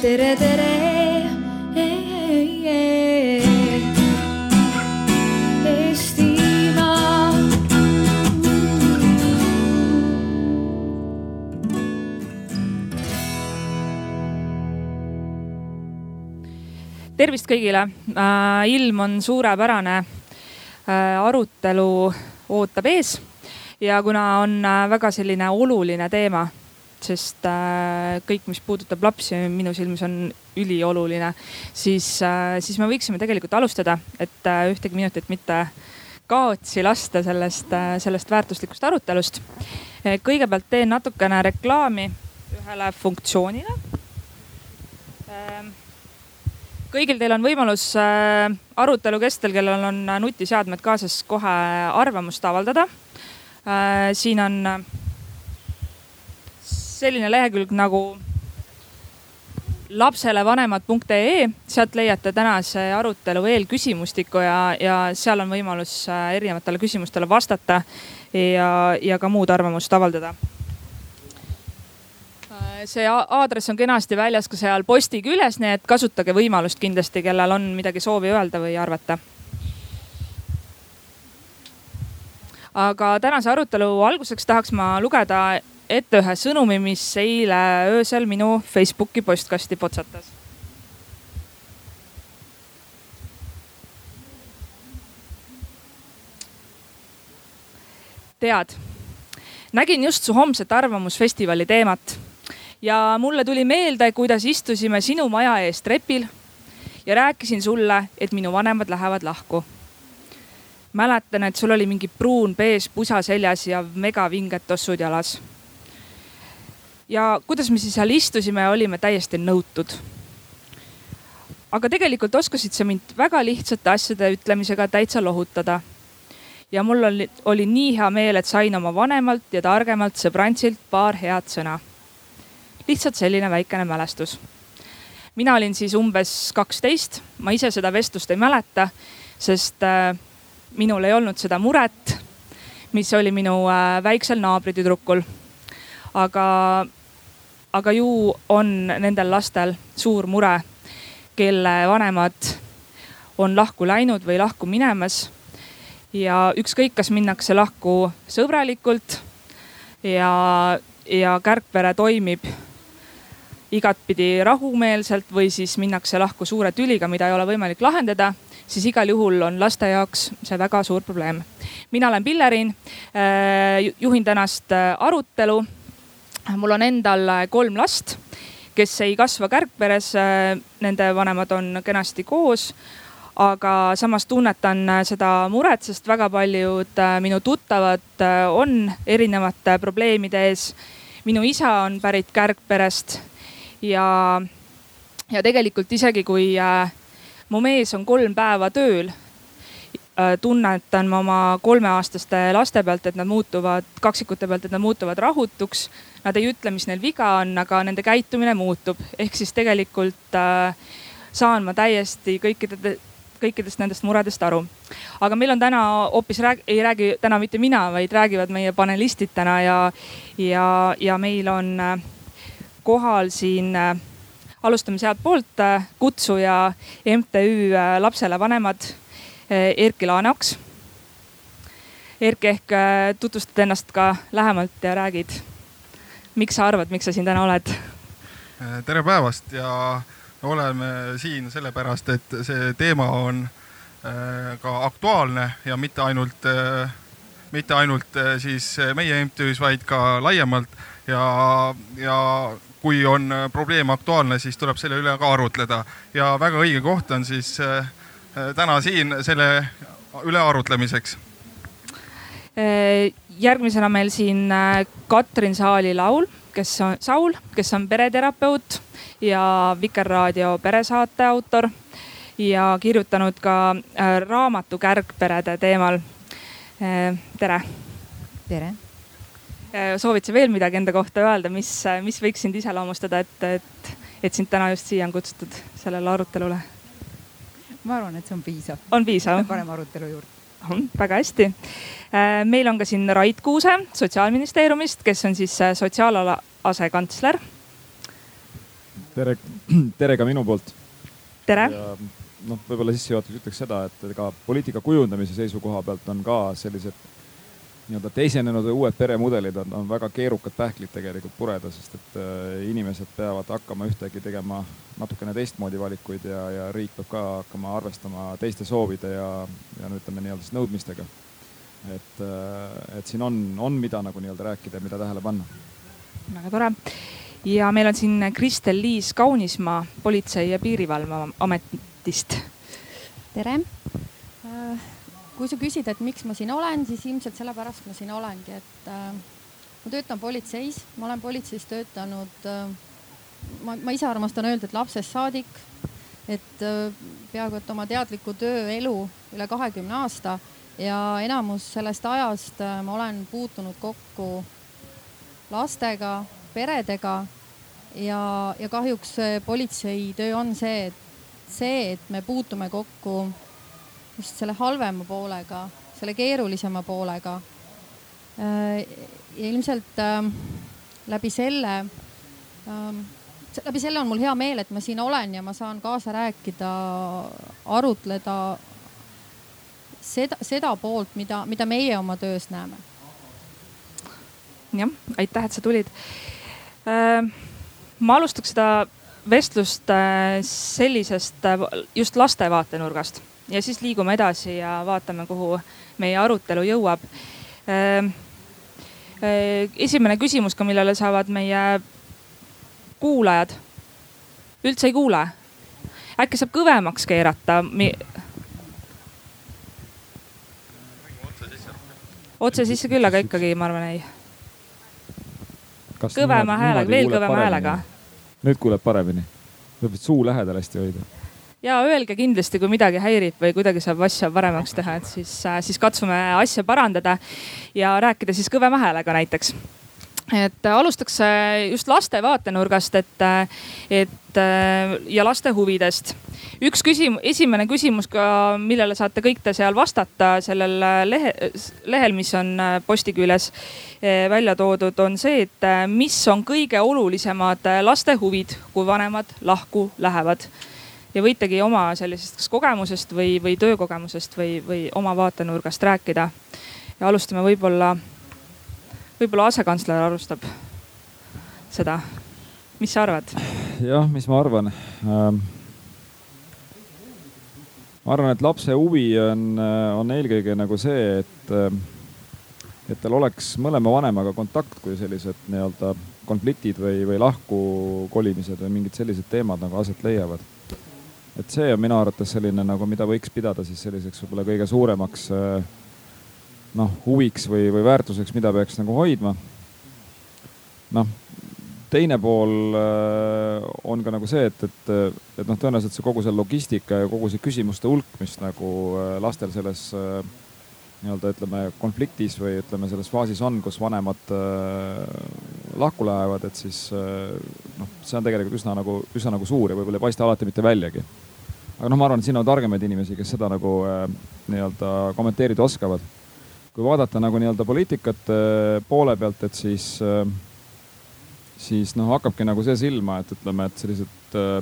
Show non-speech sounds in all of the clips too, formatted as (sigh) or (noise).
tere, tere. Tervist kõigile äh,. ilm on suurepärane äh,. arutelu ootab ees ja kuna on äh, väga selline oluline teema, sest äh, kõik, mis puudutab lapsi, minu silmis on ülioluline, siis äh,, siis me võiksime tegelikult alustada, et äh, ühtegi minutit mitte kaotsi lasta sellest sellest väärtuslikust arutelust. kõigepealt teen natukene reklaami ühele funktsioonile ähm, kõigil teil on võimalus arutelu kestel, kellel on nutiseadmed kaasas, kohe arvamust avaldada. siin on selline lehekülg nagu lapselevanemad.ee, sealt leiate tänase arutelu eelküsimustiku ja, ja seal on võimalus äh, erinevatele küsimustele vastata ja, ja ka muud arvamust avaldada see aadress on kenasti väljas ka seal posti küljes, nii et kasutage võimalust kindlasti, kellel on midagi soovi öelda või arvata. aga tänase arutelu alguseks tahaks ma lugeda ette ühe sõnumi, mis eile öösel minu Facebooki postkasti potsatas. tead, nägin just su homset arvamusfestivali teemat ja mulle tuli meelde, kuidas istusime sinu maja ees trepil ja rääkisin sulle, et minu vanemad lähevad lahku. mäletan, et sul oli mingi pruun bees pusa seljas ja megavinged tossud jalas. Ja kuidas me siis seal istusime, olime täiesti nõutud. aga tegelikult oskasid sa mind väga lihtsate asjade ütlemisega täitsa lohutada ja mul oli, oli nii hea meel, et sain oma vanemalt ja targemalt sõbrantsilt paar head sõna lihtsalt selline väikene mälestus. mina olin siis umbes kaksteist, ma ise seda vestlust ei mäleta, sest äh, minul ei olnud seda muret, mis oli minu äh, väiksel naabritüdrukul. aga, aga ju on nendel lastel suur mure, kelle vanemad on lahku läinud või lahku minemas. ja ükskõik, kas minnakse lahku sõbralikult ja, ja kärgpere toimib igatpidi rahumeelselt või siis minnakse lahku suure tüliga, mida ei ole võimalik lahendada, siis igal juhul on laste jaoks see väga suur probleem. mina olen Pillerin, äh, juhin tänast äh, arutelu. Mul on endal äh, kolm last, kes ei kasva kärgperes, nende vanemad on kenasti koos aga samas tunnetan seda muret, sest väga paljud minu tuttavad on erinevate probleemide ees. minu isa on pärit kärgperest ja, ja tegelikult isegi kui äh, mu mees on kolm päeva tööl äh,, tunnetan ma oma kolmeaastaste laste pealt, et nad muutuvad, kaksikute pealt, et nad muutuvad rahutuks. Nad ei ütle, mis neil viga on, aga nende käitumine muutub, ehk siis tegelikult äh, saan ma täiesti kõikide kõikidest nendest muredest aru. aga meil on täna hoopis rääg-, ei räägi täna mitte mina, vaid räägivad meie panelistid täna ja, ja, ja meil on äh, kohal siin äh, alustame sealtpoolt, äh, kutsuja MTÜ äh, Lapsele Vanemad Erki Laaneoks. Erki, ehk tutvustad ennast ka lähemalt ja räägid, miks sa arvad, miks sa siin täna oled? tere päevast ja oleme siin sellepärast, et see teema on ka aktuaalne ja mitte ainult, mitte ainult siis meie MTÜ-s, vaid ka laiemalt ja, ja kui on probleem aktuaalne, siis tuleb selle üle ka arutleda ja väga õige koht on siis äh, täna siin selle üle arutlemiseks. järgmisena meil siin Katrin Saali laul, kes on, Saul, kes on pereterapeut ja Vikerraadio peresaate autor ja kirjutanud ka raamatu kärgperede teemal. tere. tere Äh, soovid sa veel midagi enda kohta öelda, mis, äh, mis võiks sind iseloomustada, et, et, et sind täna just siia on kutsutud sellele arutelule? Ma arvan, et see on piisav. on piisav? paneme arutelu juurde. väga hästi. Äh, meil on ka siin Rait Kuuse Sotsiaalministeeriumist, kes on siis sotsiaalala asekantsler. tere, (clears throat) tere ka minu poolt. tere! noh, võib-olla sissejuhatuseks ütleks seda, et ega poliitika kujundamise seisukoha pealt on ka sellised nii-öelda teisenenud või uued peremudelid on, on väga keerukad pähklid tegelikult pureda, sest et äh, inimesed peavad hakkama ühtegi tegema natukene teistmoodi valikuid ja, ja riik peab ka hakkama arvestama teiste soovide ja, ja no ütleme nii-öelda siis nõudmistega. et, äh, et siin on, on, mida nagu nii-öelda rääkida ja mida tähele panna. väga tore. ja meil on siin Kristel-Liis Kaunismaa Politsei- ja Piirivalveametist. tere äh kui sa küsid, et miks ma siin olen, siis ilmselt sellepärast ma siin olengi, et äh, ma töötan politseis, ma olen politseis töötanud äh,. ma, ma ise armastan öelda, et lapsest saadik, et äh, peaaegu et oma teadliku tööelu üle kahekümne aasta ja enamus sellest ajast äh, ma olen puutunud kokku lastega, peredega ja, ja kahjuks politseitöö on see, et see, et me puutume kokku just selle halvema poolega, selle keerulisema poolega. Äh, ja ilmselt ähm, läbi selle, ähm, läbi selle on mul hea meel, et ma siin olen ja ma saan kaasa rääkida, arutleda seda, seda poolt, mida, mida meie oma töös näeme. jah, aitäh, et sa tulid. Äh, ma alustaks seda vestlust äh, sellisest just laste vaatenurgast ja siis liigume edasi ja vaatame, kuhu meie arutelu jõuab. Ehm, eh, esimene küsimus ka, millele saavad meie kuulajad. üldse ei kuule? äkki saab kõvemaks keerata Mi...? otse sisse küll, aga ikkagi ma arvan ei. kõvema häälega, veel kõvema häälega. nüüd kuuleb paremini. peab suu lähedal hästi hoida ja öelge kindlasti, kui midagi häirib või kuidagi saab asja paremaks teha, et siis, äh, siis katsume asja parandada ja rääkida siis kõvema häälega näiteks et äh, alustaks just laste vaatenurgast, et, äh, et ja laste huvidest. üks küsimus, esimene küsimus ka, millele saate kõik te seal vastata sellel lehe, lehel, mis on posti küljes välja toodud, on see, et mis on kõige olulisemad laste huvid, kui vanemad lahku lähevad ja võitegi oma sellisest kas kogemusest või, või töökogemusest või, või oma vaatenurgast rääkida. ja alustame võib-olla, võib-olla asekantsler alustab seda. mis sa arvad? jah, mis ma arvan ähm,? ma arvan, et lapse huvi on, on eelkõige nagu see, et, et tal oleks mõlema vanemaga kontakt, kui sellised nii-öelda konfliktid või, või lahkukolimised või mingid sellised teemad nagu aset leiavad et see on minu arvates selline nagu, mida võiks pidada siis selliseks võib-olla kõige suuremaks äh, noh, huviks või, või väärtuseks, mida peaks nagu hoidma. noh, teine pool äh, on ka nagu see, et, et, et noh, tõenäoliselt see kogu see logistika ja kogu see küsimuste hulk, mis nagu äh, lastel selles nii-öelda ütleme konfliktis või ütleme selles faasis on, kus vanemad lahku lähevad, et siis noh, see on tegelikult üsna nagu, üsna nagu suur ja võib-olla ei paista alati mitte väljagi aga noh, ma arvan, et siin on targemaid inimesi, kes seda nagu äh, nii-öelda kommenteerida oskavad. kui vaadata nagu nii-öelda poliitikat äh, poole pealt, et siis äh,, siis noh, hakkabki nagu see silma, et ütleme, et sellised äh,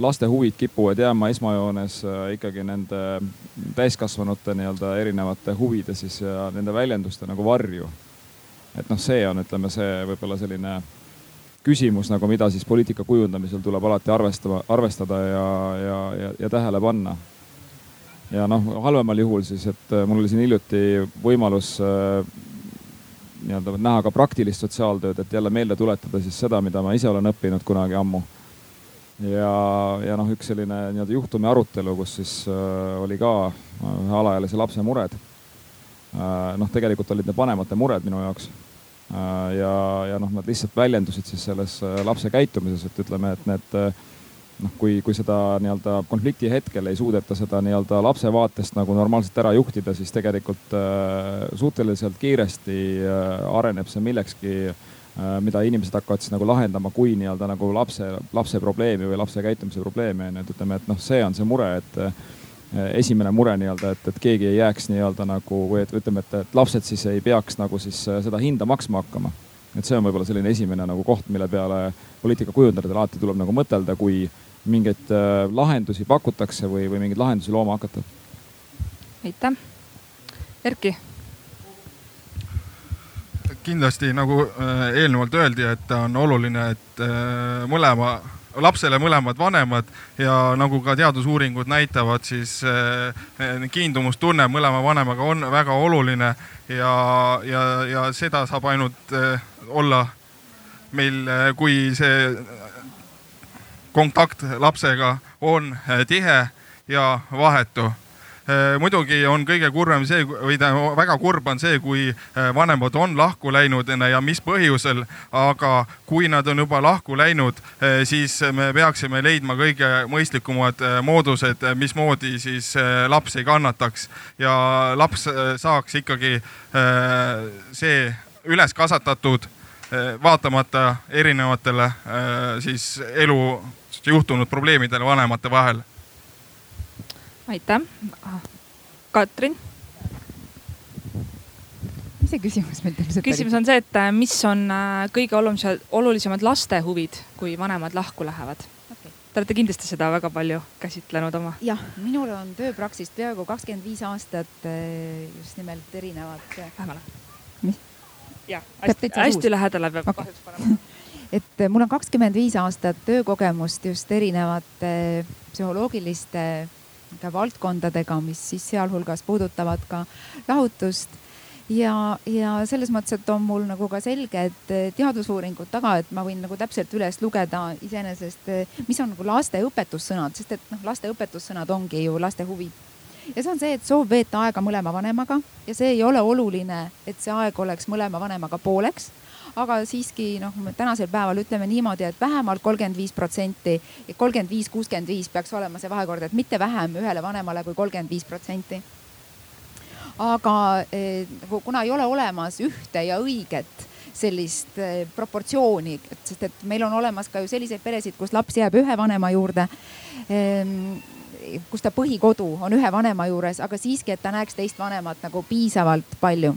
laste huvid kipuvad jääma esmajoones äh, ikkagi nende täiskasvanute nii-öelda erinevate huvide siis ja nende väljenduste nagu varju. Et noh, see on, ütleme, see võib-olla selline küsimus nagu, mida siis poliitika kujundamisel tuleb alati arvestama, arvestada ja, ja, ja, ja tähele panna. ja noh, halvemal juhul siis, et äh, mul oli siin hiljuti võimalus äh, nii-öelda näha ka praktilist sotsiaaltööd, et jälle meelde tuletada siis seda, mida ma ise olen õppinud kunagi ammu. ja, ja noh, üks selline nii-öelda juhtumi arutelu, kus siis äh, oli ka ühe alaealise lapse mured äh,. noh, tegelikult olid need vanemate mured minu jaoks Äh, ja, ja noh, nad lihtsalt väljendusid siis selles äh, lapse käitumises, et ütleme, et need äh, noh, kui, kui seda nii-öelda konflikti hetkel ei suudeta seda nii-öelda lapse vaatest nagu normaalselt ära juhtida, siis tegelikult äh, suhteliselt kiiresti äh, areneb see millekski äh,, mida inimesed hakkavad siis nagu lahendama kui nii-öelda nagu lapse, lapse probleemi või lapse käitumise probleemi on ju, et ütleme, et noh, see on see mure, et esimene mure nii-öelda, et, et keegi ei jääks nii-öelda nagu või et ütleme, et, et lapsed siis ei peaks nagu siis eh, seda hinda maksma hakkama. et see on võib-olla selline esimene nagu koht, mille peale poliitikakujundajatel alati tuleb nagu mõtelda, kui mingeid äh, lahendusi pakutakse või, või mingeid lahendusi looma hakata. aitäh. Erki kindlasti nagu äh, eelnevalt öeldi, et on oluline, et äh, mõlema, lapsele mõlemad vanemad ja nagu ka teadusuuringud näitavad, siis äh, kiindumustunne mõlema vanemaga on väga oluline ja, ja, ja seda saab ainult olla meil, kui see kontakt lapsega on tihe ja vahetu muidugi on kõige kurvem see või tähendab väga kurb on see, kui äh, vanemad on lahku läinud ja mis põhjusel, aga kui nad on juba lahku läinud, äh, siis me peaksime leidma kõige mõistlikumad moodused, mismoodi siis laps ei kannataks. Ja laps saaks ikkagi see üles kasvatatud vaatamata erinevatele siis elu juhtunud probleemidele vanemate vahel aitäh. Katrin? mis see küsimus meil täpselt oli? küsimus on see, et äh, mis on äh, kõige olulised, olulisemad laste huvid, kui vanemad lahku lähevad okay.? Te olete kindlasti seda väga palju käsitlenud oma. jah, minul on tööpraksist peaaegu kakskümmend viis aastat äh, just nimelt erinevad. lähemale. mis? jah, hästi, hästi lähedale peab okay. kahjuks panema (laughs) et mul on kakskümmend viis aastat töökogemust just erinevate psühholoogiliste ka valdkondadega, mis siis sealhulgas puudutavad ka lahutust ja, ja selles mõttes, et on mul nagu ka selge, et teadusuuringud taga, et ma võin nagu täpselt üles lugeda iseenesest, mis on nagu laste õpetussõnad, sest et noh, laste õpetussõnad ongi ju laste huvid. ja see on see, et soov veeta aega mõlema vanemaga ja see ei ole oluline, et see aeg oleks mõlema vanemaga pooleks aga siiski noh, tänasel päeval ütleme niimoodi, et vähemalt kolmkümmend viis protsenti, kolmkümmend viis, kuuskümmend viis peaks olema see vahekord, et mitte vähem ühele vanemale kui kolmkümmend viis protsenti. aga eh, kuna ei ole olemas ühte ja õiget sellist eh, proportsiooni, sest et meil on olemas ka ju selliseid peresid, kus laps jääb ühe vanema juurde ehm, kus ta põhikodu on ühe vanema juures, aga siiski, et ta näeks teist vanemat nagu piisavalt palju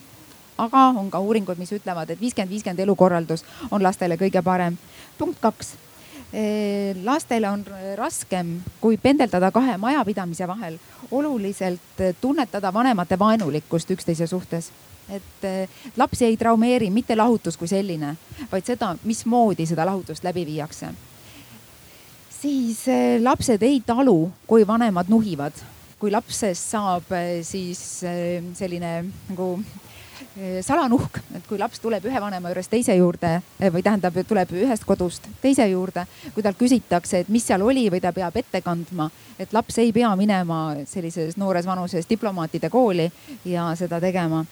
aga on ka uuringud, mis ütlevad, et viiskümmend, viiskümmend elukorraldus on lastele kõige parem. punkt kaks lastele on raskem, kui pendeldada kahe majapidamise vahel, oluliselt tunnetada vanemate vaenulikkust üksteise suhtes. et lapsi ei traumeeri mitte lahutus kui selline, vaid seda, mismoodi seda lahutust läbi viiakse. siis lapsed ei talu, kui vanemad nuhivad, kui lapsest saab siis selline nagu Eh, salanuhk, et kui laps tuleb ühe vanema juurest teise juurde või tähendab, tuleb ühest kodust teise juurde, kui talt küsitakse, et mis seal oli või ta peab ette kandma, et laps ei pea minema sellises noores vanuses diplomaatide kooli ja seda tegema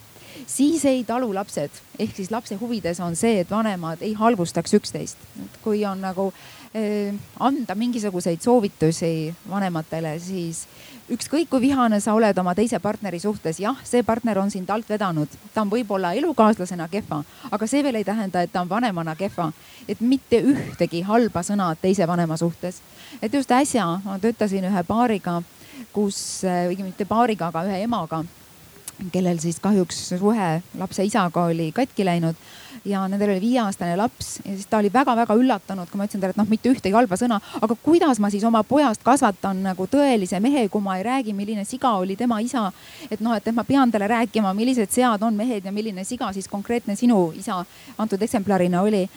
siis ei talu lapsed, ehk siis lapse huvides on see, et vanemad ei halvustaks üksteist. kui on nagu eh, anda mingisuguseid soovitusi vanematele, siis ükskõik kui vihane sa oled oma teise partneri suhtes, jah, see partner on sind alt vedanud, ta on võib-olla elukaaslasena kehva, aga see veel ei tähenda, et ta on vanemana kehva. et mitte ühtegi halba sõna teise vanema suhtes. et just äsja ma töötasin ühe paariga, kus, õigemini mitte paariga, aga ühe emaga kellel siis kahjuks suhe lapse isaga oli katki läinud ja nendel oli viieaastane laps ja siis ta oli väga-väga üllatunud, kui ma ütlesin talle, et noh, mitte ühtegi halba sõna, aga kuidas ma siis oma pojast kasvatan nagu tõelise mehe, kui ma ei räägi, milline siga oli tema isa. et noh, et, ma pean talle rääkima, millised sead on mehed ja milline siga siis konkreetne sinu isa antud eksemplarina oli.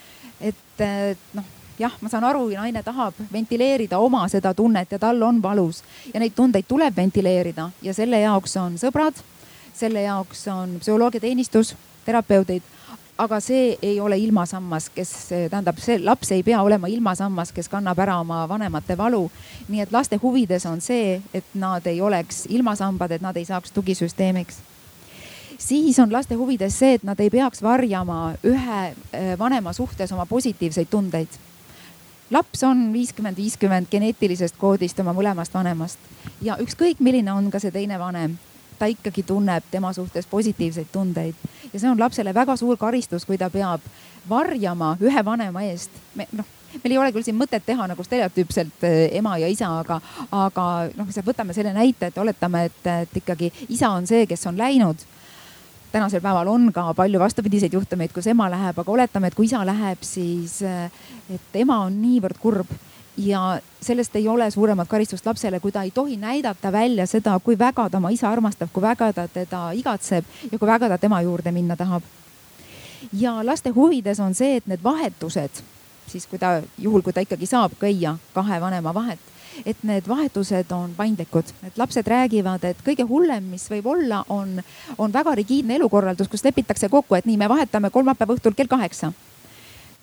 et noh jah, ma saan aru, naine tahab ventileerida oma seda tunnet ja tal on valus ja neid tundeid tuleb ventileerida ja selle jaoks on sõbrad selle jaoks on psühholoogiateenistus, terapeudid, aga see ei ole ilmasammas, kes tähendab, see laps ei pea olema ilmasammas, kes kannab ära oma vanemate valu. nii et laste huvides on see, et nad ei oleks ilmasambad, et nad ei saaks tugisüsteemiks siis on laste huvides see, et nad ei peaks varjama ühe eh, vanema suhtes oma positiivseid tundeid. laps on viiskümmend, viiskümmend geneetilisest koodist oma mõlemast vanemast ja ükskõik, milline on ka see teine vanem, ta ikkagi tunneb tema suhtes positiivseid tundeid. Ja see on lapsele väga suur karistus, kui ta peab varjama ühe vanema eest. me noh, meil ei ole küll siin mõtet teha nagu stereotüüpselt eh, ema ja isa, aga, aga noh, võtame selle näite, et oletame, et, et ikkagi isa on see, kes on läinud. Tänasel päeval on ka palju vastupidiseid juhtumeid, kus ema läheb, aga oletame, et kui isa läheb, siis et ema on niivõrd kurb ja sellest ei ole suuremat karistust lapsele, kui ta ei tohi näidata välja seda, kui väga ta oma isa armastab, kui väga ta teda igatseb ja kui väga ta tema juurde minna tahab. ja laste huvides on see, et need vahetused, siis kui ta, juhul kui ta ikkagi saab käia kahe vanema vahet, et need vahetused on paindlikud, et lapsed räägivad, et kõige hullem, mis võib olla, on, on väga rigiidne elukorraldus, kus lepitakse kokku, et nii, me vahetame kolmapäeva õhtul kell kaheksa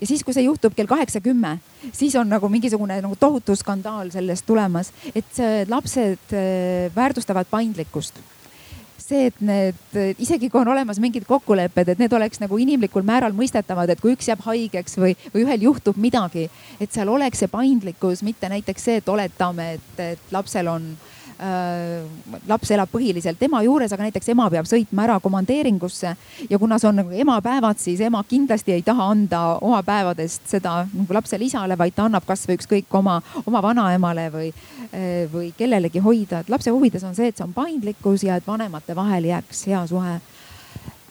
ja siis, kui see juhtub kell kaheksa kümme, siis on nagu mingisugune nagu tohutu skandaal sellest tulemas, et lapsed äh, väärtustavad paindlikkust. See, et need, isegi kui on olemas mingid kokkulepped, et need oleks nagu inimlikul määral mõistetavad, et kui üks jääb haigeks või, või ühel juhtub midagi, et seal oleks see paindlikkus, mitte näiteks see, et oletame, et, et lapsel on äh, Äh, laps elab põhiliselt ema juures, aga näiteks ema peab sõitma ära komandeeringusse. Ja kuna see on nagu emapäevad, siis ema kindlasti ei taha anda oma päevadest seda nagu lapsele isale, vaid ta annab kasvõi ükskõik oma, oma vanaemale või, äh, või kellelegi hoida, et lapse huvides on see, et see on paindlikkus ja et vanemate vahel jääks hea suhe.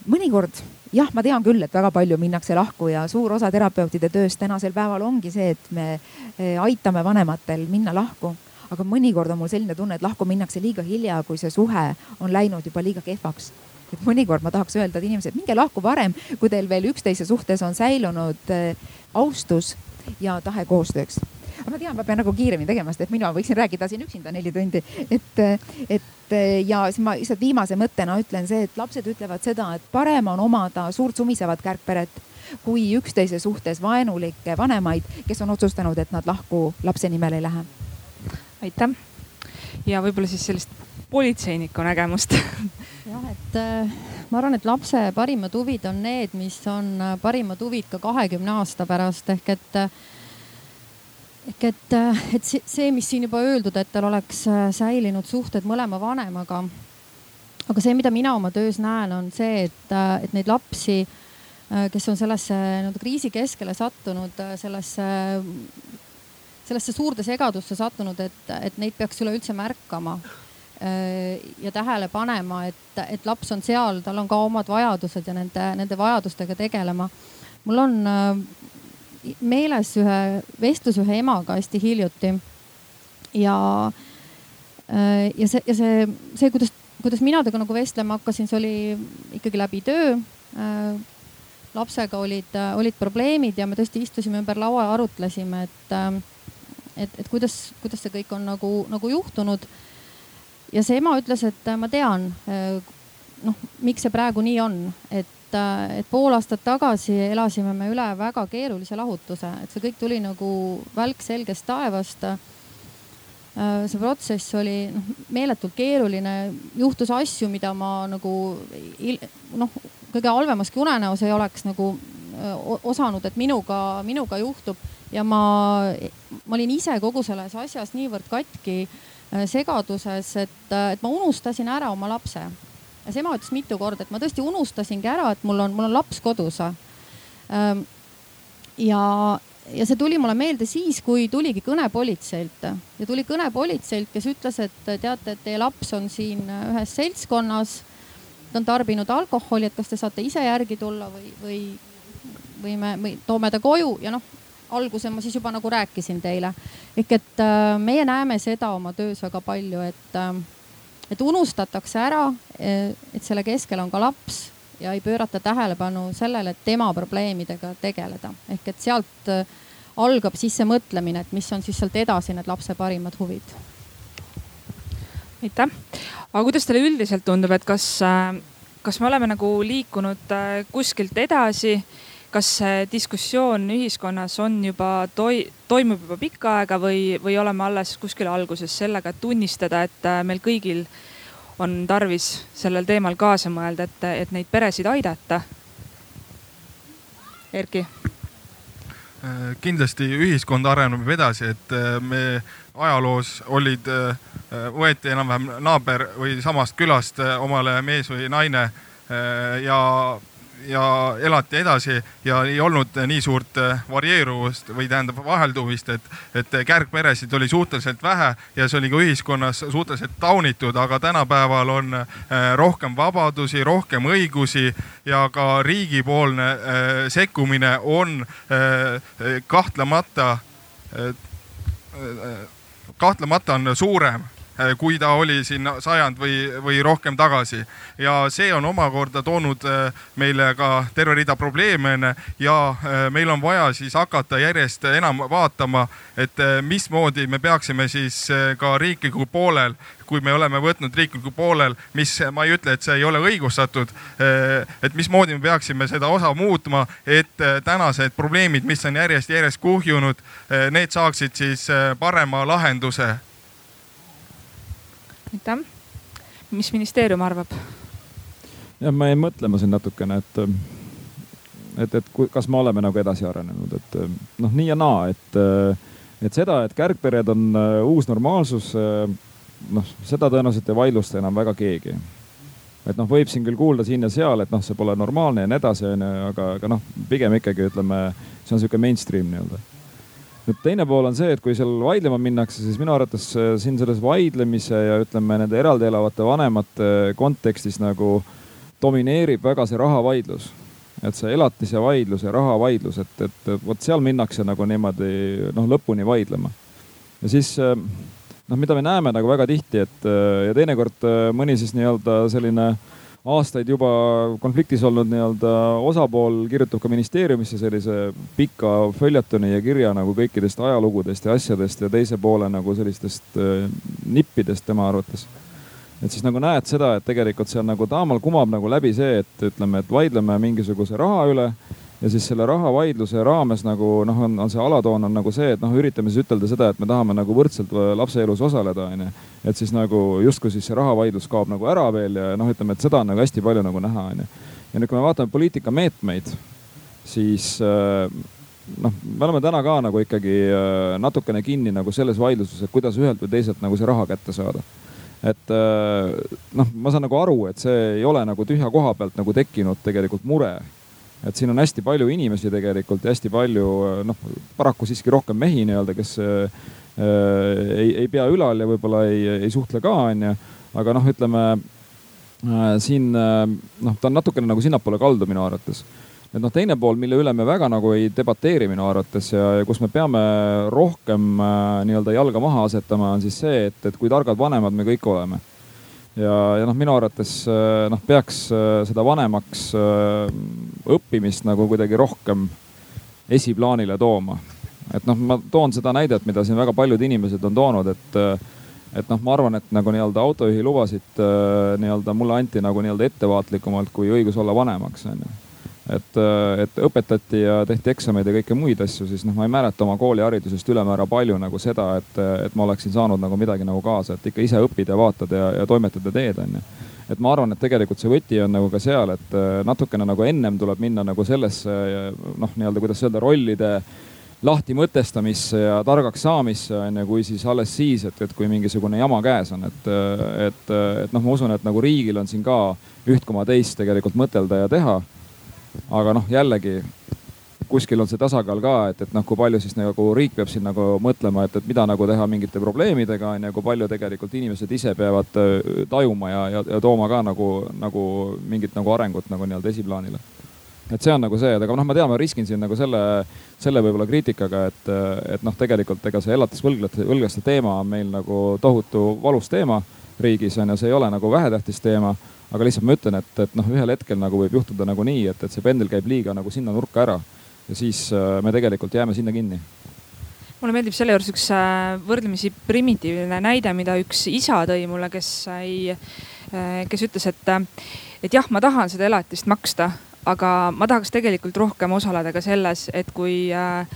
mõnikord jah, ma tean küll, et väga palju minnakse lahku ja suur osa terapeutide tööst tänasel päeval ongi see, et me äh, aitame vanematel minna lahku aga mõnikord on mul selline tunne, et lahku minnakse liiga hilja, kui see suhe on läinud juba liiga kehvaks. Et mõnikord ma tahaks öelda, et inimesed, minge lahku varem, kui teil veel üksteise suhtes on säilunud äh, austus ja tahe koostööks. aga ma tean, ma pean nagu kiiremini tegema, sest et mina võiksin rääkida siin üksinda neli tundi, et, et ja siis ma lihtsalt viimase mõttena ütlen see, et lapsed ütlevad seda, et parem on omada suurt sumisevat kärgperet kui üksteise suhtes vaenulikke vanemaid, kes on otsustanud, et nad lahku lapse nimel ei lähe aitäh. ja võib-olla siis sellist politseiniku nägemust jah, et äh, ma arvan, et lapse parimad huvid on need, mis on äh, parimad huvid ka kahekümne aasta pärast ehk et äh, ehk et, et see, mis siin juba öeldud, et tal oleks säilinud suhted mõlema vanemaga. aga see, mida mina oma töös näen, on see, et, et neid lapsi, kes on sellesse nii-öelda kriisi keskele sattunud, sellesse sellesse suurde segadusse sattunud, et, et neid peaks üleüldse märkama äh, ja tähele panema, et, et laps on seal, tal on ka omad vajadused ja nende, nende vajadustega tegelema. mul on äh, meeles ühe vestlus ühe emaga hästi hiljuti ja, äh, ja see, ja see, see, kuidas, kuidas mina temaga nagu vestlema hakkasin, see oli ikkagi läbi töö lapsega olid, olid probleemid ja me tõesti istusime ümber laua ja arutlesime, et et, et kuidas, kuidas see kõik on nagu, nagu juhtunud. ja see ema ütles, et ma tean, äh, noh, miks see praegu nii on, et, äh, et pool aastat tagasi elasime me üle väga keerulise lahutuse, et see kõik tuli nagu välk selgest taevast. See protsess oli noh, meeletult keeruline, juhtus asju, mida ma nagu noh, kõige halvemaski unenäos ei oleks nagu osanud, et minuga, minuga juhtub ja ma, ma olin ise kogu selles asjas niivõrd katki segaduses, et, et ma unustasin ära oma lapse. ja see ema ütles mitu korda, et ma tõesti unustasingi ära, et mul on, mul on laps kodus. Ja, ja see tuli mulle meelde siis, kui tuligi kõne politseilt ja tuli kõne politseilt, kes ütles, et teate, et teie laps on siin ühes seltskonnas. ta on tarbinud alkoholi, et kas te saate ise järgi tulla või, või, või me või toome ta koju ja noh alguse ma siis juba nagu rääkisin teile. ehk et äh, meie näeme seda oma töös väga palju, et, äh, et unustatakse ära, äh, et selle keskel on ka laps ja ei pöörata tähelepanu sellele, et tema probleemidega tegeleda. ehk et sealt algab siis see mõtlemine, et mis on siis sealt edasi need lapse parimad huvid. aitäh. aga kuidas teile üldiselt tundub, et kas, kas me oleme nagu liikunud kuskilt edasi kas see diskussioon ühiskonnas on juba toi-, toimub juba pikka aega või, või oleme alles kuskil alguses sellega, et tunnistada, et äh, meil kõigil on tarvis sellel teemal kaasa mõelda, et, et neid peresid aidata? Erki äh, kindlasti ühiskond areneb edasi, et äh, me ajaloos olid, võeti enam-vähem naaber või samast külast omale mees või naine ja ja elati edasi ja ei olnud nii suurt varieeruvust või tähendab vaheldumist, et, et kärgperesid oli suhteliselt vähe ja see oli ka ühiskonnas suhteliselt taunitud, aga tänapäeval on rohkem vabadusi, rohkem õigusi ja ka riigipoolne sekkumine on kahtlemata kahtlemata on suurem. Äh, kui ta oli siin sajand või, või rohkem tagasi. ja see on omakorda toonud äh, meile ka terve rida probleeme ja äh, meil on vaja siis hakata järjest enam vaatama, et mismoodi me peaksime siis ka riiklikul poolel kui me oleme võtnud riiklikul poolel, mis ma ei ütle, et see ei ole õigustatud. et mismoodi me peaksime seda osa muutma, et tänased probleemid, mis on järjest-järjest kuhjunud, need saaksid siis parema lahenduse aitäh. mis ministeerium arvab? jah, ma jäin mõtlema siin natukene, et, et, et kas me oleme nagu edasi arenenud, et noh, nii ja naa, et, et seda, et kärgpered on äh, uus normaalsus, äh, noh, seda tõenäoliselt ei vaidlusta enam väga keegi et noh, võib siin küll kuulda siin ja seal, et noh, see pole normaalne ja nii edasi, onju, aga, aga noh, pigem ikkagi ütleme, see on sihuke mainstream nii-öelda nüüd teine pool on see, et kui seal vaidlema minnakse, siis minu arvates äh, siin selles vaidlemise ja ütleme, nende eraldi elavate vanemate kontekstis nagu domineerib väga see rahavaidlus. et see elatise vaidlus ja rahavaidlus, et, et vot seal minnakse nagu niimoodi noh, lõpuni vaidlema. ja siis äh, noh, mida me näeme nagu väga tihti, et äh, ja teinekord mõni siis nii-öelda selline äh, aastaid juba konfliktis olnud nii-öelda osapool kirjutab ka ministeeriumisse sellise pika följetoni ja kirja nagu kõikidest ajalugudest ja asjadest ja teise poole nagu sellistest äh, nippidest tema arvates. et siis nagu näed seda, et tegelikult seal nagu taamal kumab nagu läbi see, et ütleme, et vaidleme mingisuguse raha üle ja siis selle rahavaidluse raames nagu noh, on, on see alatoon on nagu see, et noh, üritame siis ütelda seda, et me tahame nagu võrdselt lapse elus osaleda, onju. Et siis nagu justkui siis see rahavaidlus kaob nagu ära veel ja noh, ütleme, et seda on nagu hästi palju nagu näha, onju. ja nüüd, kui me vaatame poliitikameetmeid, siis äh, noh, me oleme täna ka nagu ikkagi äh, natukene kinni nagu selles vaidluses, et kuidas ühelt või teiselt nagu see raha kätte saada et äh, noh, ma saan nagu aru, et see ei ole nagu tühja koha pealt nagu tekkinud tegelikult mure et siin on hästi palju inimesi tegelikult ja hästi palju noh, paraku siiski rohkem mehi nii-öelda, kes ei, ei pea ülal ja võib-olla ei, ei suhtle ka, onju. aga noh, ütleme äh, siin äh, noh, ta on natukene nagu sinnapoole kaldu minu arvates. et noh, teine pool, mille üle me väga nagu ei debateeri minu arvates ja, ja kus me peame rohkem äh, nii-öelda jalga maha asetama, on siis see, et, et kui targad vanemad me kõik oleme ja, ja noh, minu arvates äh, noh, peaks äh, seda vanemaks äh, õppimist nagu kuidagi rohkem esiplaanile tooma. Et noh, ma toon seda näidet, mida siin väga paljud inimesed on toonud, et, et noh, ma arvan, et nagu nii-öelda autojuhi lubasid nii-öelda mulle anti nagu nii-öelda ettevaatlikumalt kui õigus olla vanemaks, onju et, et õpetati ja tehti eksameid ja kõike muid asju, siis noh, ma ei mäleta oma kooliharidusest ülemäära palju nagu seda, et, et ma oleksin saanud nagu midagi nagu kaasa, et ikka ise õpid ja vaatad ja, ja toimetad ja teed, onju. et ma arvan, et tegelikult see võti on nagu ka seal, et natukene nagu ennem tuleb minna nagu sellesse noh, nii-öelda kuidas öelda, rollide lahti mõtestamisse ja targaks saamisse on ju, kui siis alles siis, et, et kui mingisugune jama käes on, et, et, et noh, ma usun, et nagu riigil on siin ka üht koma teist tegelikult mõtelda ja teha aga noh, jällegi kuskil on see tasakaal ka, et, et noh, kui palju siis nagu riik peab siin nagu mõtlema, et, et mida nagu teha mingite probleemidega on ju, kui palju tegelikult inimesed ise peavad äh, tajuma ja, ja, ja tooma ka nagu, nagu mingit nagu arengut nagu nii-öelda esiplaanile. Et see on nagu see, aga noh, ma tean, ma riskin siin nagu selle, selle võib-olla kriitikaga, et, et noh, tegelikult ega see elatisvõlglaste, võlglaste teema on meil nagu tohutu valus teema riigis on ju, see ei ole nagu vähetähtis teema aga lihtsalt ma ütlen, et, et noh, ühel hetkel nagu võib juhtuda nagu nii, et, et see pendel käib liiga nagu sinna nurka ära ja siis äh, me tegelikult jääme sinna kinni. Mulle meeldib selle juures üks äh, võrdlemisi primitiivne näide, mida üks isa tõi mulle, kes sai, äh, kes ütles, et, et jah, ma tahan seda elatist maksta, aga ma tahaks tegelikult rohkem osaleda ka selles, et kui äh,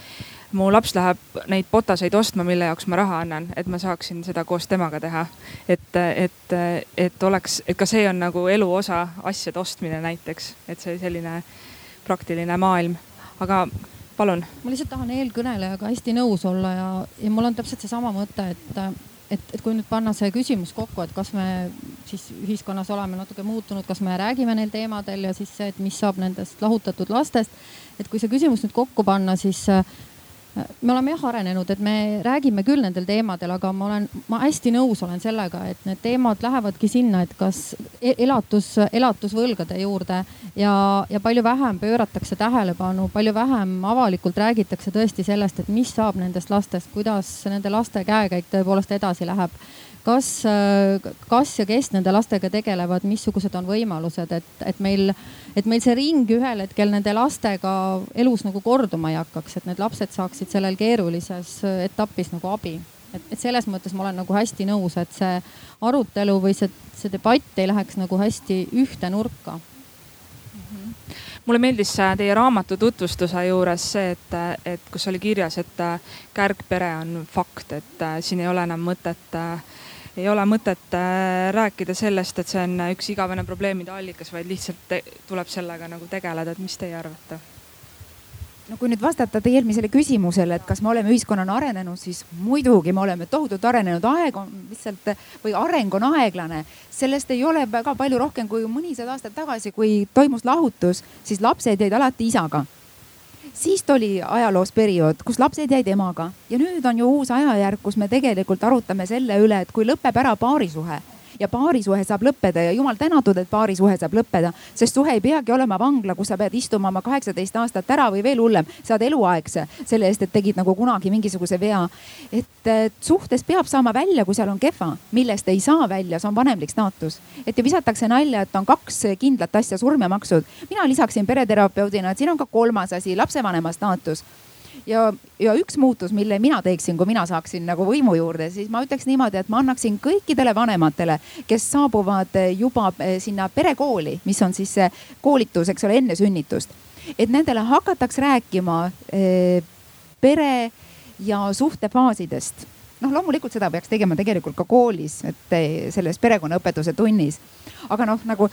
mu laps läheb neid potaseid ostma, mille jaoks ma raha annan, et ma saaksin seda koos temaga teha. et, et, et oleks, et ka see on nagu elu osa, asjade ostmine näiteks, et see selline praktiline maailm, aga palun. ma lihtsalt tahan eelkõnelejaga hästi nõus olla ja, ja mul on täpselt seesama mõte, et et, et kui nüüd panna see küsimus kokku, et kas me siis ühiskonnas oleme natuke muutunud, kas me räägime neil teemadel ja siis see, et mis saab nendest lahutatud lastest. et kui see küsimus nüüd kokku panna, siis me oleme jah arenenud, et me räägime küll nendel teemadel, aga ma olen, ma hästi nõus olen sellega, et need teemad lähevadki sinna, et kas e-, elatus, elatusvõlgade juurde ja, ja palju vähem pööratakse tähelepanu, palju vähem avalikult räägitakse tõesti sellest, et mis saab nendest lastest, kuidas nende laste käekäik tõepoolest edasi läheb kas, kas ja kes nende lastega tegelevad, missugused on võimalused, et, et meil, et meil see ring ühel hetkel nende lastega elus nagu korduma ei hakkaks, et need lapsed saaksid sellel keerulises etapis nagu abi. et, et selles mõttes ma olen nagu hästi nõus, et see arutelu või see, see debatt ei läheks nagu hästi ühte nurka mulle meeldis teie raamatu tutvustuse juures see, et, et kus oli kirjas, et kärgpere on fakt, et siin ei ole enam mõtet äh, ei ole mõtet äh, rääkida sellest, et see on üks igavene probleemide allikas, vaid lihtsalt tuleb sellega nagu tegeleda, et mis teie arvate? no kui nüüd vastata teie eelmisele küsimusele, et kas me oleme ühiskonnana arenenud, siis muidugi me oleme tohutult arenenud, aeg on lihtsalt või areng on aeglane. sellest ei ole väga palju rohkem kui mõnisada aastat tagasi, kui toimus lahutus, siis lapsed jäid alati isaga siis tuli ajaloos periood, kus lapsed jäid emaga. Ja nüüd on ju uus ajajärk, kus me tegelikult arutame selle üle, et kui lõpeb ära paarisuhe ja paarisuhe saab lõppeda ja jumal tänatud, et paarisuhe saab lõppeda, sest suhe ei peagi olema vangla, kus sa pead istuma oma kaheksateist aastat ära või veel hullem, saad eluaegse selle eest, et tegid nagu kunagi mingisuguse vea. et suhtes peab saama välja, kui seal on kehva, millest ei saa välja, see on vanemlik staatus. et ju visatakse nalja, et on kaks kindlat asja, surm ja maksud. mina lisaksin pereterapeudina, et siin on ka kolmas asi, lapsevanema staatus ja, ja üks muutus, mille mina teeksin, kui mina saaksin nagu võimu juurde, siis ma ütleks niimoodi, et ma annaksin kõikidele vanematele, kes saabuvad juba eh, sinna perekooli, mis on siis see koolitus, eks ole, enne sünnitust. et nendele hakataks rääkima eh, pere ja suhtefaasidest noh, loomulikult seda peaks tegema tegelikult ka koolis, et eh, selles perekonnaõpetuse tunnis. aga noh, nagu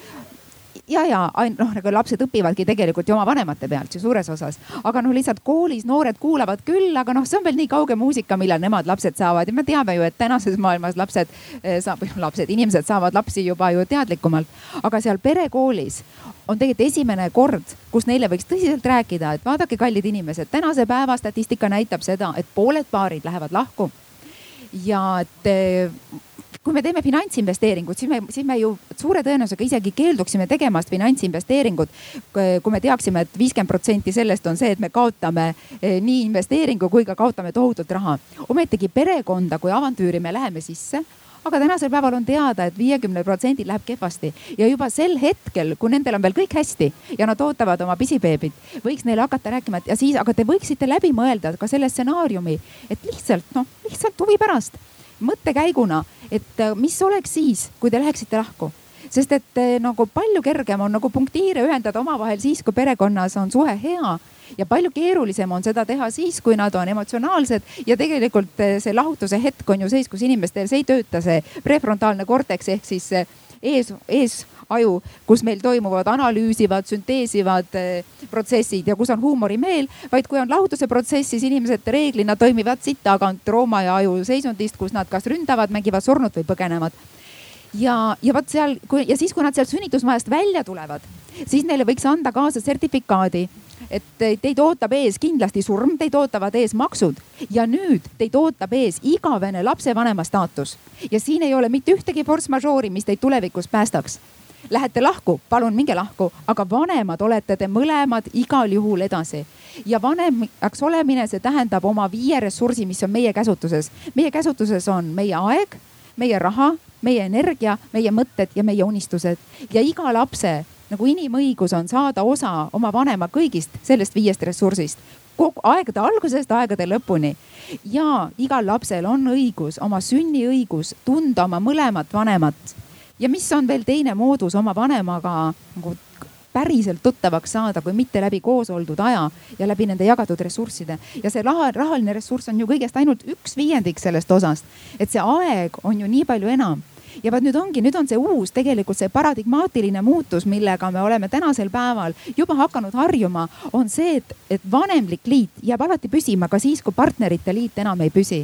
ja, ja noh, nagu lapsed õpivadki tegelikult ju oma vanemate pealt ju suures osas, aga noh, lihtsalt koolis noored kuulavad küll, aga noh, see on veel nii kauge muusika, millal nemad lapsed saavad. Ja me teame ju, et tänases maailmas lapsed eh, saab, lapsed, inimesed saavad lapsi juba ju teadlikumalt. aga seal perekoolis on tegelikult esimene kord, kus neile võiks tõsiselt rääkida, et vaadake, kallid inimesed, tänase päeva statistika näitab seda, et pooled paarid lähevad lahku. Ja et eh, kui me teeme finantsinvesteeringut, siis me, siis me ju suure tõenäosusega isegi keelduksime tegemast finantsinvesteeringut. kui me teaksime et, et viiskümmend protsenti sellest on see, et me kaotame eh, nii investeeringu kui ka kaotame tohutult raha. ometigi perekonda kui avantüüri me läheme sisse aga tänasel päeval on teada et, et viiekümnel protsendil läheb kehvasti ja juba sel hetkel, kui nendel on veel kõik hästi ja nad ootavad oma pisibeebit, võiks neile hakata rääkima, et ja siis, aga te võiksite läbi mõelda ka selle stsenaariumi, et lihtsalt noh, lihtsalt huvi pärast mõttekäiguna, et äh, mis oleks siis, kui te läheksite lahku? Sest et äh, nagu palju kergem on nagu punktiire ühendada omavahel siis, kui perekonnas on suhe hea ja palju keerulisem on seda teha siis, kui nad on emotsionaalsed ja tegelikult äh, see lahutuse hetk on ju seis, kus inimestel, see ei tööta, see prefrontaalne korteks ehk siis ees, ees aju, kus meil toimuvad analüüsivad, sünteesivad eh, protsessid ja kus on huumorimeel, vaid kui on lahutuse protsess, siis inimesed reeglina toimivad siit tagant rooma ja aju seisundist, kus nad kas ründavad, mängivad surnut või põgenevad ja, ja vot seal, kui ja siis, kui nad sealt sünnitusmajast välja tulevad, siis neile võiks anda kaasa sertifikaadi et teid ootab ees kindlasti surm, teid ootavad ees maksud ja nüüd teid ootab ees igavene lapsevanema staatus. ja siin ei ole mitte ühtegi force majeure'i, mis teid tulevikus päästaks. Lähete lahku, palun minge lahku, aga vanemad olete te mõlemad igal juhul edasi. ja vanemaks olemine, see tähendab oma viie ressursi, mis on meie käsutuses. meie käsutuses on meie aeg, meie raha, meie energia, meie mõtted ja meie unistused ja iga lapse nagu inimõigus on saada osa oma vanema kõigist sellest viiest ressursist kogu aegade algusest aegade lõpuni. ja igal lapsel on õigus, oma sünniõigus tunda oma mõlemat vanemat. Ja mis on veel teine moodus oma vanemaga nagu päriselt tuttavaks saada, kui mitte läbi koos oldud aja ja läbi nende jagatud ressursside. ja see raha, rahaline ressurss on ju kõigest ainult üks viiendik sellest osast. et see aeg on ju nii palju enam ja vot nüüd ongi, nüüd on see uus tegelikult see paradigmaatiline muutus, millega me oleme tänasel päeval juba hakanud harjuma, on see, et, et vanemlik liit jääb alati püsima ka siis, kui partnerite liit enam ei püsi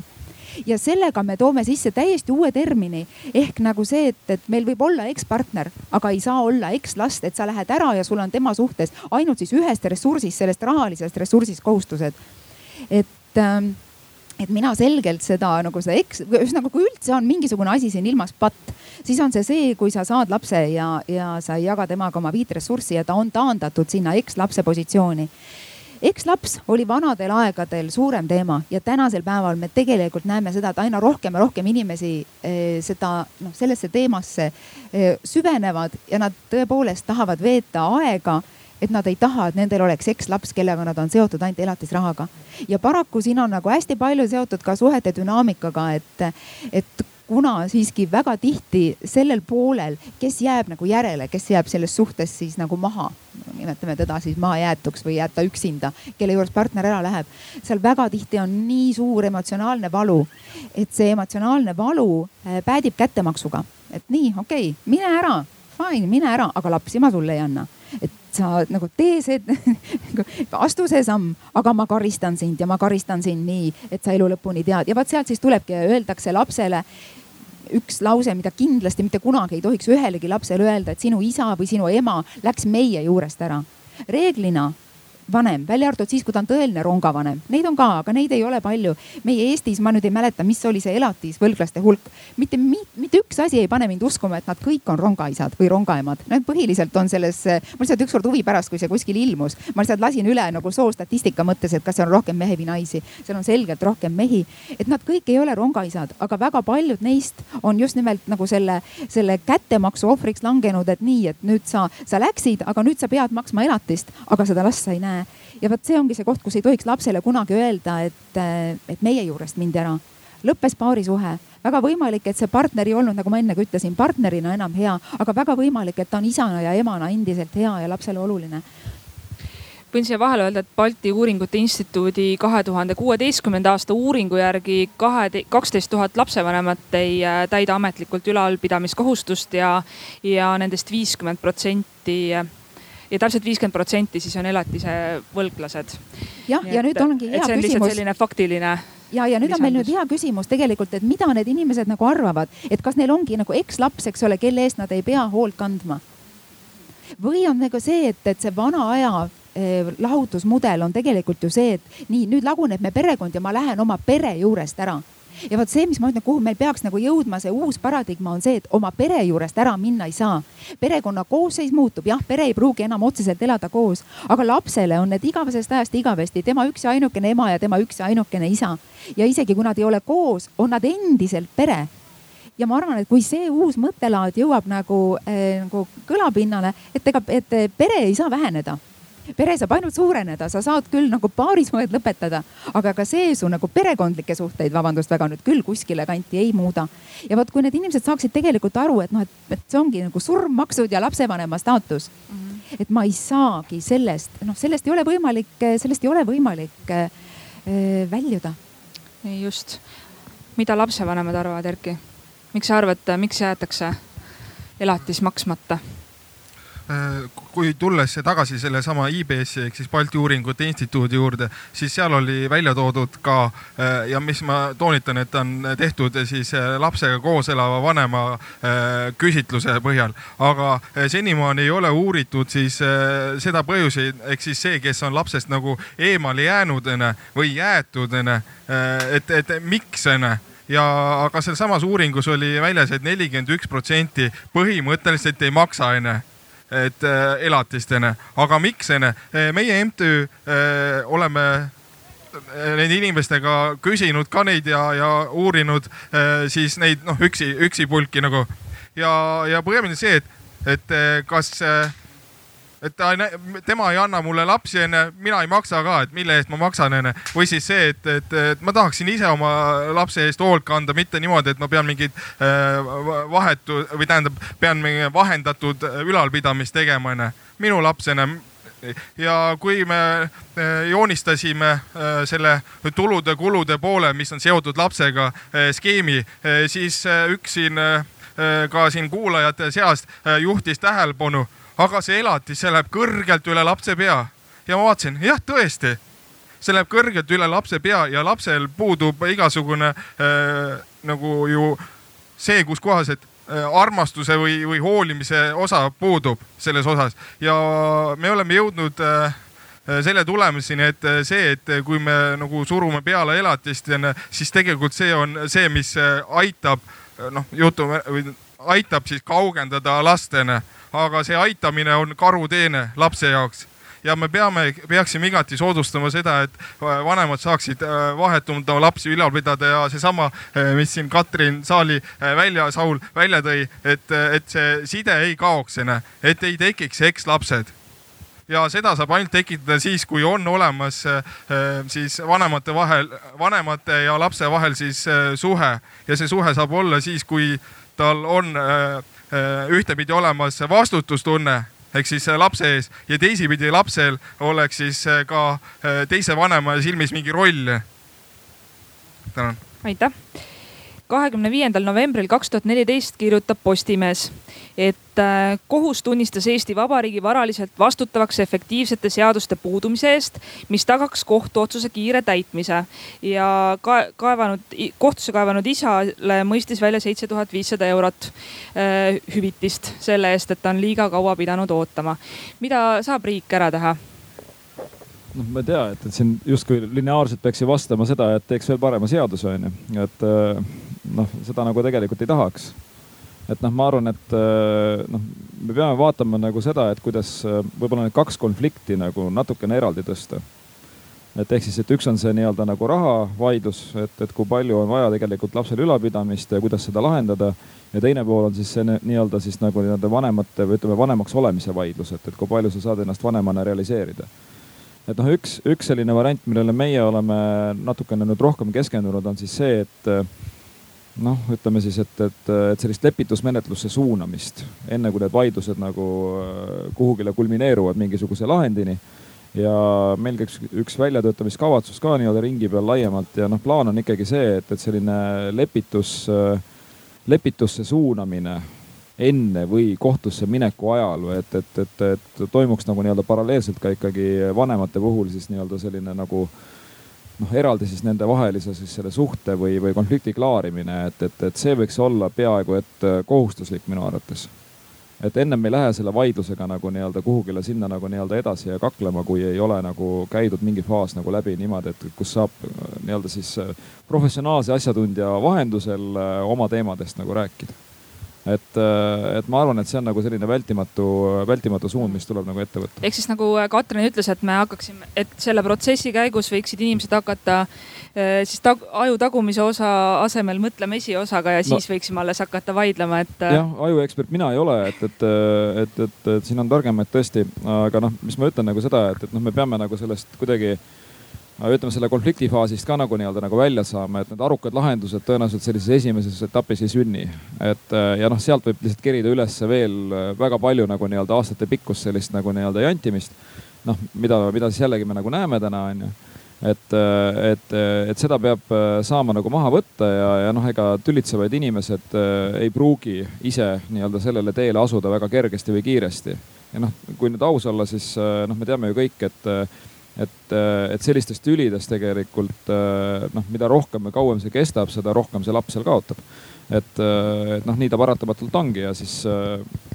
ja sellega me toome sisse täiesti uue termini ehk nagu see, et, et meil võib olla ekspartner, aga ei saa olla ekslast, et sa lähed ära ja sul on tema suhtes ainult siis ühest ressursist, sellest rahalisest ressursist kohustused. et ähm, et mina selgelt seda nagu seda eks-, ühesõnaga, kui üldse on mingisugune asi siin ilmas patt, siis on see see, kui sa saad lapse ja, ja sa ei jaga temaga oma viit ressurssi ja ta on taandatud sinna ekslapse positsiooni ekslaps oli vanadel aegadel suurem teema ja tänasel päeval me tegelikult näeme seda, et aina rohkem ja rohkem inimesi eh, seda noh, sellesse teemasse eh, süvenevad ja nad tõepoolest tahavad veeta aega et nad ei taha, et nendel oleks ekslaps, kellega nad on seotud ainult elatisrahaga. ja paraku siin on nagu hästi palju seotud ka suhete dünaamikaga, et, et kuna siiski väga tihti sellel poolel, kes jääb nagu järele, kes jääb selles suhtes siis nagu maha, nimetame teda siis mahajäetuks või jääb ta üksinda, kelle juures partner ära läheb. seal väga tihti on nii suur emotsionaalne valu, et see emotsionaalne valu äh, päädib kättemaksuga, et nii, okei okay,, mine ära, fine, mine ära, aga lapsi ma sulle ei anna et sa nagu tee see (laughs) nagu astu see samm, aga ma karistan sind ja ma karistan sind nii, et sa elu lõpuni tead ja vot sealt siis tulebki ja öeldakse lapsele üks lause, mida kindlasti mitte kunagi ei tohiks ühelegi lapsele öelda, et sinu isa või sinu ema läks meie juurest ära. reeglina vanem, välja arvatud siis, kui ta on tõeline rongavanem, neid on ka, aga neid ei ole palju. meie Eestis, ma nüüd ei mäleta, mis oli see elatisvõlglaste hulk, mitte, mitte üks asi ei pane mind uskuma, et nad kõik on rongaisad või rongaemad. Need põhiliselt on selles, ma lihtsalt ükskord huvi pärast, kui see kuskil ilmus, ma lihtsalt lasin üle nagu soostatistika mõttes, et kas seal on rohkem mehi või naisi. seal on selgelt rohkem mehi, et nad kõik ei ole rongaisad, aga väga paljud neist on just nimelt nagu selle, selle kättemaksu ohvriks langenud, et nii, et nüüd sa, sa läksid, aga nüüd sa pead maksma elatist, aga seda last sa ei näe ja vot see ongi see koht, kus ei tohiks lapsele kunagi öelda, et, et meie juurest mindi ära. lõppes paarisuhe, väga võimalik, et see partner ei olnud, nagu ma enne ka ütlesin, partnerina enam hea, aga väga võimalik, et ta on isana ja emana endiselt hea ja lapsele oluline võin siia vahele öelda, et Balti Uuringute Instituudi kahe tuhande kuueteistkümnenda aasta uuringu järgi kahe, kaksteist tuhat lapsevanemat ei äh, täida ametlikult ülalpidamiskohustust ja, ja nendest viiskümmend protsenti ja täpselt viiskümmend protsenti siis on elatise võlglased. jah, ja nüüd ongi hea küsimus. selline faktiline ja, ja nüüd lisandus. on meil nüüd hea küsimus tegelikult, et mida need inimesed nagu arvavad, et kas neil ongi nagu ekslaps, eks ole, kelle eest nad ei pea hoolt kandma. või on nagu see, et, et see vana aja eh, lahutusmudel on tegelikult ju see, et nii nüüd laguneb me perekond ja ma lähen oma pere juurest ära ja vot see, mis ma ütlen, kuhu meil peaks nagu jõudma, see uus paradigma on see, et oma pere juurest ära minna ei saa. perekonna koosseis muutub, jah, pere ei pruugi enam otseselt elada koos, aga lapsele on need igavesest ajast igavesti tema üks ja ainukene ema ja tema üks ja ainukene isa. ja isegi kui nad ei ole koos, on nad endiselt pere ja ma arvan, et kui see uus mõttelaad jõuab nagu äh,, nagu kõlapinnale, et ega, et pere ei saa väheneda pere saab ainult suureneda, sa saad küll nagu paarisuhed lõpetada, aga ka see su nagu perekondlikke suhteid, vabandust väga nüüd küll kuskile kanti ei muuda. ja vot, kui need inimesed saaksid tegelikult aru, et noh, et, et see ongi nagu surmmaksud ja lapsevanema staatus mm. -hmm. et ma ei saagi sellest, noh, sellest ei ole võimalik, sellest ei ole võimalik äh, väljuda. just, mida lapsevanemad arvavad, Erki? miks sa arvad, miks jäetakse elatis maksmata? Äh, kui tulles tagasi sellesama IBS-i ehk siis Balti Uuringute Instituudi juurde, siis seal oli välja toodud ka äh, ja mis ma toonitan, et on tehtud siis äh, lapsega koos elava vanema küsitluse põhjal, aga senimaani ei ole uuritud siis seda põhjusi, ehk siis see, kes on lapsest nagu eemale jäänud või jäetud, et, et miks ja aga sealsamas uuringus oli väljas et, et nelikümmend üks protsenti põhimõtteliselt ei maksa onju et äh, elatistena, aga miks onju, äh, meie MTÜ äh, oleme nende inimestega küsinud ka neid ja, ja uurinud siis neid noh, üksi, üksipulki nagu. Ja, ja põhiline see, et, et kas et ta, tema ei anna mulle lapsi onju, mina ei maksa ka, et mille eest ma maksan onju. või siis see, et, et, et ma tahaksin ise oma lapse eest hoolt kanda, mitte niimoodi, et ma pean mingit äh, vahetu või tähendab, pean mingi vahendatud ülalpidamist tegema onju. minu laps onju ja kui me äh, joonistasime äh, selle tulude-kulude poole, mis on seotud lapsega skeemi, siis üks siin ka siin kuulajate seast juhtis tähelepanu aga see elatis, see läheb kõrgelt üle lapse pea. ja ma vaatasin, jah, tõesti. see läheb kõrgelt üle lapse pea ja lapsel puudub igasugune äh, nagu ju see, kus kohas, et äh, armastuse või, või hoolimise osa puudub selles osas ja me oleme jõudnud äh, selle tulemuseni, et see, et kui me nagu surume peale elatist, siis tegelikult see on see, mis aitab noh, jutu või aitab siis kaugendada lastena, aga see aitamine on karuteene lapse jaoks. Ja me peame, peaksime igati soodustama seda, et äh, vanemad saaksid äh, vahetult oma lapsi ülal pidada ja seesama, äh, mis siin Katrin Saali välja, Saul välja tõi, et, et see side ei kaoks, et ei tekiks ekslapsed. Ja seda saab ainult tekitada siis, kui on olemas siis vanemate vahel, vanemate ja lapse vahel siis suhe. Ja see suhe saab olla siis, kui tal on ühtepidi olemas vastutustunne ehk siis äh, lapse ees ja teisipidi lapsel oleks siis äh, ka äh, teise vanema silmis mingi roll. tänan. aitäh kahekümne viiendal novembril kaks tuhat neliteist kirjutab Postimees, et äh, kohus tunnistas Eesti Vabariigi varaliselt vastutavaks efektiivsete seaduste puudumise eest, mis tagaks kohtuotsuse kiire täitmise ja ka kaevanud, kohtusse kaevanud isale mõistis välja seitse tuhat viissada eurot äh, hüvitist selle eest, et ta on liiga kaua pidanud ootama. mida saab riik ära teha? noh, ma ei tea, et, et siin justkui lineaarselt peaks ju vastama seda, et teeks veel parema seaduse, onju. et äh, noh, seda nagu tegelikult ei tahaks. et noh, ma arvan, et äh, noh, me peame vaatama nagu seda, et kuidas äh, võib-olla need kaks konflikti nagu natukene eraldi tõsta. et ehk siis, et üks on see nii-öelda nagu rahavaidlus, et, et kui palju on vaja tegelikult lapsele ülalpidamist ja kuidas seda lahendada. ja teine pool on siis see nii-öelda siis nagu nii-öelda vanemate või ütleme, vanemaks olemise vaidlus, et, et kui palju sa saad ennast vanemana realiseerida et noh, üks, üks selline variant, millele meie oleme natukene nüüd rohkem keskendunud, on siis see, et noh, ütleme siis, et, et, et sellist lepitusmenetlusse suunamist, enne kui need vaidlused nagu äh, kuhugile kulmineeruvad mingisuguse lahendini. ja meil käiks üks väljatöötamiskavatsus ka nii-öelda ringi peal laiemalt ja noh, plaan on ikkagi see, et, et selline lepitus, äh, lepitusse suunamine enne või kohtusse mineku ajal või et, et, et, et toimuks nagu nii-öelda paralleelselt ka ikkagi vanemate puhul siis nii-öelda selline nagu noh, eraldi siis nendevahelise siis selle suhte või, või konflikti klaarimine, et, et, et see võiks olla peaaegu et kohustuslik minu arvates. et ennem ei lähe selle vaidlusega nagu nii-öelda kuhugile sinna nagu nii-öelda edasi ja kaklema, kui ei ole nagu käidud mingi faas nagu läbi niimoodi, et kus saab nii-öelda siis professionaalse asjatundja vahendusel oma teemadest nagu rääkida et, äh, et ma arvan, et see on nagu selline vältimatu, vältimatu suund, mis tuleb nagu ette võtta. ehk siis nagu äh, Katrin ütles, et me hakkaksime, et selle protsessi käigus võiksid inimesed hakata äh, siis tag, aju tagumise osa asemel mõtlema esiosaga ja siis no, võiksime alles hakata vaidlema, et. jah, ajuekspert mina ei ole, et, et, et, et, et siin on targemaid tõesti, aga noh, mis ma ütlen nagu seda, et, et noh, me peame nagu sellest kuidagi ütleme selle konflikti faasist ka nagu nii-öelda nagu välja saama, et need arukad lahendused tõenäoliselt sellises esimeses etapis ei sünni. et ja noh, sealt võib lihtsalt kerida ülesse veel väga palju nagu nii-öelda aastate pikkust sellist nagu nii-öelda jantimist. noh, mida, mida siis jällegi me nagu näeme täna on ju et, et, et seda peab saama nagu maha võtta ja, ja noh, ega tülitsevad inimesed ei pruugi ise nii-öelda sellele teele asuda väga kergesti või kiiresti. ja noh, kui nüüd aus olla, siis noh, me teame ju kõik, et et, äh, et sellistest tülidest tegelikult äh, noh, mida rohkem või kauem see kestab, seda rohkem see laps seal kaotab. et, äh, et noh, nii ta paratamatult ongi ja siis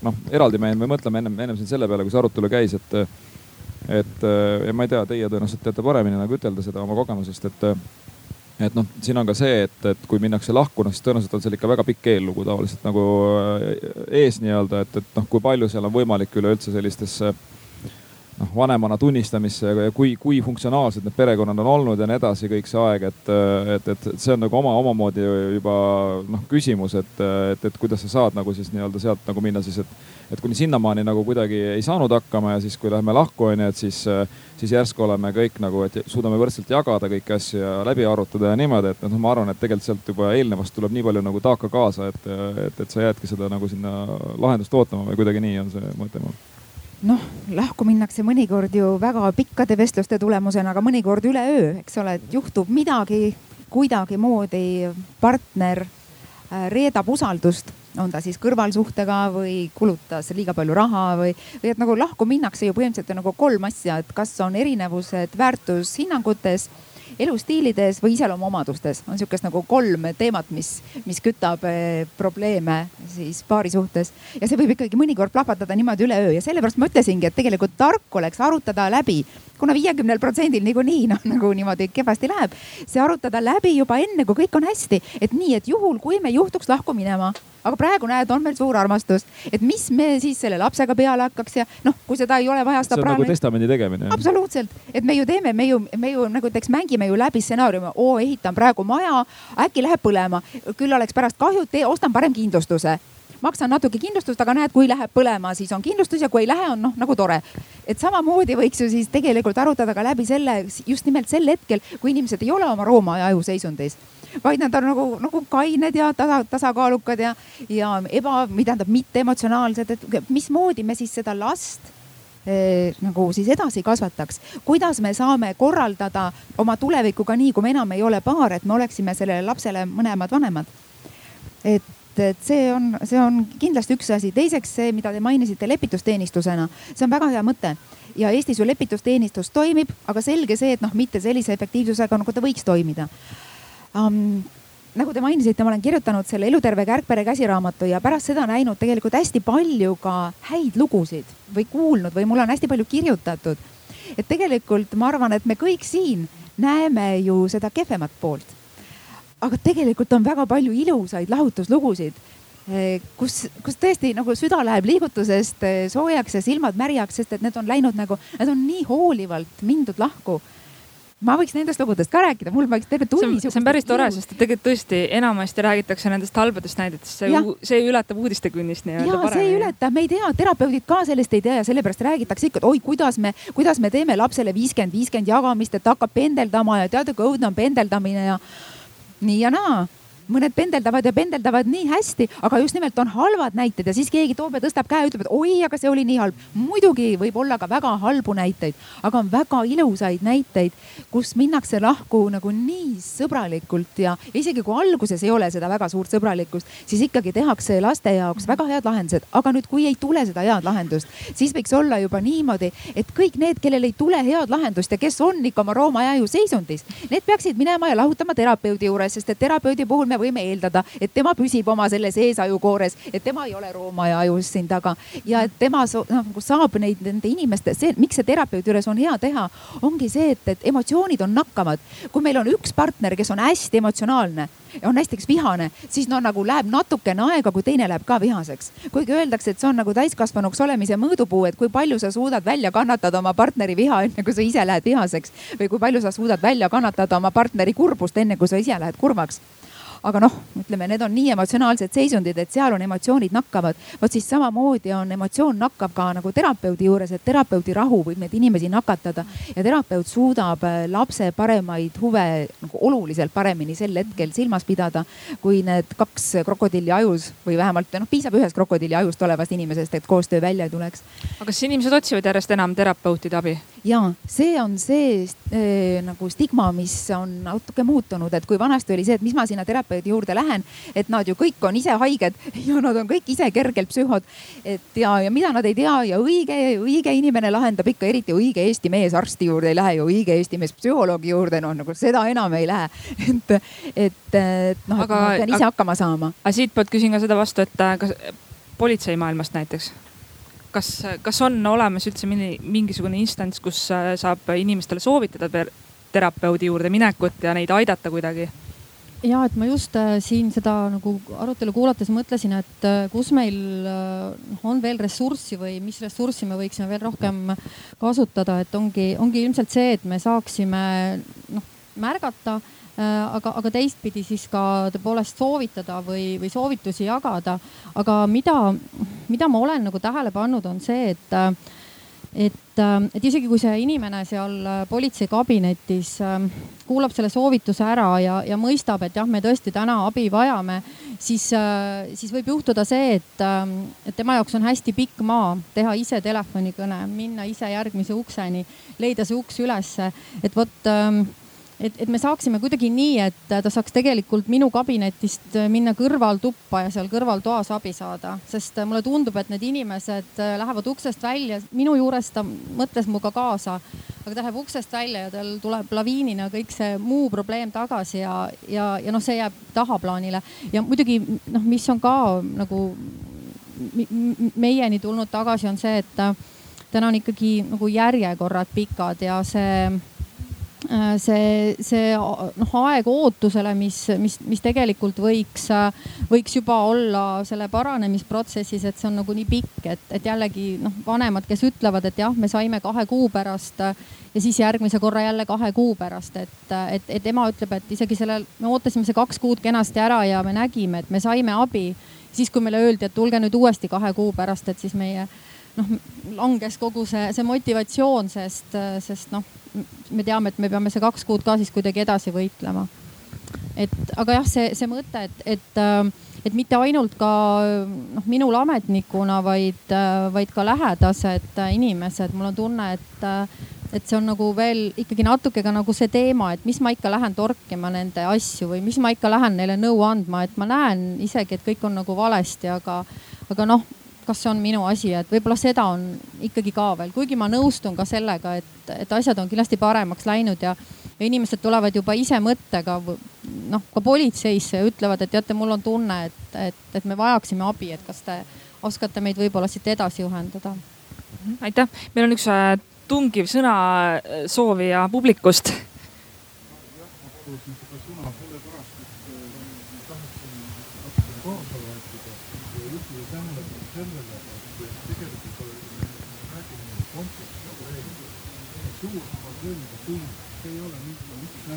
noh, eraldi me, me mõtleme ennem, ennem siin selle peale, kui see arutelu käis, et, et ja ma ei tea, teie tõenäoliselt teate paremini nagu ütelda seda oma kogemusest, et et noh, siin on ka see, et, et kui minnakse lahku, noh siis tõenäoliselt on seal ikka väga pikk eellugu tavaliselt nagu ees nii-öelda, et, et noh, kui palju seal on võimalik üleüldse sellistesse äh, noh, vanemana tunnistamisse ja kui, kui funktsionaalsed need perekonnad on olnud ja nii edasi, kõik see aeg, et, et, et see on nagu oma, omamoodi juba noh, küsimus, et, et, et kuidas sa saad nagu siis nii-öelda sealt nagu minna siis, et, et kuni sinnamaani nagu kuidagi ei saanud hakkama ja siis, kui läheme lahku, onju, et siis, siis järsku oleme kõik nagu, et suudame võrdselt jagada kõiki asju ja läbi arutada ja niimoodi, et noh, ma arvan, et tegelikult sealt juba eelnevast tuleb nii palju nagu taaka kaasa, et, et, et sa jäädki seda nagu sinna lahendust ootama või kuidagi nii on see mõte mul noh, lahku minnakse mõnikord ju väga pikkade vestluste tulemusena, aga mõnikord üleöö, eks ole, et juhtub midagi, kuidagimoodi partner äh, reedab usaldust on ta siis kõrvalsuhtega või kulutas liiga palju raha või, või et nagu lahku minnakse ju põhimõtteliselt nagu kolm asja, et kas on erinevused väärtushinnangutes elustiilides või iseloomuomadustes on sihukest nagu kolm teemat, mis, mis kütab eh, probleeme siis paari suhtes. ja see võib ikkagi mõnikord plahvatada niimoodi üleöö ja sellepärast ma ütlesingi, et tegelikult tark oleks arutada läbi kuna viiekümnel protsendil niikuinii noh, nagu niimoodi kehvasti läheb, see arutada läbi juba enne, kui kõik on hästi, et nii, et juhul, kui me juhtuks lahku minema aga praegu näed, on meil suur armastus, et mis me siis selle lapsega peale hakkaks ja noh, kui seda ei ole vaja. see on praegu... nagu testamendi tegemine. absoluutselt, et me ju teeme, me ju, me ju nagu näiteks mängime ju läbi stsenaariumi, oo ehitan praegu maja, äkki läheb põlema, küll oleks pärast kahju, ostan parem kindlustuse maksan natuke kindlustust, aga näed, kui läheb põlema, siis on kindlustus ja kui ei lähe, on noh nagu tore. et samamoodi võiks ju siis tegelikult arutada ka läbi selle just nimelt sel hetkel, kui inimesed ei ole oma rooma ja ajuseisundis vaid nad on nagu, nagu kained ja tasa, tasakaalukad ja, ja eba, või tähendab mitteemotsionaalsed, et mismoodi me siis seda last eh, nagu siis edasi kasvataks. kuidas me saame korraldada oma tulevikku ka nii, kui me enam ei ole paar, et me oleksime sellele lapsele mõlemad vanemad. et, et see on, see on kindlasti üks asi. teiseks see, mida te mainisite lepitusteenistusena, see on väga hea mõte ja Eestis ju lepitusteenistus toimib, aga selge see, et noh, mitte sellise efektiivsusega nagu ta võiks toimida um, nagu te mainisite, ma olen kirjutanud selle Eluterve kärgpere käsiraamatu ja pärast seda näinud tegelikult hästi palju ka häid lugusid või kuulnud või mulle on hästi palju kirjutatud. et tegelikult ma arvan, et me kõik siin näeme ju seda kehvemat poolt aga tegelikult on väga palju ilusaid lahutuslugusid eh, kus, kus tõesti nagu süda läheb liigutusest eh, soojaks ja silmad märjaks, sest et need on läinud nagu, need on nii hoolivalt mindud lahku ma võiks nendest lugudest ka rääkida, mul võiks terve tunni. see on päris tore, sest tegelikult tõesti enamasti räägitakse nendest halbadest näidetest, see, see ületab uudistekünnist nii-öelda paremini. see ei ületa, me ei tea, terapeudid ka sellest ei tea ja sellepärast räägitakse ikka, et oi, kuidas me, kuidas me teeme lapsele viiskümmend, viiskümmend jagamist, et hakkab pendeldama ja teate, kui õudne on pendeldamine ja nii ja naa mõned pendeldavad ja pendeldavad nii hästi, aga just nimelt on halvad näited ja siis keegi toob ja tõstab käe ja ütleb, et oi, aga see oli nii halb. muidugi võib olla ka väga halbu näiteid, aga on väga ilusaid näiteid, kus minnakse lahku nagu nii sõbralikult ja isegi kui alguses ei ole seda väga suurt sõbralikkust, siis ikkagi tehakse laste jaoks väga head lahendused. aga nüüd, kui ei tule seda head lahendust, siis võiks olla juba niimoodi, et kõik need, kellel ei tule head lahendust ja kes on ikka oma Rooma jääju seisundis, need peaksid minema ja lahutama terapeudi juures, sest et terapeudi puhul me võime eeldada, et tema püsib oma selles eesajukoores, et tema ei ole Rooma ja ajus siin taga ja et tema noh nagu saab neid nende inimeste, see, miks see terapeudi juures on hea teha, ongi see, et, et emotsioonid on nakkavad. kui meil on üks partner, kes on hästi emotsionaalne on hästi vihane, siis no nagu läheb natukene aega, kui teine läheb ka vihaseks. kuigi öeldakse, et see on nagu täiskasvanuks olemise mõõdupuu, et kui palju sa suudad välja kannatada oma partneri viha, enne kui sa ise lähed vihaseks või kui palju sa suudad välja kannatada oma partneri kurbust, enne kui sa ise lähed kurvaks aga noh, ütleme, need on nii emotsionaalsed seisundid, et seal on emotsioonid nakkavad. vot siis samamoodi on emotsioon nakkab ka nagu terapeudi juures, et terapeudi rahu võib neid inimesi nakatada ja terapeut suudab äh, lapse paremaid huve nagu oluliselt paremini sel hetkel silmas pidada, kui need kaks krokodilli ajus või vähemalt noh, piisab ühest krokodilli ajust olevast inimesest, et koostöö välja ei tuleks. aga kas inimesed otsivad järjest enam terapeutide abi? Ja see on see äh, nagu stigma, mis on natuke muutunud, et kui vanasti oli see, et mis ma sinna terapeudi juurde lähen, et nad ju kõik on ise haiged (laughs) ja nad on kõik ise kergelt psühhod. et ja, ja mida nad ei tea ja õige, õige inimene lahendab ikka, eriti õige eesti mees arsti juurde ei lähe ju õige eesti mees psühholoogi juurde, noh nagu seda enam ei lähe. (laughs) et, et, et noh, et ma pean ise aga, hakkama saama. aga siitpoolt küsin ka seda vastu, et äh, kas politseimaailmast näiteks kas, kas on olemas üldse mingisugune instants, kus äh, saab inimestele soovitada terapeudi juurde minekut ja neid aidata kuidagi? ja et ma just äh, siin seda nagu arutelu kuulates mõtlesin, et äh, kus meil äh, on veel ressurssi või mis ressurssi me võiksime veel rohkem kasutada, et ongi, ongi ilmselt see, et me saaksime noh märgata aga, aga teistpidi siis ka tõepoolest soovitada või, või soovitusi jagada. aga mida, mida ma olen nagu tähele pannud, on see, et et, ähm, et isegi kui see inimene seal äh, politseikabinetis ähm, kuulab selle soovituse ära ja, ja mõistab, et jah, me tõesti täna abi vajame, siis, äh, siis võib juhtuda see, et, ähm, et tema jaoks on hästi pikk maa teha ise telefonikõne, minna ise järgmise ukseni, leida see uks ülesse, et vot et, et me saaksime kuidagi nii, et ta saaks tegelikult minu kabinetist minna kõrvaltuppa ja seal kõrvaltoas abi saada, sest mulle tundub, et need inimesed lähevad uksest välja, minu juures ta mõtles minuga kaasa, aga ta läheb uksest välja ja tal tuleb laviinina kõik see muu probleem tagasi ja, ja, ja noh, see jääb tahaplaanile. Ja muidugi noh, mis on ka nagu meieni tulnud tagasi, on see, et täna on ikkagi nagu järjekorrad pikad ja see Äh, see, see noh, aeg ootusele, mis, mis, mis tegelikult võiks, võiks juba olla selle paranemisprotsessis, et see on nagu nii pikk, et, et jällegi noh, vanemad, kes ütlevad, et jah, me saime kahe kuu pärast ja siis järgmise korra jälle kahe kuu pärast, et, et, et ema ütleb, et isegi sellel, me ootasime see kaks kuud kenasti ära ja me nägime, et me saime abi. siis, kui meile öeldi, et tulge nüüd uuesti kahe kuu pärast, et siis meie noh, langes kogu see, see motivatsioon, sest, sest noh, me teame, et me peame see kaks kuud ka siis kuidagi edasi võitlema. et aga jah, see, see mõte, et, et, et mitte ainult ka noh, minul ametnikuna, vaid, vaid ka lähedased inimesed, mul on tunne, et et see on nagu veel ikkagi natuke ka nagu see teema, et mis ma ikka lähen torkima nende asju või mis ma ikka lähen neile nõu andma, et ma näen isegi, et kõik on nagu valesti, aga, aga noh kas see on minu asi, et võib-olla seda on ikkagi ka veel, kuigi ma nõustun ka sellega, et, et asjad on kindlasti paremaks läinud ja, ja inimesed tulevad juba ise mõttega noh, ka politseisse ja ütlevad, et teate, mul on tunne, et, et, et me vajaksime abi, et kas te oskate meid võib-olla siit edasi juhendada. aitäh, meil on üks äh, tungiv sõnasoovija publikust rõõmuga tund, see ei ole mingi lihtne.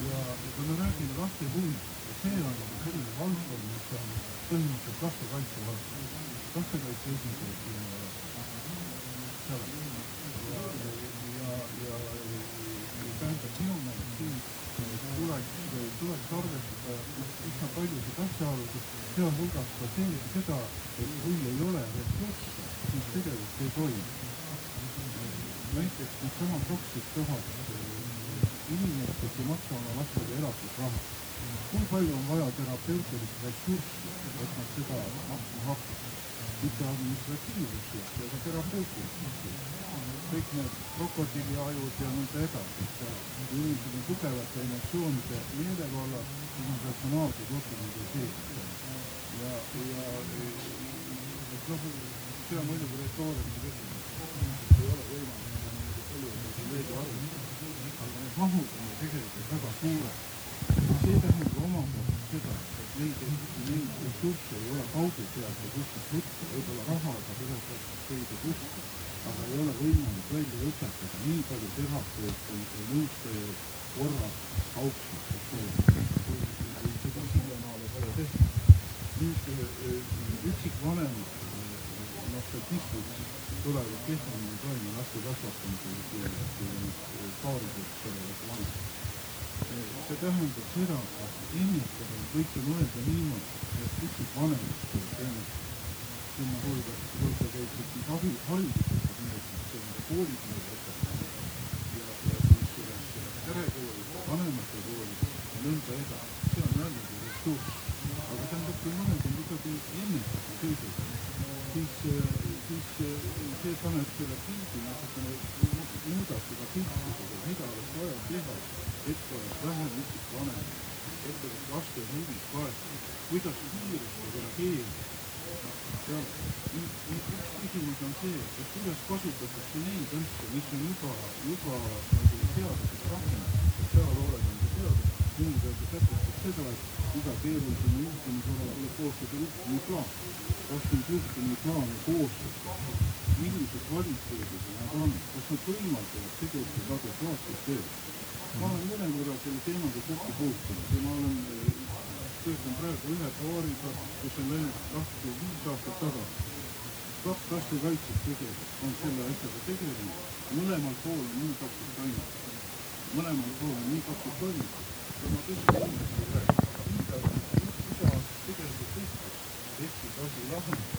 ja, ja kui me räägime laste huvist, see on selline valdkond, mis on põhimõtteliselt lastekaitse valdkond. lastekaitse esindajad siin tuleks arvestada üsna paljusid asjaolusid, sealhulgas ka see, seda, et kui ei ole ressursse, siis tegevust ei toimu näiteks needsamad kaksteist tuhat inimest, kes ei maksa oma lastele elatusraha. kui palju on vaja terapeutilist ressurssi, et nad seda maksma hakkavad? mitte administratiivressurssi, aga terapeutilist ressurssi. Kõik need krokodilliajud ja nõnda edasi, et inimesed on tugevate emotsioonide meelevallas, siis on ratsionaalsed otsused ei tee. ja, ja noh, see on muidugi retooriline küsimus, ei ole võimalik Leedu arvestus, aga need mahud on ju tegelikult väga suured. see tähendab omakorda seda, et neid, neid ressursse ei ole kaugu pealt ja kuskilt võtta, võib-olla rahaga bürokraatlik leida kuskil, aga ei ole võimalik välja õpetada nii palju terapeuti ja nõustajaid korraga ole, kui seda siiamaale pole tehtud. nüüd üksikvanemad, noh, statistid tulevad kehvemini toime laste kasvatamisel kui, kui paarides olevad vanemad. see tähendab seda, et ennetavalt võiks ju mõelda niimoodi, et üksikvanemad teenust sinna hulga, hulka käiksid siis abi, hariduslikud meetmed, see on ka koolitöö õpetamine ja, ja siis perekoolis, vanemate koolis ja nõnda edasi. see on jällegi ressurss. aga tähendab, kui mõelda midagi ennetava seisukohalt, siis, siis see paneb selle pildi natukene, muudab seda pilti, mida oleks vaja teha, et oleks vähem üksikvanemaid, et oleks laste huvid kaetud, kuidas kiiresti reageerida. Ja üks küsimus on see, et kuidas kasutatakse neid asju, mis on juba, juba nagu seaduses rakendatud, sotsiaalhoolekande seadus, minu teada sätestab seda, et iga keerulisema juhtumisala tuleb koostada juhtumiplaan kas neid juhtumiplaane koostatakse, millised kvaliteedid nad on, kas nad võimaldavad tegelikult adekvaatset tööd. ma olen mõnevõrra selle teemaga kokku puutunud ja ma olen, töötan praegu ühe paariga, kes on läinud lahti viis aastat tagasi. kaks lastekaitset tegelikult on selle asjaga tegelenud, mõlemal pool on nii paksult toimitud. mõlemal pool on nii paksult toimitud ja ma tõesti inimestele räägin, mida isa tegelikult tehti tekstis asi lahendada.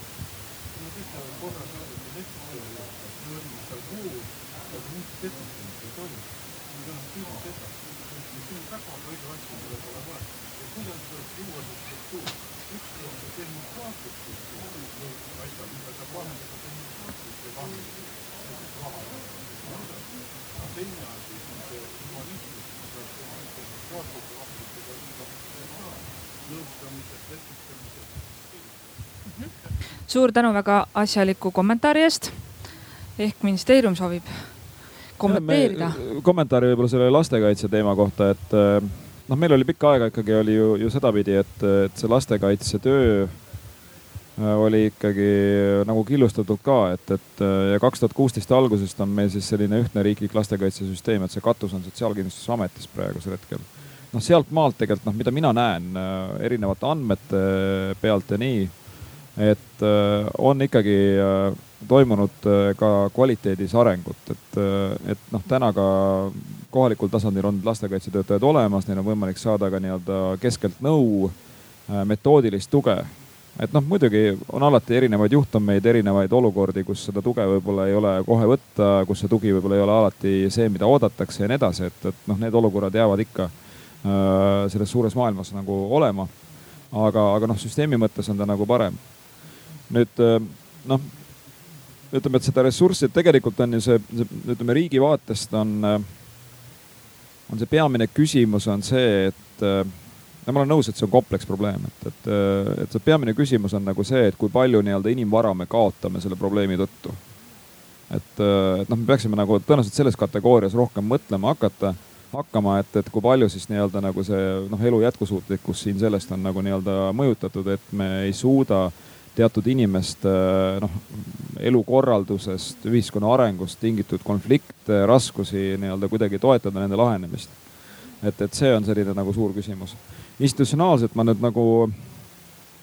Nad ütlevad korra saadeti teksti, me olime seal koos, aga mingit tekestamist ei toimunud. suur tänu väga asjaliku kommentaari eest. ehk ministeerium soovib kommenteerida. kommentaari võib-olla selle lastekaitse teema kohta, et eh, noh, meil oli pikka aega ikkagi oli ju, ju sedapidi, et, et see lastekaitsetöö eh, oli ikkagi nagu killustatud ka, et, et ja kaks tuhat kuusteist algusest on meil siis selline ühtne riiklik lastekaitsesüsteem, et see katus on Sotsiaalkindlustusametis praegusel hetkel. noh, sealt maalt tegelikult noh, mida mina näen erinevate andmete pealt ja nii et äh, on ikkagi äh, toimunud äh, ka kvaliteedis arengut, et, et noh, täna ka kohalikul tasandil on lastekaitsetöötajad olemas, neil on võimalik saada ka nii-öelda keskelt nõu, metoodilist tuge. et noh, muidugi on alati erinevaid juhtumeid, erinevaid olukordi, kus seda tuge võib-olla ei ole kohe võtta, kus see tugi võib-olla ei ole alati see, mida oodatakse ja nii edasi, et, et noh, need olukorrad jäävad ikka selles suures maailmas nagu olema. aga, aga noh, süsteemi mõttes on ta nagu parem nüüd äh, noh, ütleme, et seda ressurssi, et tegelikult on ju see, see, ütleme riigi vaatest on, on see peamine küsimus on see, et ja ma olen nõus, et see on kompleksprobleem, et, et, et see peamine küsimus on nagu see, et kui palju nii-öelda inimvara me kaotame selle probleemi tõttu. et, et noh, me peaksime nagu tõenäoliselt selles kategoorias rohkem mõtlema hakata, hakkama, et, et kui palju siis nii-öelda nagu see noh, elu jätkusuutlikkus siin sellest on nagu nii-öelda mõjutatud, et me ei suuda äh, teatud inimeste noh, elukorraldusest, ühiskonna arengust tingitud konflikte, raskusi nii-öelda kuidagi toetada nende lahenemist. et, et see on selline nagu suur küsimus. institutsionaalselt ma nüüd nagu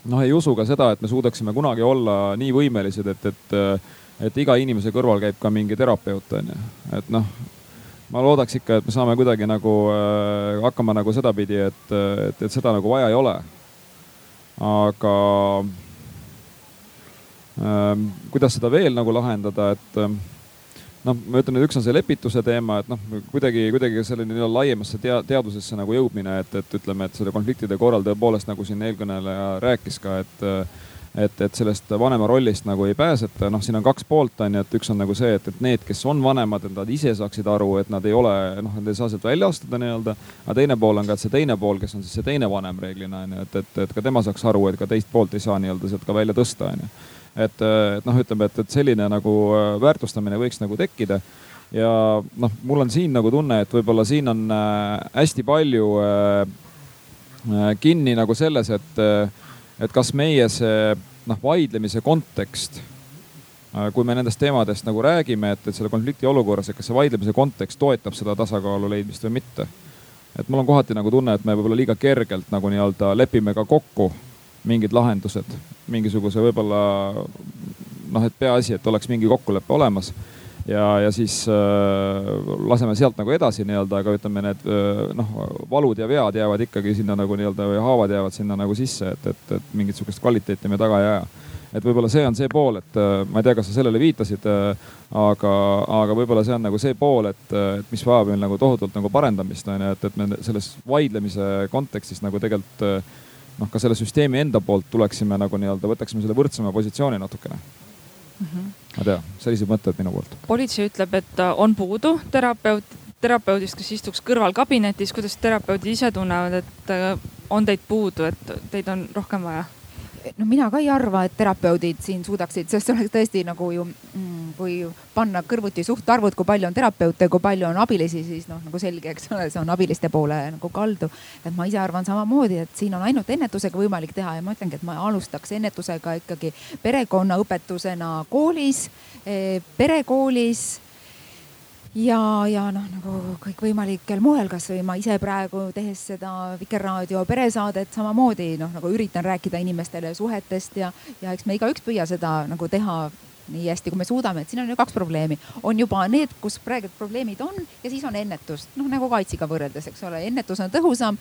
noh, ei usu ka seda, et me suudaksime kunagi olla nii võimelised, et, et, et iga inimese kõrval käib ka mingi terapeut, on ju. et noh, ma loodaks ikka, et me saame kuidagi nagu äh, hakkama nagu sedapidi, et, et, et seda nagu vaja ei ole. aga kuidas seda veel nagu lahendada, et ehm, noh, ma ütlen, et üks on see lepituse teema, et noh, kuidagi, kuidagi selline nii-öelda laiemasse tea, teadusesse nagu jõudmine, et, et ütleme, et selle konfliktide korral tõepoolest nagu siin eelkõneleja rääkis ka, et et, et sellest vanema rollist nagu ei pääseta, noh, siin on kaks poolt on ju, et üks on nagu see, et, et need, kes on vanemad, et nad ise saaksid aru, et nad ei ole, noh, nad ei saa sealt välja astuda nii-öelda. aga teine pool on ka, et see teine pool, kes on siis see teine vanem reeglina on ju, et, et, et ka tema saaks aru, et ka teist poolt ei saa nii-öelda sealt ka välja tõsta on ju et, et noh, ütleme, et, et selline nagu äh, väärtustamine võiks nagu tekkida. ja noh, mul on siin nagu tunne, et võib-olla siin on äh, hästi palju äh, kinni nagu selles, et, et kas meie see noh, vaidlemise kontekst kui me nendest teemadest nagu räägime, et, et selle konflikti olukorras, et kas see vaidlemise kontekst toetab seda tasakaalu leidmist või mitte. et mul on kohati nagu tunne, et me võib-olla liiga kergelt nagu nii-öelda lepime ka kokku mingid lahendused, mingisuguse võib-olla noh, et peaasi, et oleks mingi kokkulepe olemas ja, ja siis äh, laseme sealt nagu edasi nii-öelda, aga ütleme, need äh, noh, valud ja vead jäävad ikkagi sinna nagu nii-öelda või haavad jäävad sinna nagu sisse, et, et, et mingit sihukest kvaliteeti me taga ei aja. et võib-olla see on see pool, et äh, ma ei tea, kas sa sellele viitasid äh,, aga, aga võib-olla see on nagu see pool, et, et mis vajab meil nagu tohutult nagu parendamist on ju, et, et me selles vaidlemise kontekstis nagu tegelikult noh, ka selle süsteemi enda poolt tuleksime nagu nii-öelda, võtaksime selle võrdsema positsiooni natukene mm. -hmm. ma ei tea, sellised mõtted minu poolt. politsei ütleb, et on puudu terapeut, terapeudist, kes istuks kõrval kabinetis, kuidas terapeudid ise tunnevad, et äh, on teid puudu, et teid on rohkem vaja? No mina ka ei arva, et terapeudid siin suudaksid, sest see oleks tõesti nagu ju mm, kui panna kõrvuti suhtarvud, kui palju on terapeute, kui palju on abilisi, siis noh, nagu selge, eks ole, see on abiliste poole nagu kaldu. et ma ise arvan samamoodi, et siin on ainult ennetusega võimalik teha ja ma ütlengi, et ma alustaks ennetusega ikkagi perekonnaõpetusena koolis, eh, perekoolis ja, ja noh, nagu kõikvõimalikel moel, kasvõi ma ise praegu tehes seda Vikerraadio peresaadet samamoodi noh, nagu üritan rääkida inimestele suhetest ja, ja eks me igaüks püüa seda nagu teha nii hästi, kui me suudame, et siin on ju kaks probleemi. on juba need, kus praegu probleemid on ja siis on ennetus, noh nagu kaitsega võrreldes, eks ole, ennetus on tõhusam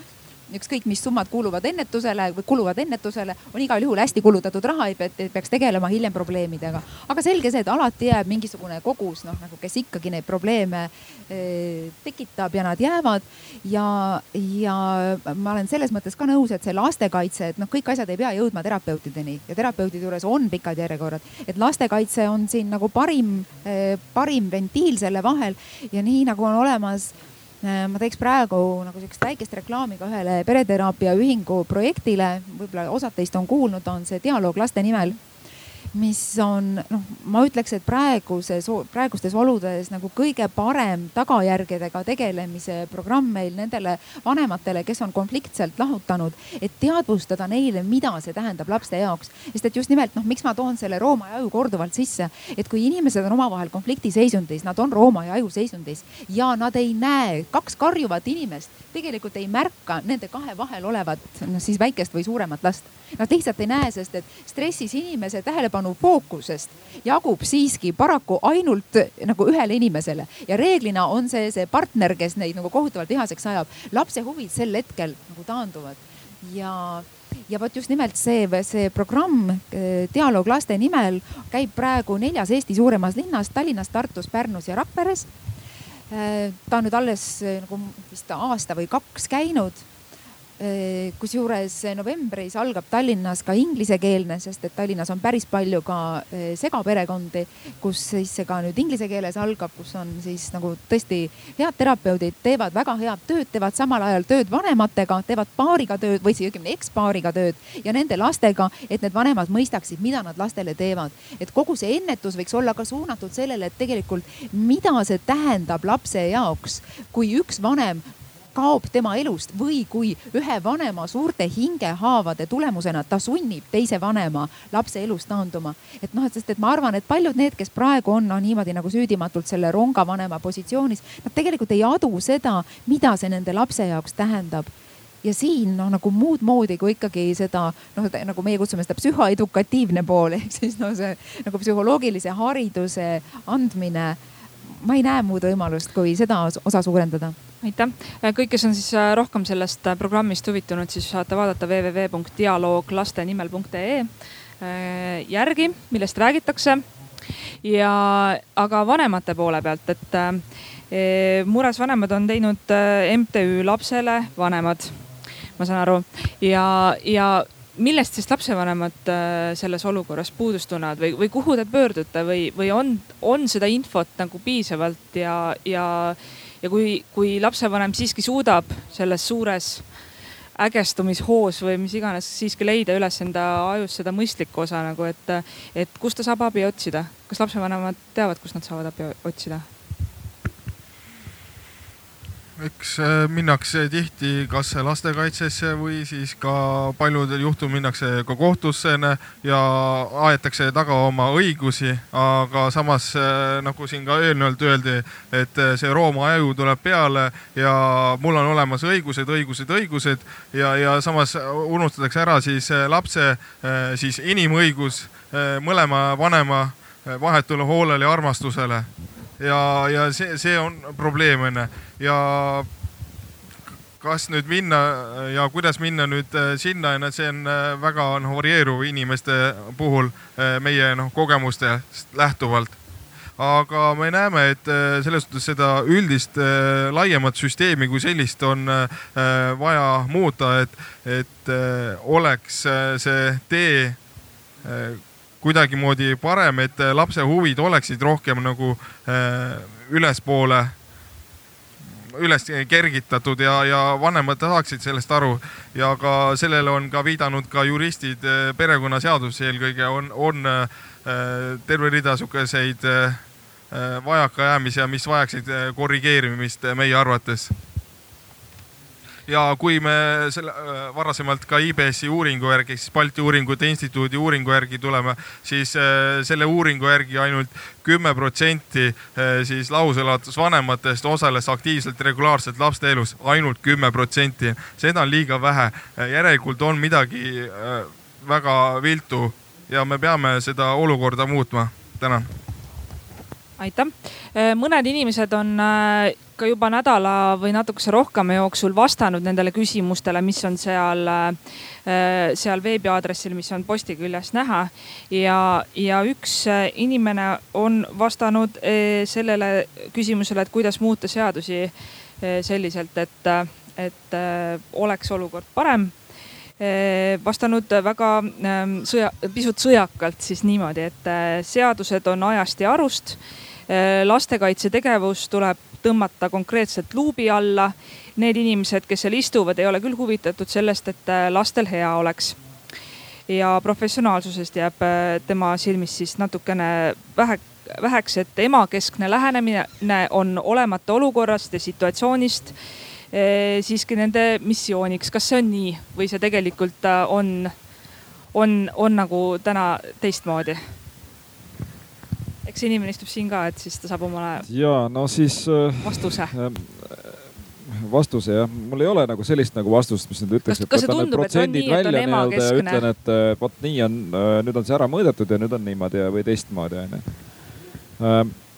ükskõik mis summad kuuluvad ennetusele või kuluvad ennetusele, on igal juhul hästi kulutatud raha, et peaks tegelema hiljem probleemidega. aga selge see, et alati jääb mingisugune kogus, noh nagu, kes ikkagi neid probleeme eh, tekitab ja nad jäävad. ja, ja ma olen selles mõttes ka nõus, et see lastekaitse, et noh, kõik asjad ei pea jõudma terapeutideni ja terapeutide juures on pikad järjekorrad. et lastekaitse on siin nagu parim eh,, parim ventiil selle vahel ja nii nagu on olemas ma teeks praegu nagu sihukest väikest reklaami ka ühele pereteraapia ühingu projektile, võib-olla osad teist on kuulnud, on see dialoog laste nimel mis on noh, ma ütleks, et praeguses, praegustes oludes nagu kõige parem tagajärgedega tegelemise programm meil nendele vanematele, kes on konfliktselt lahutanud, et teadvustada neile, mida see tähendab laste jaoks. sest et just nimelt noh, miks ma toon selle Rooma ja aju korduvalt sisse, et kui inimesed on omavahel konfliktiseisundis, nad on Rooma ja aju seisundis ja nad ei näe kaks karjuvat inimest, tegelikult ei märka nende kahe vahel olevat noh, siis väikest või suuremat last Nad lihtsalt ei näe, sest et stressis inimese tähelepanu fookusest jagub siiski paraku ainult nagu ühele inimesele ja reeglina on see see partner, kes neid nagu kohutavalt vihaseks ajab. lapse huvid sel hetkel nagu taanduvad ja ja vot just nimelt see, see programm eh, Dialoog laste nimel käib praegu neljas Eesti suuremas linnas, Tallinnas, Tartus, Pärnus ja Rakveres. Eh, ta on nüüd alles eh, nagu vist aasta või kaks käinud kusjuures novembris algab Tallinnas ka inglisekeelne, sest et Tallinnas on päris palju ka äh, segaperekondi, kus siis see ka nüüd inglise keeles algab, kus on siis nagu tõesti head terapeudid teevad väga head tööd, teevad samal ajal tööd vanematega, teevad paariga tööd või siis õigemini ekspaariga tööd ja nende lastega, et need vanemad mõistaksid, mida nad lastele teevad. et kogu see ennetus võiks olla ka suunatud sellele, et tegelikult, mida see tähendab lapse jaoks, kui üks vanem kaob tema elust või kui ühe vanema suurte hingehaavade tulemusena ta sunnib teise vanema lapse elust taanduma. et noh, et sest, et ma arvan, et paljud need, kes praegu on no, niimoodi nagu süüdimatult selle rongavanema positsioonis, nad tegelikult ei adu seda, mida see nende lapse jaoks tähendab ja siin noh, nagu muud moodi kui ikkagi seda noh, nagu meie kutsume seda psühhoedukatiivne pool ehk siis no see nagu psühholoogilise hariduse andmine. ma ei näe muud võimalust, kui seda osa suurendada aitäh, kõik, kes on siis äh, rohkem sellest äh, programmist huvitunud, siis saate vaadata www.dialooglastenimel.ee äh, järgi, millest räägitakse. ja, aga vanemate poole pealt, et mures vanemad on teinud MTÜ Lapsele Vanemad, ma saan aru ja, ja millest siis lapsevanemad selles olukorras puudust tunnevad või, või kuhu te pöördute või, või on, on seda infot nagu piisavalt ja, ja ja kui, kui lapsevanem siiski suudab selles suures ägestumishoos või mis iganes siiski leida üles enda ajus seda mõistlikku osa nagu, et, et kust ta saab abi otsida, kas lapsevanemad teavad, kust nad saavad abi otsida? Eks äh, minnakse tihti kas lastekaitsesse või siis ka paljudel juhtudel minnakse ka kohtusse ja aetakse taga oma õigusi, aga samas äh, nagu siin ka eelnevalt öeldi, et äh, see Rooma aju tuleb peale ja mul on olemas õigused, õigused, õigused. Ja, ja samas unustatakse ära siis lapse siis inimõigus mõlema vanema vahetule hoolele ja armastusele ja, ja see, see on probleem onju ja kas nüüd minna ja kuidas minna nüüd äh, sinna, see on äh, väga noh varieeruv inimeste puhul äh, meie noh kogemustest lähtuvalt. aga me näeme, et selles suhtes seda üldist laiemat süsteemi kui sellist on vaja muuta, et, et oleks see tee kuidagimoodi parem, et lapse huvid oleksid rohkem nagu äh, ülespoole, üles kergitatud ja, ja vanemad saaksid sellest aru. Ja ka sellele on ka viidanud ka juristid, äh, perekonnaseadus eelkõige. On, on äh, terve rida sihukeseid vajakajäämisi ja mis vajaksid korrigeerimist meie arvates ja kui me selle äh, varasemalt ka IBS-i uuringu järgi ehk siis Balti Uuringute Instituudi uuringu järgi tuleme, siis äh, selle uuringu järgi ainult kümme protsenti äh, siis lauselatusvanematest osales aktiivselt regulaarselt laste elus, ainult kümme protsenti. seda on liiga vähe, järelikult on midagi väga viltu ja me peame seda olukorda muutma. tänan aitäh. mõned inimesed on ka juba nädala või natukese rohkema jooksul vastanud nendele küsimustele, mis on seal, seal veebiaadressil, mis on posti küljes näha. ja, ja üks inimene on vastanud sellele küsimusele, et kuidas muuta seadusi selliselt, et, et oleks olukord parem vastanud väga ehm, sõja, pisut sõjakalt siis niimoodi, et seadused on ajast ja arust. Eh, lastekaitsetegevus tuleb tõmmata konkreetselt luubi alla. Need inimesed, kes seal istuvad, ei ole küll huvitatud sellest, et lastel hea oleks. ja professionaalsusest jääb tema silmis siis natukene vähe väheks, et emakeskne lähenemine on olemata olukorrast ja situatsioonist siiski nende missiooniks. kas see on nii või see tegelikult äh, on, on, on nagu täna teistmoodi? Eks inimene istub siin ka, et siis ta saab omale. ja no siis. Äh, vastuse vastuse jah, mul ei ole nagu sellist nagu vastust, mis nüüd ütleks, et võtan need protsendid välja nii-öelda ja ütlen, et äh, vot nii on, nüüd on see ära mõõdetud ja nüüd on niimoodi või teistmoodi onju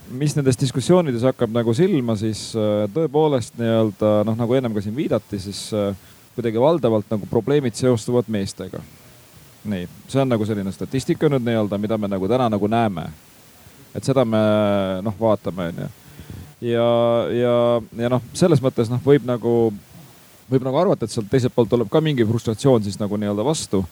mis nendes diskussioonides hakkab nagu silma, siis äh, tõepoolest nii-öelda noh, nagu ennem ka siin viidati, siis äh, kuidagi valdavalt nagu probleemid seostuvad meestega. nii, see on nagu selline statistika nüüd nii-öelda, mida me nagu täna nagu näeme. Et seda me noh, vaatame onju. ja, ja, ja noh, selles mõttes noh, võib nagu, võib nagu arvata, et sealt teiselt poolt tuleb ka mingi frustratsioon siis nagu nii-öelda vastu.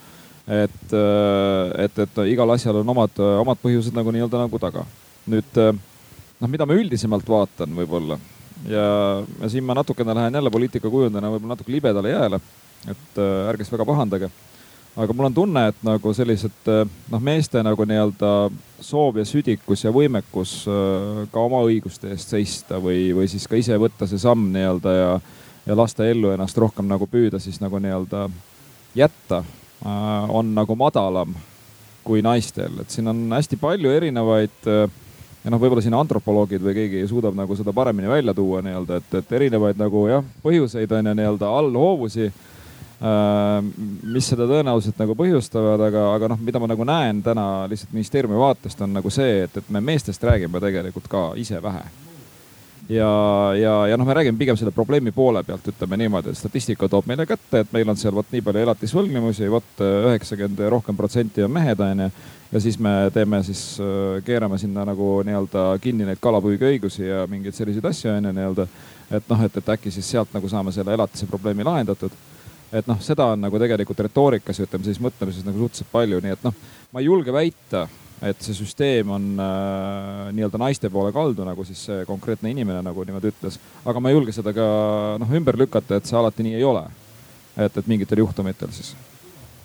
et, äh, et, et igal asjal on omad, omad põhjused nagu nii-öelda nagu taga. nüüd noh, mida ma üldisemalt vaatan võib-olla ja, ja siin ma natukene lähen jälle poliitika kujundajana võib-olla natuke libedale jääle. et äh, ärge siis väga pahandage. Aga mul on tunne, et nagu sellised äh, noh, meeste nagu nii-öelda soov ja südikus ja võimekus äh, ka oma õiguste eest seista või, või siis ka ise võtta see samm nii-öelda ja, ja lasta ellu ennast rohkem nagu püüda siis nagu nii-öelda jätta, on nagu madalam kui naistel, et siin on hästi palju erinevaid ja noh, võib-olla siin antropoloogid või keegi suudab nagu seda paremini välja tuua nii-öelda, et, et erinevaid nagu jah, põhjuseid on ju nii-öelda allhoovusi. Mis seda tõenäoliselt nagu põhjustavad, aga, aga noh, mida ma nagu näen täna lihtsalt ministeeriumi vaatest on nagu see, et, et me meestest räägime tegelikult ka ise vähe ja, ja, ja noh, me räägime pigem selle probleemi poole pealt, ütleme niimoodi, et statistika toob meile kätte, et meil on seal vot nii palju elatisvõlgnevusi, vot üheksakümmend ja rohkem protsenti on mehed, onju. ja siis me teeme siis, äh, keerame sinna nagu nii-öelda kinni neid kalapüügiõigusi ja mingeid selliseid asju, onju nii-öelda. et noh, et, et äkki siis sealt nagu saame selle elatise probleemi lahendatud et noh, seda on nagu tegelikult retoorikas ja ütleme siis mõtlemises nagu suhteliselt palju, nii et noh, ma ei julge väita et see süsteem on äh, nii-öelda naiste poole kaldu, nagu siis see konkreetne inimene nagu niimoodi ütles. aga ma ei julge seda ka noh ümber lükata, et see alati nii ei ole. et, et mingitel juhtumitel siis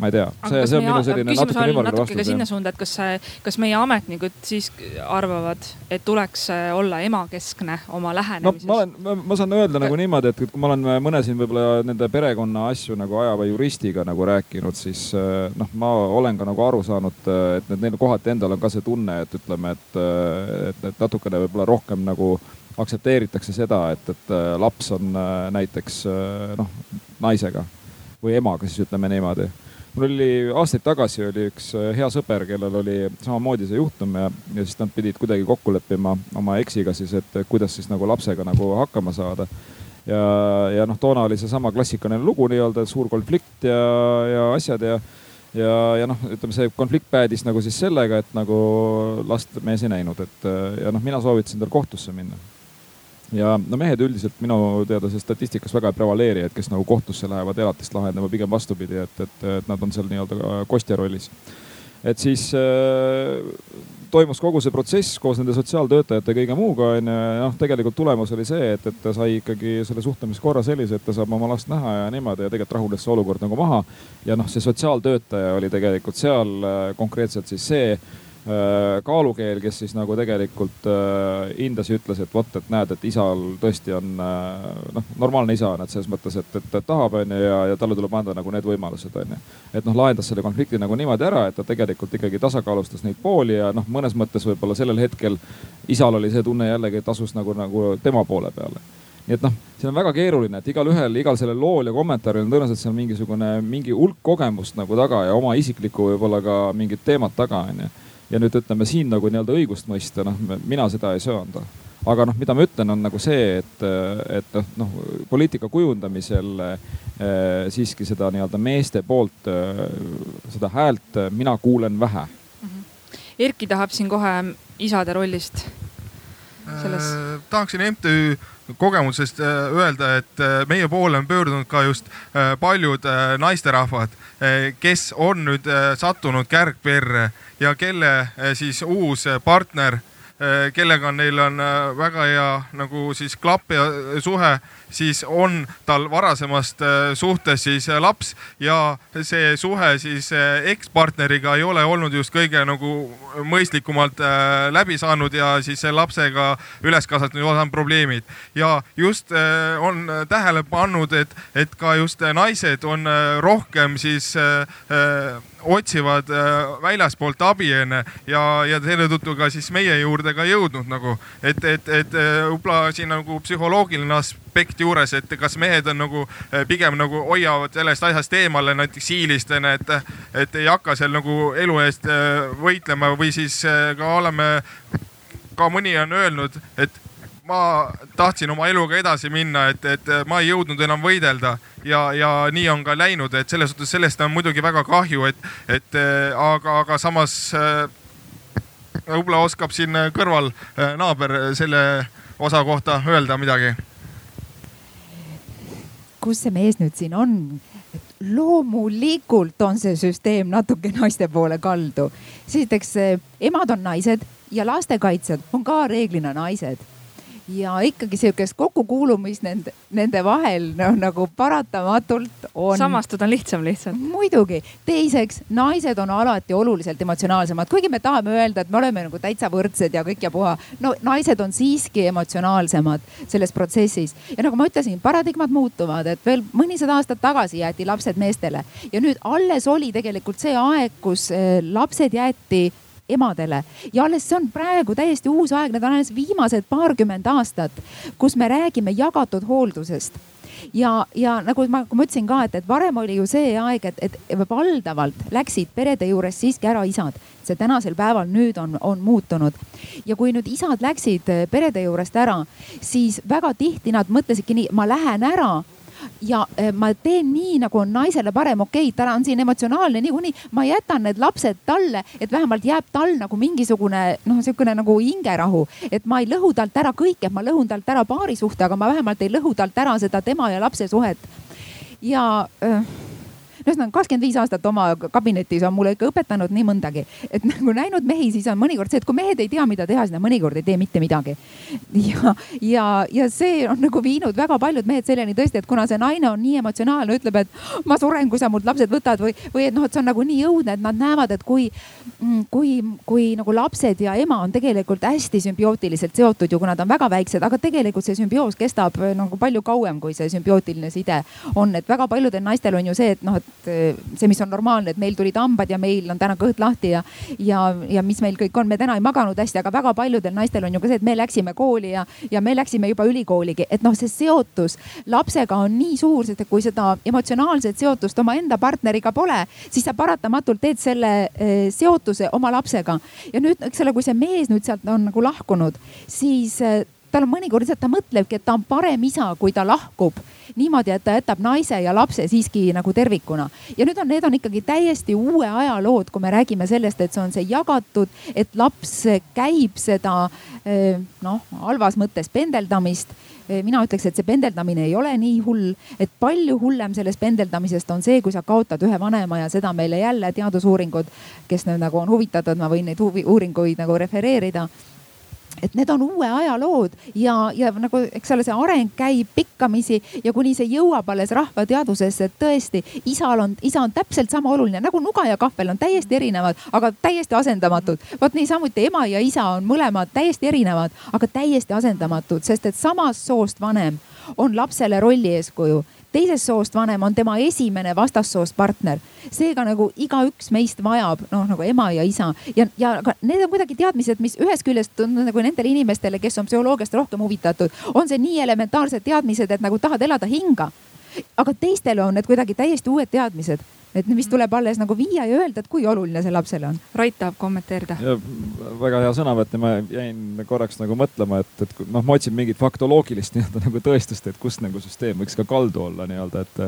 ma ei tea, see, see on minu selline natuke ümmargune vastus. ka sinna suunda, et kas, kas meie ametnikud siis arvavad, et tuleks äh, olla emakeskne oma lähenemises? no ma olen, ma saan öelda nagu niimoodi, et kui ma olen mõne siin võib-olla nende perekonna asju nagu ajava juristiga nagu rääkinud, siis äh, noh, ma olen ka nagu aru saanud, äh, et neil kohati endal on ka see tunne, et ütleme, et, et, et natukene võib-olla rohkem nagu aktsepteeritakse seda, et, et laps on näiteks noh, naisega või emaga, siis ütleme niimoodi mul oli aastaid tagasi oli üks äh, hea sõber, kellel oli samamoodi see juhtum ja, ja siis nad pidid kuidagi kokku leppima oma eksiga siis, et kuidas siis nagu lapsega nagu hakkama saada. ja, ja noh, toona oli seesama klassikaline lugu nii-öelda, suur konflikt ja, ja asjad ja, ja, ja noh, ütleme see konflikt päädis nagu siis sellega, et nagu last mees ei näinud, et ja noh, mina soovitasin tal kohtusse minna ja no mehed üldiselt minu teada see statistikas väga ei prevaleeri, et kes nagu kohtusse lähevad elatist lahendama, pigem vastupidi, et, et, et nad on seal nii-öelda kostja rollis. et siis äh, toimus kogu see protsess koos nende sotsiaaltöötajate ja kõige muuga onju ja noh, tegelikult tulemus oli see, et, et ta sai ikkagi selle suhtlemiskorra sellise, et ta saab oma last näha ja niimoodi ja tegelikult rahunes see olukord nagu maha. ja noh, see sotsiaaltöötaja oli tegelikult seal äh, konkreetselt siis see kaalukeel, kes siis nagu tegelikult äh, hindas ja ütles, et vot, et näed, et isal tõesti on äh, noh, normaalne isa on, et selles mõttes, et, et, et tahab, onju, ja, ja talle tuleb anda nagu need võimalused, onju. et noh, lahendas selle konflikti nagu niimoodi ära, et ta tegelikult ikkagi tasakaalustas neid pooli ja noh, mõnes mõttes võib-olla sellel hetkel isal oli see tunne jällegi, et asus nagu, nagu tema poole peale nii et noh, see on väga keeruline, et igalühel, igal sellel lool ja kommentaaril on tõenäoliselt seal mingisugune, mingi hulk kogemust nagu taga ja oma isiklikku võib-olla ka mingit teemat taga onju ja nüüd ütleme siin nagu nii-öelda õigust mõista, noh, mina seda ei söanda aga noh, mida ma ütlen, on nagu see, et, et noh, noh poliitika kujundamisel eh, siiski seda nii-öelda meeste poolt eh, seda häält mina kuulen vähe mm. -hmm. Erki tahab siin kohe isade rollist selles äh,. tahaksin MTÜ kogemusest äh, öelda, et äh, meie poole on pöördunud ka just äh, paljud naisterahvad, kes on nüüd sattunud kärgperre ja kelle siis uus partner kellega neil on väga hea nagu siis klapp ja suhe, siis on tal varasemast äh, suhtes siis laps ja see suhe siis ekspartneriga ei ole olnud just kõige nagu mõistlikumalt läbi saanud ja siis lapsega üles kasvatatud on probleemid. ja just on tähele pannud, et, et ka just naised on rohkem siis otsivad äh, väljaspoolt abi onju ja, ja selle tõttu ka siis meie juurde ka jõudnud nagu, et, et, et äh, võib-olla siin nagu psühholoogiline aspekt juures, et kas mehed on nagu äh, pigem nagu hoiavad sellest asjast eemale näiteks siilist onju, et, et ei hakka seal nagu elu eest võitlema või siis ka oleme, ka mõni on öelnud, et ma tahtsin oma eluga edasi minna, et, et ma ei jõudnud enam võidelda ja, ja nii on ka läinud, et selles suhtes sellest on muidugi väga kahju, et, et aga, aga samas võib-olla oskab siin kõrval naaber selle osa kohta öelda midagi. Kus see mees nüüd siin on? loomulikult on see süsteem natuke naiste poole kaldu. esiteks emad on naised ja lastekaitsjad on ka reeglina naised ja ikkagi sihukest kokkukuulumist nende, nende vahel noh nagu paratamatult on. samastuda on lihtsam lihtsalt. muidugi, teiseks naised on alati oluliselt emotsionaalsemad, kuigi me tahame öelda, et me oleme nagu täitsa võrdsed ja kõik ja puha. no naised on siiski emotsionaalsemad selles protsessis ja nagu ma ütlesin, paradigmad muutuvad, et veel mõnisada aastat tagasi jäeti lapsed meestele ja nüüd alles oli tegelikult see aeg, kus eh, lapsed jäeti emadele ja alles see on praegu täiesti uus aeg, need on alles viimased paarkümmend aastat, kus me räägime jagatud hooldusest ja, ja nagu ma, ma ütlesin ka, et, et varem oli ju see aeg, et, et valdavalt läksid perede juures siiski ära isad. see tänasel päeval nüüd on, on muutunud. ja kui nüüd isad läksid perede juurest ära, siis väga tihti nad mõtlesidki nii, ma lähen ära ja eh, ma teen nii, nagu on naisele parem, okei okay,, ta on siin emotsionaalne niikuinii, ma jätan need lapsed talle, et vähemalt jääb tal nagu mingisugune noh, sihukene nagu hingerahu, et ma ei lõhu talt ära kõike, ma lõhun talt ära paarisuhte, aga ma vähemalt ei lõhu talt ära seda tema ja lapse suhet. ja äh, ühesõnaga kakskümmend viis aastat oma kabinetis on mulle ikka õpetanud nii mõndagi, et nagu näinud mehi, siis on mõnikord see, et kui mehed ei tea, mida teha, siis nad mõnikord ei tee mitte midagi. ja, ja, ja see on nagu viinud väga paljud mehed selleni tõesti, et kuna see naine on nii emotsionaalne, ütleb, et ma suren, kui sa mult lapsed võtad või, või et noh, et see on nagu nii õudne, et nad näevad, et kui, mm, kui, kui nagu lapsed ja ema on tegelikult hästi sümbiootiliselt seotud ju, kui nad on väga väiksed, aga tegelikult see sümbioos kestab nagu palju kauem, kui see sümbiootiline side on, et väga paljudel naistel on ju see, et noh, et eh, see, mis on normaalne, et meil tulid hambad ja meil on täna kõht lahti ja, ja, ja mis meil kõik on, me täna ei maganud hästi, aga väga paljudel naistel on ju ka see, et me läksime kooli ja, ja me läksime juba ülikooligi, et noh, see seotus lapsega on nii suur, sest et kui seda emotsionaalset seotust omaenda partneriga pole, siis sa paratamatult teed selle eh, seotuse oma lapsega. ja nüüd, eks ole, kui see mees nüüd sealt on nagu lahkunud, siis eh, tal on mõnikord lihtsalt, ta mõtlebki, et ta on parem isa, kui ta lahkub niimoodi, et ta jätab naise ja lapse siiski nagu tervikuna. ja nüüd on, need on ikkagi täiesti uue aja lood, kui me räägime sellest, et see on see jagatud, et laps käib seda eh, noh, halvas mõttes pendeldamist eh, mina ütleks, et see pendeldamine ei ole nii hull, et palju hullem sellest pendeldamisest on see, kui sa kaotad ühe vanema ja seda meile jälle teadusuuringud, kes nüüd nagu on huvitatud, ma võin neid huvi, uuringuid nagu refereerida et need on uue aja lood ja, ja nagu, eks ole, see areng käib pikkamisi ja kuni see jõuab alles rahvateadvusesse, et tõesti isal on, isa on täpselt sama oluline nagu nuga ja kahvel on täiesti erinevad, aga täiesti asendamatud. vot niisamuti ema ja isa on mõlemad täiesti erinevad, aga täiesti asendamatud, sest et samast soost vanem on lapsele rolli eeskuju teisest soost vanem on tema esimene vastassoost partner. seega nagu igaüks meist vajab noh, nagu ema ja isa ja, ja aga need on kuidagi teadmised, mis ühest küljest on nagu nendele inimestele, kes on psühholoogiast rohkem huvitatud, on see nii elementaarsed teadmised, et nagu tahad elada hinga. aga teistele on need kuidagi täiesti uued teadmised et mis tuleb alles nagu viia ja öelda, et kui oluline see lapsele on. Rait tahab kommenteerida. väga hea sõnavõtt ja ma jäin korraks nagu mõtlema, et, et noh, ma otsin mingit faktoloogilist nii-öelda nagu tõestust, et kust nagu süsteem võiks ka kaldu olla nii-öelda, et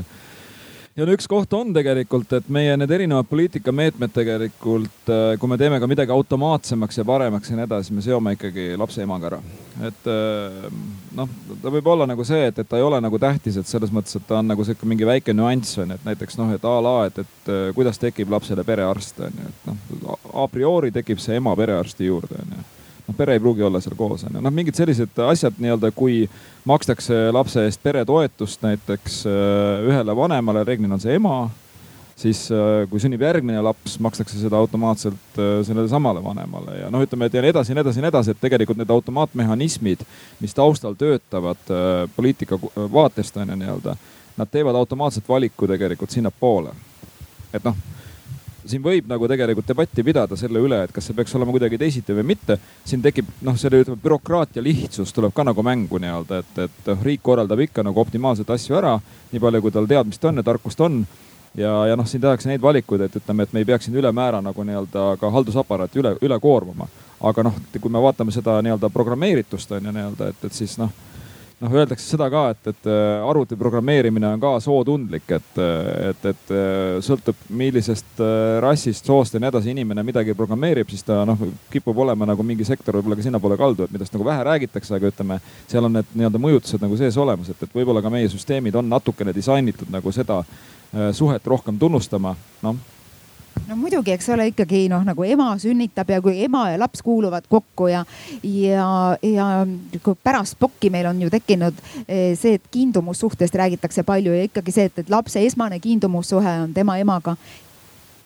ja no üks koht on tegelikult, et meie need erinevad poliitikameetmed tegelikult, kui me teeme ka midagi automaatsemaks ja paremaks ja nii edasi, me seome ikkagi lapse emaga ära. Et äh, noh, ta võib olla nagu see, et, et ta ei ole nagu tähtis, et selles mõttes, et ta on nagu sihuke mingi väike nüanss on ju, et näiteks noh, et a la, et, et äh, kuidas tekib lapsele perearst on ju, et noh a priori tekib see ema perearsti juurde on ju. Noh, pere ei pruugi olla seal koos on ju, noh mingid sellised asjad nii-öelda, kui makstakse lapse eest peretoetust näiteks äh, ühele vanemale, reeglina on see ema, siis äh, kui sünnib järgmine laps, makstakse seda automaatselt äh, sellele samale vanemale ja noh, ütleme, et ja nii edasi ja nii edasi ja nii edasi, et tegelikult need automaatmehhanismid, mis taustal töötavad poliitika vaatest on ju nii-öelda, nad teevad automaatselt valiku tegelikult sinnapoole. et noh siin võib nagu tegelikult debatti pidada selle üle, et kas see peaks olema kuidagi teisiti või mitte. siin tekib noh, selle ütleme bürokraatia lihtsus tuleb ka nagu mängu nii-öelda, et, et riik korraldab ikka nagu optimaalselt asju ära, nii palju kui tal teadmist on ja tarkust on ja, ja noh, siin tehakse neid valikuid, et ütleme, et me ei peaks siin ülemäära nagu nii-öelda ka haldusaparaati üle, üle koormama. aga noh, kui me vaatame seda nii-öelda programmeeritust on ju nii-öelda, et, et siis noh noh, öeldakse seda ka, et, et äh, arvuti programmeerimine on ka sootundlik, et, äh, et, et äh, sõltub, millisest rassist, soost ja nii edasi inimene midagi programmeerib, siis ta noh, kipub olema nagu mingi sektor võib-olla ka sinnapoole kaldu, et millest nagu vähe räägitakse, aga ütleme, seal on need nii-öelda mõjutused nagu sees olemas, et, et võib-olla ka meie süsteemid on natukene disainitud nagu seda suhet rohkem tunnustama, noh no muidugi, eks ole, ikkagi noh, nagu ema sünnitab ja kui ema ja laps kuuluvad kokku ja, ja, ja pärast pokki meil on ju tekkinud eh, see, et kiindumussuhtest räägitakse palju ja ikkagi see, et, et lapse esmane kiindumussuhe on tema emaga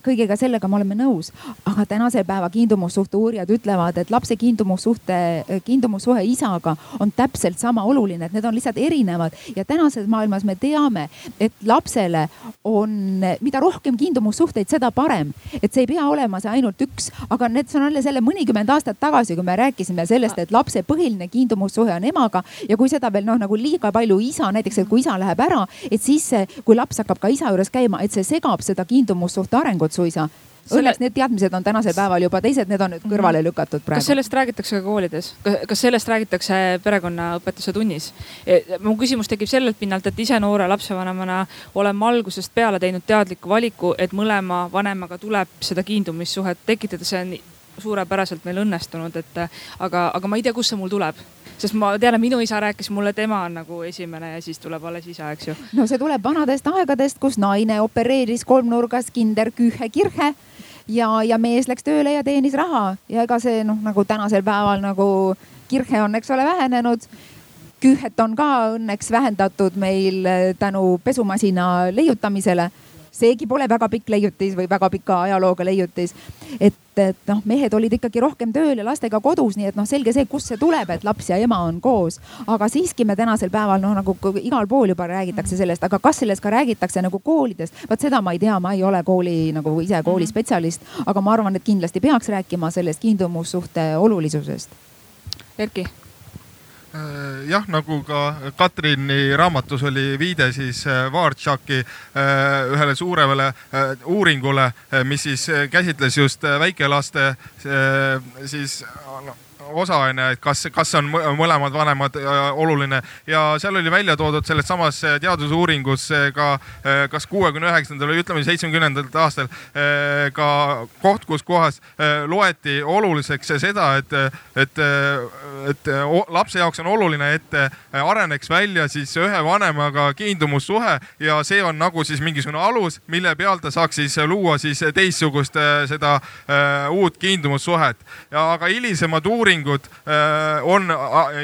kõigega sellega me oleme nõus, aga tänase päeva kiindumussuhte uurijad ütlevad, et lapse kiindumussuhte, kiindumussuhe isaga on täpselt sama oluline, et need on lihtsalt erinevad. Ja tänases maailmas me teame, et lapsele on, mida rohkem kiindumussuhteid, seda parem. et see ei pea olema see ainult üks, aga need, see on jälle selle mõnikümmend aastat tagasi, kui me rääkisime sellest, et lapse põhiline kiindumussuhe on emaga. Ja kui seda veel noh, nagu liiga palju isa näiteks, et kui isa läheb ära, et siis kui laps hakkab ka isa juures käima, et see segab seda kiindumusuhte arengut suisa. Õnneks need teadmised on tänasel päeval juba teised, need on nüüd kõrvale lükatud praegu. kas sellest räägitakse ka koolides, kas sellest räägitakse perekonnaõpetuse tunnis? E, mu küsimus tekib sellelt pinnalt, et ise noore lapsevanemana olen ma algusest peale teinud teadliku valiku, et mõlema vanemaga tuleb seda kiindumissuhet tekitada, see on suurepäraselt meil õnnestunud, et aga, aga ma ei tea, kust see mul tuleb sest ma tean, et minu isa rääkis mulle, tema on nagu esimene ja siis tuleb alles isa, eks ju. no see tuleb vanadest aegadest, kus naine opereeris kolmnurgas kinder kühe kirhe ja, ja mees läks tööle ja teenis raha. Ja ega see noh, nagu tänasel päeval nagu kirhe on, eks ole, vähenenud. Küühet on ka õnneks vähendatud meil tänu pesumasina leiutamisele seegi pole väga pikk leiutis või väga pika ajalooga leiutis. et, et noh, mehed olid ikkagi rohkem tööl ja lastega kodus, nii et noh, selge see, kust see tuleb, et laps ja ema on koos. aga siiski me tänasel päeval noh, nagu igal pool juba räägitakse sellest, aga kas sellest ka räägitakse nagu koolidest, vot seda ma ei tea, ma ei ole kooli nagu ise koolispetsialist, aga ma arvan, et kindlasti peaks rääkima sellest kiindumussuhte olulisusest. Erki jah, nagu ka Katrini raamatus oli viide siis äh, Vartšaki äh, ühele suuremale uuringule, mis siis käsitles just väikelaste siis noh osaline, et kas, kas on mõlemad vanemad oluline. Ja seal oli välja toodud selles samas äh, teadusuuringus äh, ka äh, kas kuuekümne üheksandal või ütleme seitsmekümnendatel aastal ka koht, kus kohas loeti oluliseks seda, et, et, et lapse jaoks on oluline, et areneks välja siis ühe vanemaga kiindumussuhe ja see on nagu siis mingisugune alus, mille peal ta saaks siis luua siis teistsugust seda uut kiindumussuhet. Aga hilisemad uuringud uuringud äh, on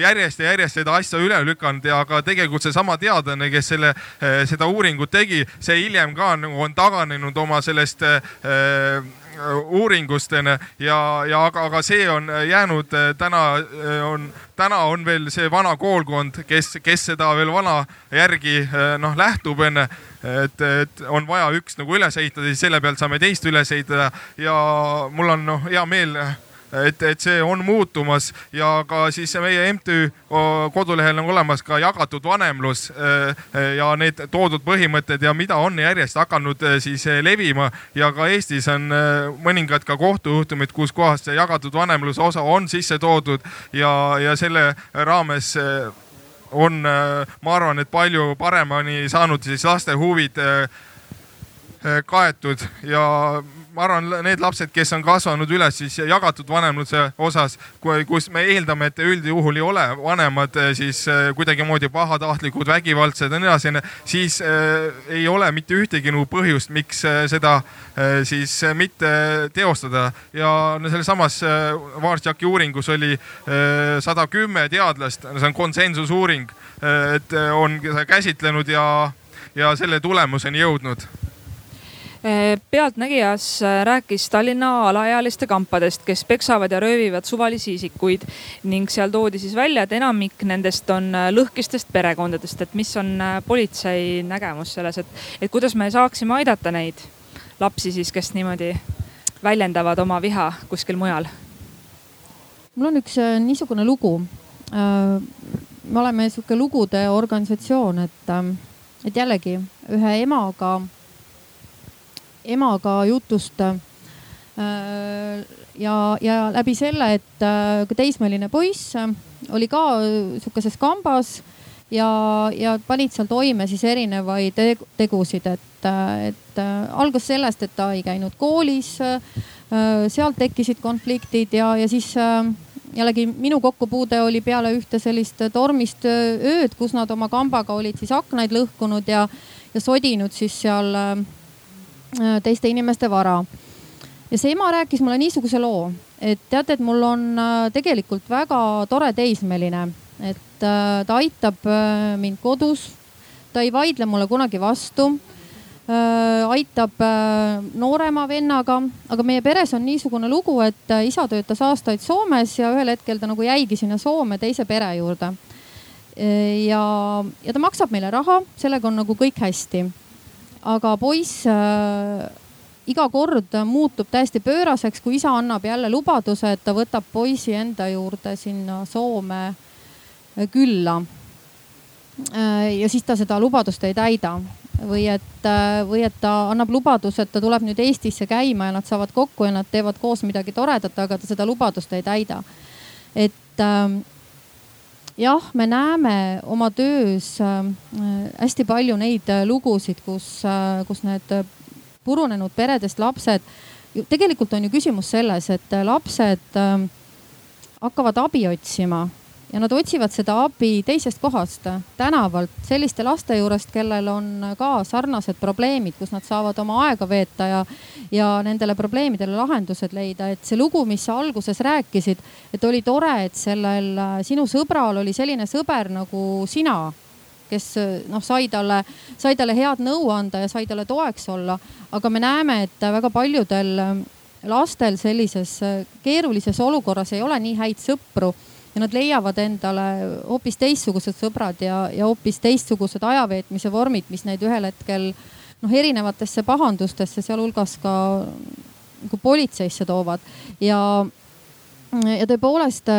järjest ja järjest seda asja üle lükanud ja ka tegelikult seesama teadlane, kes selle, äh, seda uuringut tegi, see hiljem ka nagu on taganenud oma sellest äh, uuringust ja, ja aga, aga see on jäänud täna on, täna on veel see vana koolkond, kes, kes seda veel vana järgi noh, lähtub onju et, et on vaja üks nagu üles ehitada, siis selle pealt saame teist üles ehitada ja mul on noh, hea meel et, et see on muutumas ja ka siis meie MTÜ kodulehel on olemas ka jagatud vanemlus ja need toodud põhimõtted ja mida on järjest hakanud siis levima. Ja ka Eestis on mõningad ka kohtujuhtumid, kus kohas see jagatud vanemluse osa on sisse toodud ja, ja selle raames on, ma arvan, et palju paremini saanud siis laste huvid kaetud ja ma arvan, need lapsed, kes on kasvanud üles siis jagatud vanemluse osas, kus me eeldame, et üldjuhul ei ole vanemad eh, siis eh, kuidagimoodi pahatahtlikud, vägivaldsed ja nii edasi, siis äh, ei ole mitte ühtegi nagu põhjust, miks seda siis mitte teostada. ja sellesamas Varsjaki uuringus oli sada kümme teadlast, see on konsensusuuring, et on käsitlenud ja, ja selle tulemuseni jõudnud Eh, pealtnägijas eh, rääkis Tallinna alaealiste kampadest, kes peksavad ja röövivad suvalisi isikuid ning seal toodi siis välja, et enamik nendest on eh, lõhkistest perekondadest, et mis on politsei nägemus selles, et, et kuidas me saaksime aidata neid lapsi siis, kes niimoodi väljendavad oma viha kuskil mujal? mul on üks niisugune lugu. me oleme sihuke lugude organisatsioon, et, et jällegi ühe emaga emaga jutust. Äh, ja, ja läbi selle, et äh, ka teismeline poiss oli ka sihukeses kambas ja, ja panid seal toime siis erinevaid tegusid, et, et äh, algas sellest, et ta ei käinud koolis. sealt tekkisid konfliktid ja, ja siis jällegi minu kokkupuude oli peale ühte sellist tormist ööd, kus nad oma kambaga olid siis aknaid lõhkunud ja, ja sodinud siis seal Äh, teiste inimeste vara. ja see ema rääkis mulle niisuguse loo, et teate, et mul on äh, tegelikult väga tore teismeline, et äh, ta aitab mind kodus. ta ei vaidle mulle kunagi vastu aitab noorema vennaga, aga meie peres on niisugune lugu, et isa töötas aastaid Soomes ja ühel hetkel ta nagu jäigi sinna Soome teise pere juurde. ja, ja ta maksab meile raha, sellega on nagu kõik hästi aga poiss äh, iga kord muutub täiesti pööraseks, kui isa annab jälle lubaduse, et ta võtab poisi enda juurde sinna Soome äh, külla äh,. ja siis ta seda lubadust ei täida või et, äh, või et ta annab lubaduse, et ta tuleb nüüd Eestisse käima ja nad saavad kokku ja nad teevad koos midagi toredat, aga ta seda lubadust ei täida. et äh, jah, me näeme oma töös äh, hästi palju neid äh, lugusid, kus, äh, kus need purunenud peredest lapsed, tegelikult on ju küsimus selles, et lapsed hakkavad abi otsima ja nad otsivad seda abi teisest kohast, tänavalt, selliste laste juurest, kellel on ka sarnased probleemid, kus nad saavad oma aega veeta ja, ja nendele probleemidele lahendused leida. et see lugu, mis sa alguses rääkisid, et oli tore, et sellel sinu sõbral oli selline sõber nagu sina kes noh, sai talle, sai talle head nõu anda ja sai talle toeks olla. aga me näeme, et väga paljudel lastel sellises keerulises olukorras ei ole nii häid sõpru ja nad leiavad endale hoopis teistsugused sõbrad ja, ja hoopis teistsugused ajaveetmise vormid, mis neid ühel hetkel noh, erinevatesse pahandustesse, sealhulgas ka nagu politseisse toovad. Ja, ja tõepoolest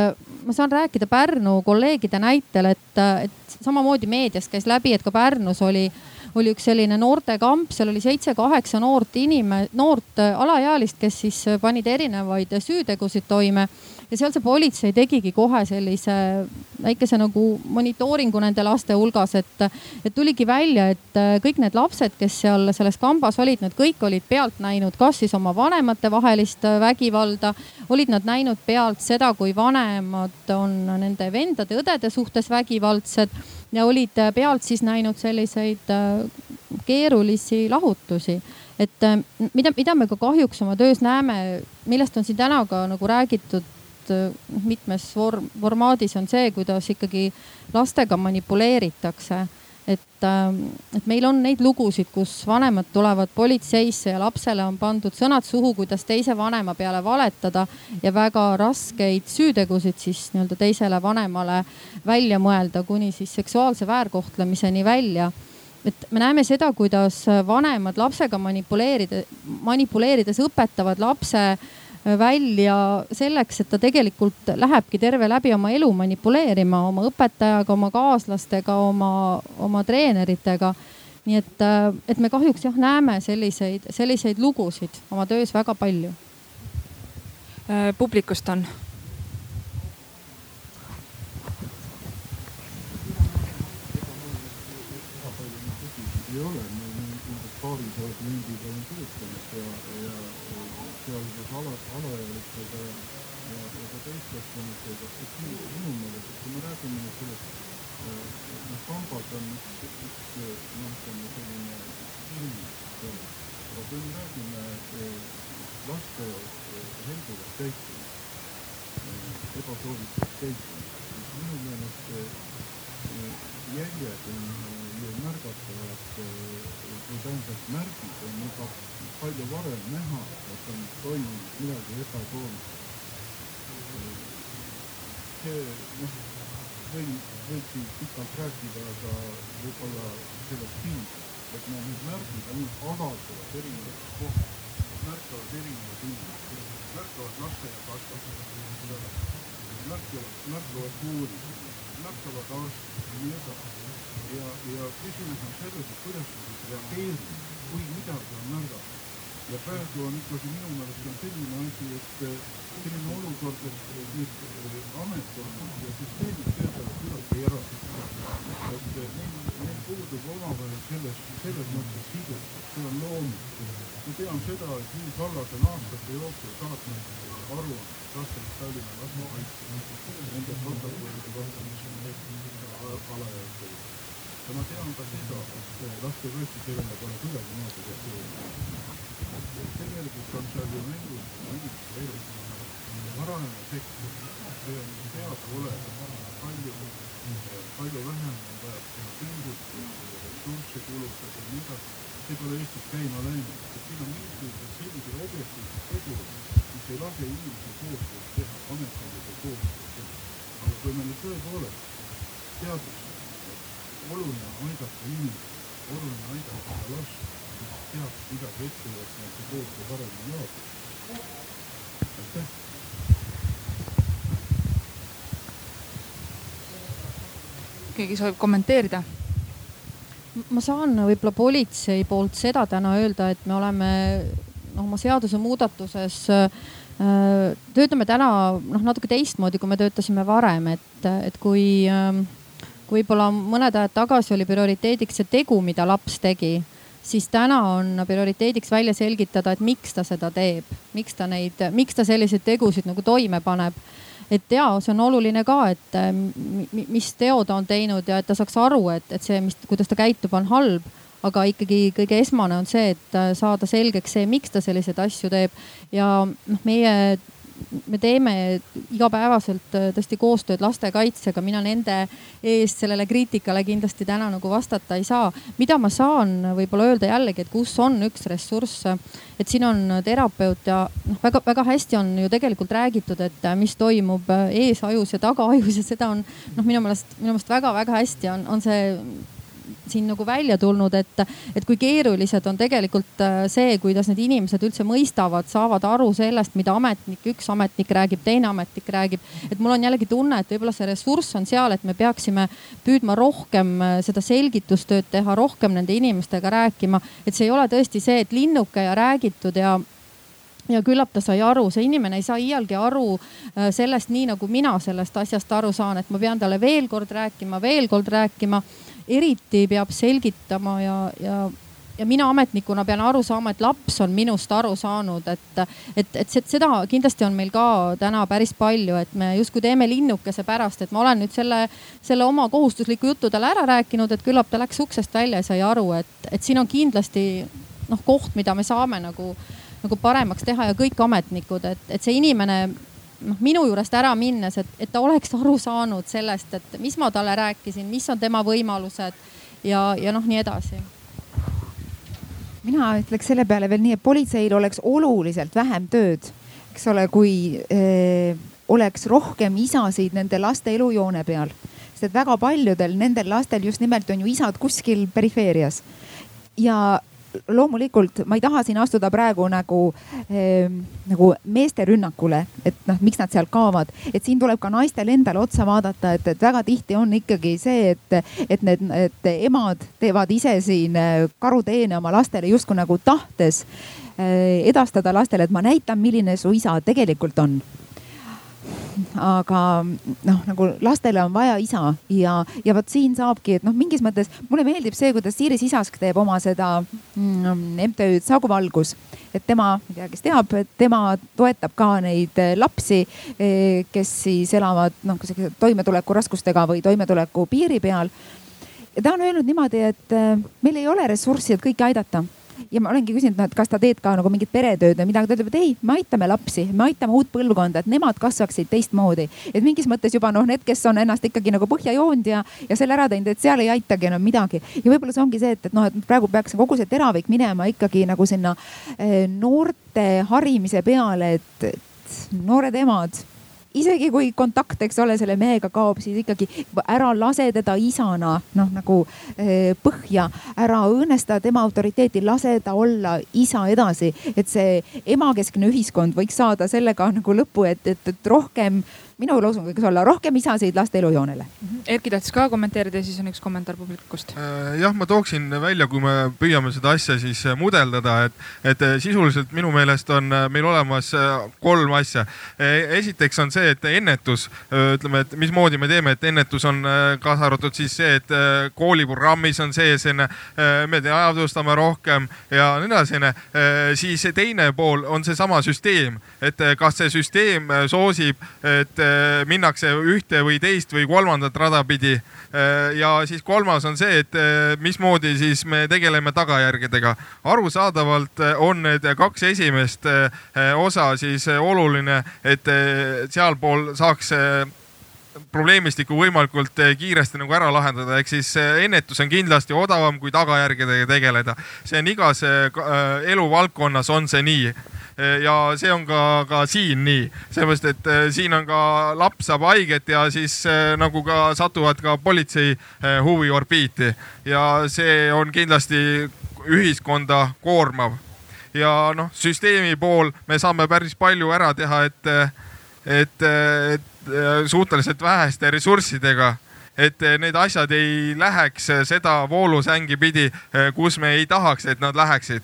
ma saan rääkida Pärnu kolleegide näitel, et, et samamoodi meedias käis läbi, et ka Pärnus oli oli üks selline noortekamp, seal oli seitse-kaheksa noort inime-, noort alaealist, kes siis panid erinevaid süütegusid toime ja seal see politsei tegigi kohe sellise väikese nagu monitooringu nende laste hulgas, et, et tuligi välja, et äh, kõik need lapsed, kes seal selles kambas olid, need kõik olid pealt näinud, kas siis oma vanemate vahelist äh, vägivalda, olid nad näinud pealt seda, kui vanemad on nende vendade-õdede suhtes vägivaldsed ja olid äh, pealt siis näinud selliseid keerulisi lahutusi. Et mida, mida me ka kahjuks oma töös näeme, millest on siin täna ka nagu räägitud Äh, mitmes vorm, formaadis on see, kuidas ikkagi lastega manipuleeritakse. et, ähm, et meil on neid lugusid, kus vanemad tulevad politseisse ja lapsele on pandud sõnad suhu, kuidas teise vanema peale valetada ja väga raskeid süütegusid siis nii-öelda teisele vanemale välja mõelda, kuni siis seksuaalse väärkohtlemiseni välja et me näeme seda, kuidas vanemad lapsega manipuleerida, manipuleerides õpetavad lapse välja selleks, et ta tegelikult lähebki terve läbi oma elu manipuleerima oma õpetajaga, oma kaaslastega, oma, oma treeneritega. nii et, et me kahjuks jah näeme selliseid, selliseid lugusid oma töös väga palju. publikust on ei ole, me umbes paarisaja kliendiga olen töötanud ja, ja sealhulgas ala, alaealistega ja, ja, ja ka täiskasvanutega, et minu, minu meelest, kui me räägime nüüd sellest, noh, pangad on üks, üks noh, ütleme selline ilm, aga kui me räägime laste helduvast ebasoovitavast käitumisest, siis minu meelest jäljed on ju märgatavad või tähendab, märgid on juba palju varem näha, et on toimunud midagi ebasoovitavat. see noh, võin, võib siin pikalt rääkida, aga võib-olla sellest piisab, et need, need märgid ainult avalduvad erinevates kohtades, märkavad erinevad inimesed, märkavad lasteaiakasvatajad, märkavad, märkavad koolid märkavad arstid ja nii edasi. ja, ja küsimus on selles, et kuidas sa siis reageerid, kui midagi on märgatud. ja praegu on ikkagi minu meelest on selline asi, et selline olukord, et need ametkonnad ja süsteemid töötavad küllaltki eraldi. et neil, neil puudub omavahel selles, selles mõttes sidus, see on loomulik. ma tean seda, et Liis Allas on aastate jooksul saatnud aruandeid nende protokollide kohta, mis on tehtud alaealistele. ja ma tean ka seda, et lastekaitse sellega pole kuidagimoodi reageerinud. tegelikult on seal ju mängus inimeste elu, varajane sekkumine, see on teadaolevalt palju, palju vähem on vaja teha pingutusi, ressursse kulutada ja nii edasi. see pole Eestis käima läinud, et on ei lase inimesel koostööd teha, ametkondadel koostööd teha. aga kui me nüüd tõepoolest teadvustame, et oluline on aidata inimest, oluline aidata last, siis peaks midagi ette võtma, et see koostöö paremini jaotuks. aitäh. keegi soovib kommenteerida? ma saan võib-olla politsei poolt seda täna öelda, et me oleme oma seadusemuudatuses äh, töötame täna noh, natuke teistmoodi, kui me töötasime varem, et, et kui, ähm, võib-olla mõned ajad tagasi oli prioriteediks see tegu, mida laps tegi, siis täna on prioriteediks välja selgitada, et miks ta seda teeb, miks ta neid, miks ta selliseid tegusid nagu toime paneb. Et ja see on oluline ka, et mis teo ta on teinud ja et ta saaks aru, et, et see, mis, kuidas ta käitub, on halb aga ikkagi kõige esmane on see, et äh, saada selgeks see, miks ta selliseid asju teeb ja noh, meie me teeme igapäevaselt äh, tõesti koostööd lastekaitsega, mina nende eest sellele kriitikale kindlasti täna nagu vastata ei saa. mida ma saan võib-olla öelda jällegi, et kus on üks ressurss, et siin on terapeut ja noh, väga-väga hästi on ju tegelikult räägitud, et äh, mis toimub eesajus ja tagaajus ja seda on noh, minu meelest, minu meelest väga-väga hästi on, on see siin nagu välja tulnud, et, et kui keerulised on tegelikult äh, see, kuidas need inimesed üldse mõistavad, saavad aru sellest, mida ametnik, üks ametnik räägib, teine ametnik räägib. et mul on jällegi tunne, et võib-olla see ressurss on seal, et me peaksime püüdma rohkem äh, seda selgitustööd teha, rohkem nende inimestega rääkima, et see ei ole tõesti see, et linnuke ja räägitud ja ja küllap ta sai aru, see inimene ei saa iialgi aru äh, sellest, nii nagu mina sellest asjast aru saan, et ma pean talle veel kord rääkima, veel kord rääkima eriti peab selgitama ja, ja ja mina ametnikuna pean aru saama, et laps on minust aru saanud, et, et, et seda kindlasti on meil ka täna päris palju, et me justkui teeme linnukese pärast, et ma olen nüüd selle, selle oma kohustusliku jutu talle ära rääkinud, et küllap ta läks uksest välja ja sai aru, et, et siin on kindlasti noh, koht, mida me saame nagu, nagu paremaks teha ja kõik ametnikud, et, et see inimene noh, minu juurest ära minnes, et, et ta oleks aru saanud sellest, et mis ma talle rääkisin, mis on tema võimalused ja, ja noh, nii edasi. mina ütleks selle peale veel nii, et politseil oleks oluliselt vähem tööd, eks ole, kui eh, oleks rohkem isasid nende laste elujoone peal. sest väga paljudel nendel lastel just nimelt on ju isad kuskil perifeerias. ja loomulikult ma ei taha siin astuda praegu nagu eh,, nagu meeste rünnakule, et noh, miks nad sealt kaovad, et siin tuleb ka naistel endale otsa vaadata, et, et väga tihti on ikkagi see, et, et need, et emad teevad ise siin eh, karuteene oma lastele justkui nagu tahtes eh, edastada lastele, et ma näitan, milline su isa tegelikult on aga noh, nagu lastele on vaja isa ja, ja vot siin saabki, et noh, mingis mõttes mulle meeldib see, kuidas Siiri Sisask teeb oma seda mm, MTÜ-d Sagu Valgus. et tema, ma ei tea, kes teab, et tema toetab ka neid lapsi, eh, kes siis elavad noh, toimetulekuraskustega või toimetuleku piiri peal. ja ta on öelnud niimoodi, et eh, meil ei ole ressurssi, et kõiki aidata ja ma olengi küsinud, noh, et kas ta teed ka nagu mingit peretööd või midagi, ta ütleb, et ei, me aitame lapsi, me aitame uut põlvkonda, et nemad kasvaksid teistmoodi. et mingis mõttes juba noh, need, kes on ennast ikkagi nagu põhja joonud ja, ja selle ära teinud, et seal ei aitagi enam midagi. ja võib-olla see ongi see, et, et noh, et praegu peaks kogu see teravik minema ikkagi nagu sinna eh, noorte harimise peale, et noored emad isegi kui kontakt, eks ole, selle mehega kaob, siis ikkagi ära lase teda isana noh, nagu eh, põhja, ära õõnesta tema autoriteeti, lase ta olla isa edasi. et see emakeskne ühiskond võiks saada sellega nagu lõpu, et, et, et rohkem minu loosung võiks olla rohkem isasid laste elujoonele. Erki tahtis ka kommenteerida ja siis on üks kommentaar publikust. Äh, jah, ma tooksin välja, kui me püüame seda asja siis äh, mudeldada, et, et äh, sisuliselt minu meelest on meil olemas kolm asja. esiteks on see, et ennetus, ütleme, et mismoodi me teeme, et ennetus on kaasa arvatud siis see, et kooliprogrammis on sees, me teadvustame rohkem ja nii edasi. siis teine pool on seesama süsteem, et kas see süsteem soosib, et minnakse ühte või teist või kolmandat rada pidi. Äh, ja siis kolmas on see, et äh, mismoodi siis me tegeleme tagajärgedega. arusaadavalt on need kaks esimest osa siis oluline, et sealpool saaks probleemimistikku võimalikult kiiresti nagu ära lahendada, ehk siis ennetus on kindlasti odavam kui tagajärgedega tegeleda. see on igas eluvaldkonnas on see nii Eh, ja see on ka, ka siin nii, sellepärast et eh, siin on ka laps saab haiget ja siis eh, nagu ka satuvad ka politsei huviorbiiti ja see on kindlasti ühiskonda koormav. ja noh, süsteemi pool me saame päris palju ära teha, et, et, et suhteliselt väheste ressurssidega et need asjad ei läheks seda voolusängi pidi, kus me ei tahaks, et nad läheksid.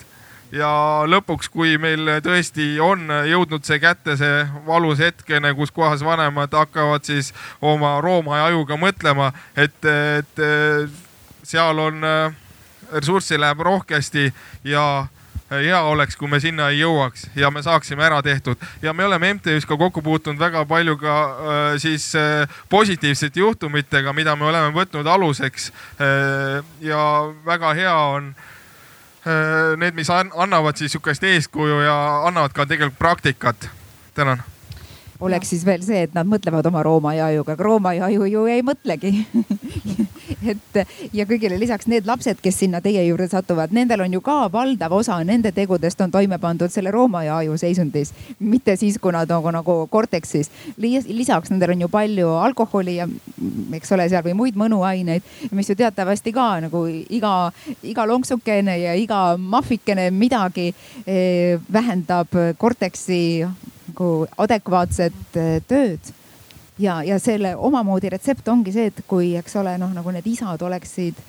Ja lõpuks, kui meil tõesti on jõudnud see kätte, see valus hetkene, kus kohas vanemad hakkavad siis oma Rooma ajuga mõtlema, et, et seal on, ressurssi läheb rohkesti ja hea oleks, kui me sinna ei jõuaks ja me saaksime ära tehtud ja me oleme MTÜ-s ka kokku puutunud väga palju ka äh, siis äh, positiivsete juhtumitega, mida me oleme võtnud aluseks äh,. ja väga hea on need, mis annavad siis sihukest eeskuju ja annavad ka tegelikult praktikat. tänan oleks siis veel see, et nad mõtlevad oma Rooma ajuga, aga Rooma aju ju ei mõtlegi (laughs) et ja kõigile lisaks need lapsed, kes sinna teie juurde satuvad, nendel on ju ka valdav osa nende tegudest on toime pandud selle Rooma aju seisundis, mitte siis, kui nad on nagu korteksis. lisaks nendel on ju palju alkoholi ja eks ole seal või muid mõnuaineid, mis ju teatavasti ka nagu iga, iga lonksukene ja iga mahvikene midagi eh, vähendab korteksi nagu adekvaatset äh, tööd. ja, ja selle omamoodi retsept ongi see, et kui, eks ole, noh nagu need isad oleksid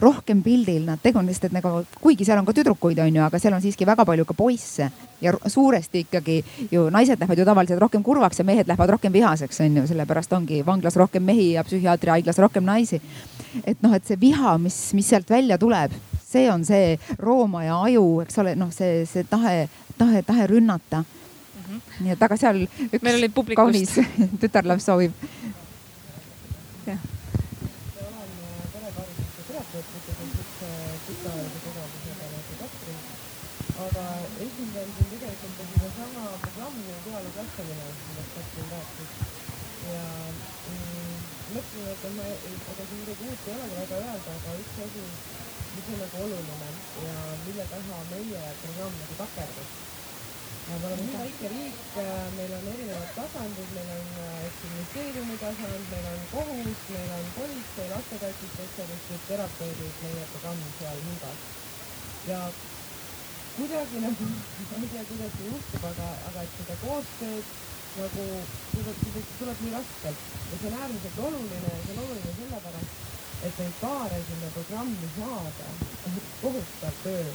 rohkem pildil, nad tegunesid, et nagu kuigi seal on ka tüdrukuid, on ju, aga seal on siiski väga palju ka poisse ja suuresti ikkagi ju naised lähevad ju tavaliselt rohkem kurvaks ja mehed lähevad rohkem vihaseks, on ju, sellepärast ongi vanglas rohkem mehi ja psühhiaatriahaiglas rohkem naisi. et noh, et see viha, mis, mis sealt välja tuleb, see on see Rooma ja aju, eks ole, noh, see, see tahe, tahe, tahe rünnata. Nii et, aga seal üks meil oli publikust. kaunis tütarlaps soovib. aga esindan siin tegelikult sedasama programmi Peale kasvamine, millest Katrin rääkis. ja mm, mõtlesin, et ma, ega siin midagi uut ei olegi väga öelda, aga üks asi, mis on nagu oluline ja mille taha meie programm nagu takerdus me oleme nii väike riik, äh, meil on erinevad tasandid, meil on äh, eks ministeeriumi tasand, meil on kohus, meil on politsei, lastekaitsespetsialistid, terapeudid, meie programm sealhulgas. ja kuidagi nagu, (laughs) ma ei tea, kuidas see juhtub, aga, aga et seda koostööd nagu tuleb, tuleb nii raskelt ja see on äärmiselt oluline ja see on oluline sellepärast, et neid paare sinna programmi saada (laughs) kohustab töö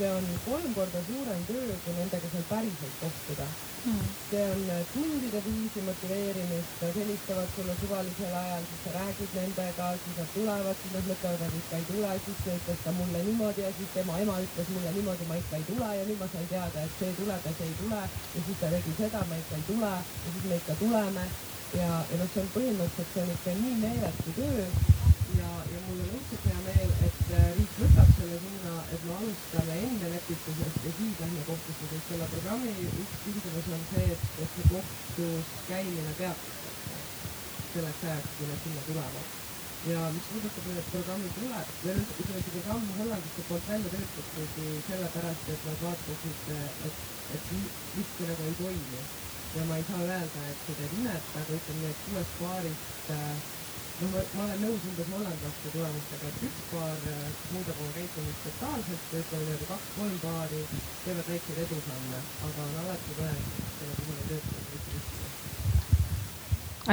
see on kolm korda suurem töö, kui nendega seal päriselt kohtuda. Mm.. see on äh, tundide viisi motiveerimist, nad helistavad sulle suvalisel ajal, siis sa räägid nendega, siis nad tulevad, siis nad mõtlevad, et ikka ei tule, siis ütles ta mulle niimoodi ja siis tema ema ütles mulle niimoodi, ma ikka ei tule ja nüüd ma sain teada, et see tuleb ja see ei tule ja siis ta tegi seda, ma ikka ei tule ja siis me ikka tuleme. Ja, ja noh, see on põhimõtteliselt, see on ikka nii meeletu töö ja, ja mul on õudselt hea meel, et äh, riik võtab selle suuna, et me alustame enne lepitusest ja siis lähme kohtusse, sest selle programmi üks küsimus on see, et, et see kohtus käimine peatatakse selleks ajaks, kui nad sinna tulevad. ja mis puudutab nüüd, programmi tuleb, või ütleme, see programm hollandlaste poolt välja töötatigi sellepärast, et nad vaatasid, et, et miski nagu ei toimi. ja ma ei saa öelda, et see teeb imet, aga ütleme nii, et kuuest paarist äh, no ma, ma olen nõus umbes hollandlaste tulemustega, et üks paar äh, muudab oma käitumist totaalselt ja ütleme niimoodi kaks-kolm paari teevad väikseid edusamme, aga on alati tõenäosus, et selle puhul ei tööta mitte ühtegi.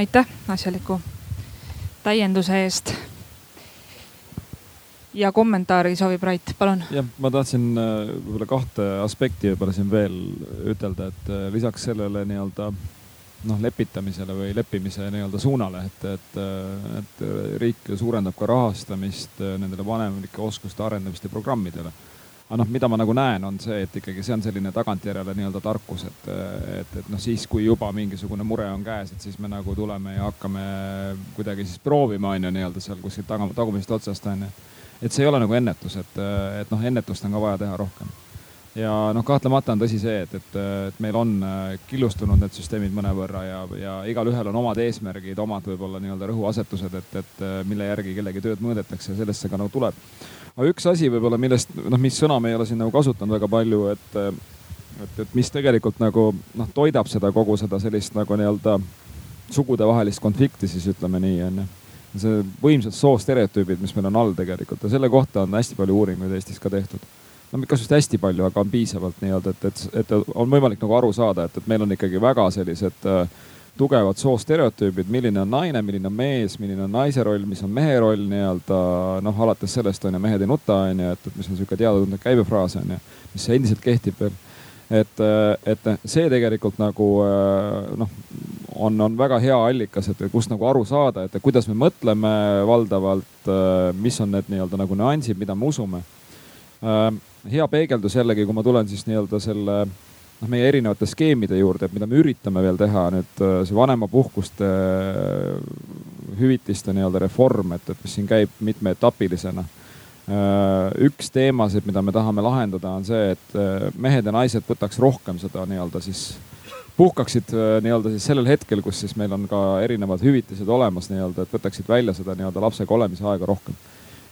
aitäh asjaliku täienduse eest. ja kommentaari soovib Rait, palun. jah, ma tahtsin äh, võib-olla kahte aspekti võib-olla siin veel ütelda, et äh, lisaks sellele nii-öelda noh, lepitamisele või leppimise nii-öelda suunale, et, et, et riik suurendab ka rahastamist nendele vanemlike oskuste arendamiste programmidele. aga noh, mida ma nagu näen, on see, et ikkagi see on selline tagantjärele nii-öelda tarkus, et, et, et noh, siis kui juba mingisugune mure on käes, et siis me nagu tuleme ja hakkame kuidagi siis proovima, on ju, nii-öelda seal kuskil taga, tagumisest otsast on ju. et see ei ole nagu ennetus, et, et noh, ennetust on ka vaja teha rohkem ja noh, kahtlemata on tõsi see, et, et, et meil on äh, killustunud need süsteemid mõnevõrra ja, ja igalühel on omad eesmärgid, omad võib-olla nii-öelda rõhuasetused, et, et äh, mille järgi kellegi tööd mõõdetakse ja sellest see ka nagu tuleb. aga üks asi võib-olla, millest noh, mis sõna me ei ole siin nagu kasutanud väga palju, et, et, et mis tegelikult nagu noh, toidab seda kogu seda sellist nagu nii-öelda sugudevahelist konflikti, siis ütleme nii, on ju see võimsad soostereotüübid, mis meil on all tegelikult ja selle kohta on hästi palju uuringuid Eestis ka tehtud no mitte just hästi palju, aga on piisavalt nii-öelda, et, et, et on võimalik nagu aru saada, et, et meil on ikkagi väga sellised äh, tugevad soostereotüübid, milline on naine, milline on mees, milline on naise roll, mis on mehe roll nii-öelda. Noh, alates sellest on ju, mehed ei nuta on ju, et, et mis on sihuke teada-tuntud käibefraas on ju, mis endiselt kehtib veel. et, äh, et see tegelikult nagu äh, noh, on, on väga hea allikas, et kust nagu aru saada, et kuidas me mõtleme valdavalt, äh, mis on need nii-öelda nagu nüansid, mida me usume hea peegeldus jällegi, kui ma tulen siis nii-öelda selle noh, meie erinevate skeemide juurde, et mida me üritame veel teha nüüd äh, see vanemapuhkuste äh, hüvitiste nii-öelda reform, et, et mis siin käib mitmeetapilisena. Äh, üks teemasid, mida me tahame lahendada, on see, et mehed ja naised võtaks rohkem seda nii-öelda siis puhkaksid nii-öelda siis sellel hetkel, kus siis meil on ka erinevad hüvitised olemas nii-öelda, et võtaksid välja seda nii-öelda lapsega olemise aega rohkem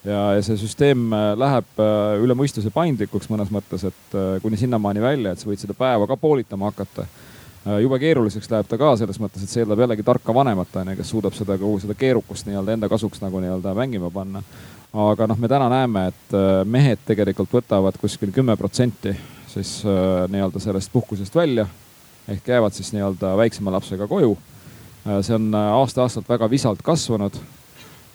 ja, ja see süsteem äh, läheb äh, üle mõistuse paindlikuks mõnes mõttes, et äh, kuni sinnamaani välja, et sa võid seda päeva ka poolitama hakata. jube keeruliseks läheb ta ka selles mõttes, et see eeldab jällegi tarka vanemat, onju, kes suudab seda kogu seda keerukust nii-öelda enda kasuks nagu nii-öelda mängima panna. aga noh, me täna näeme, et mehed tegelikult võtavad kuskil kümme protsenti siis nii-öelda sellest puhkusest välja ehk jäävad siis nii-öelda väiksema lapsega koju. see on aasta-aastalt väga visalt kasvanud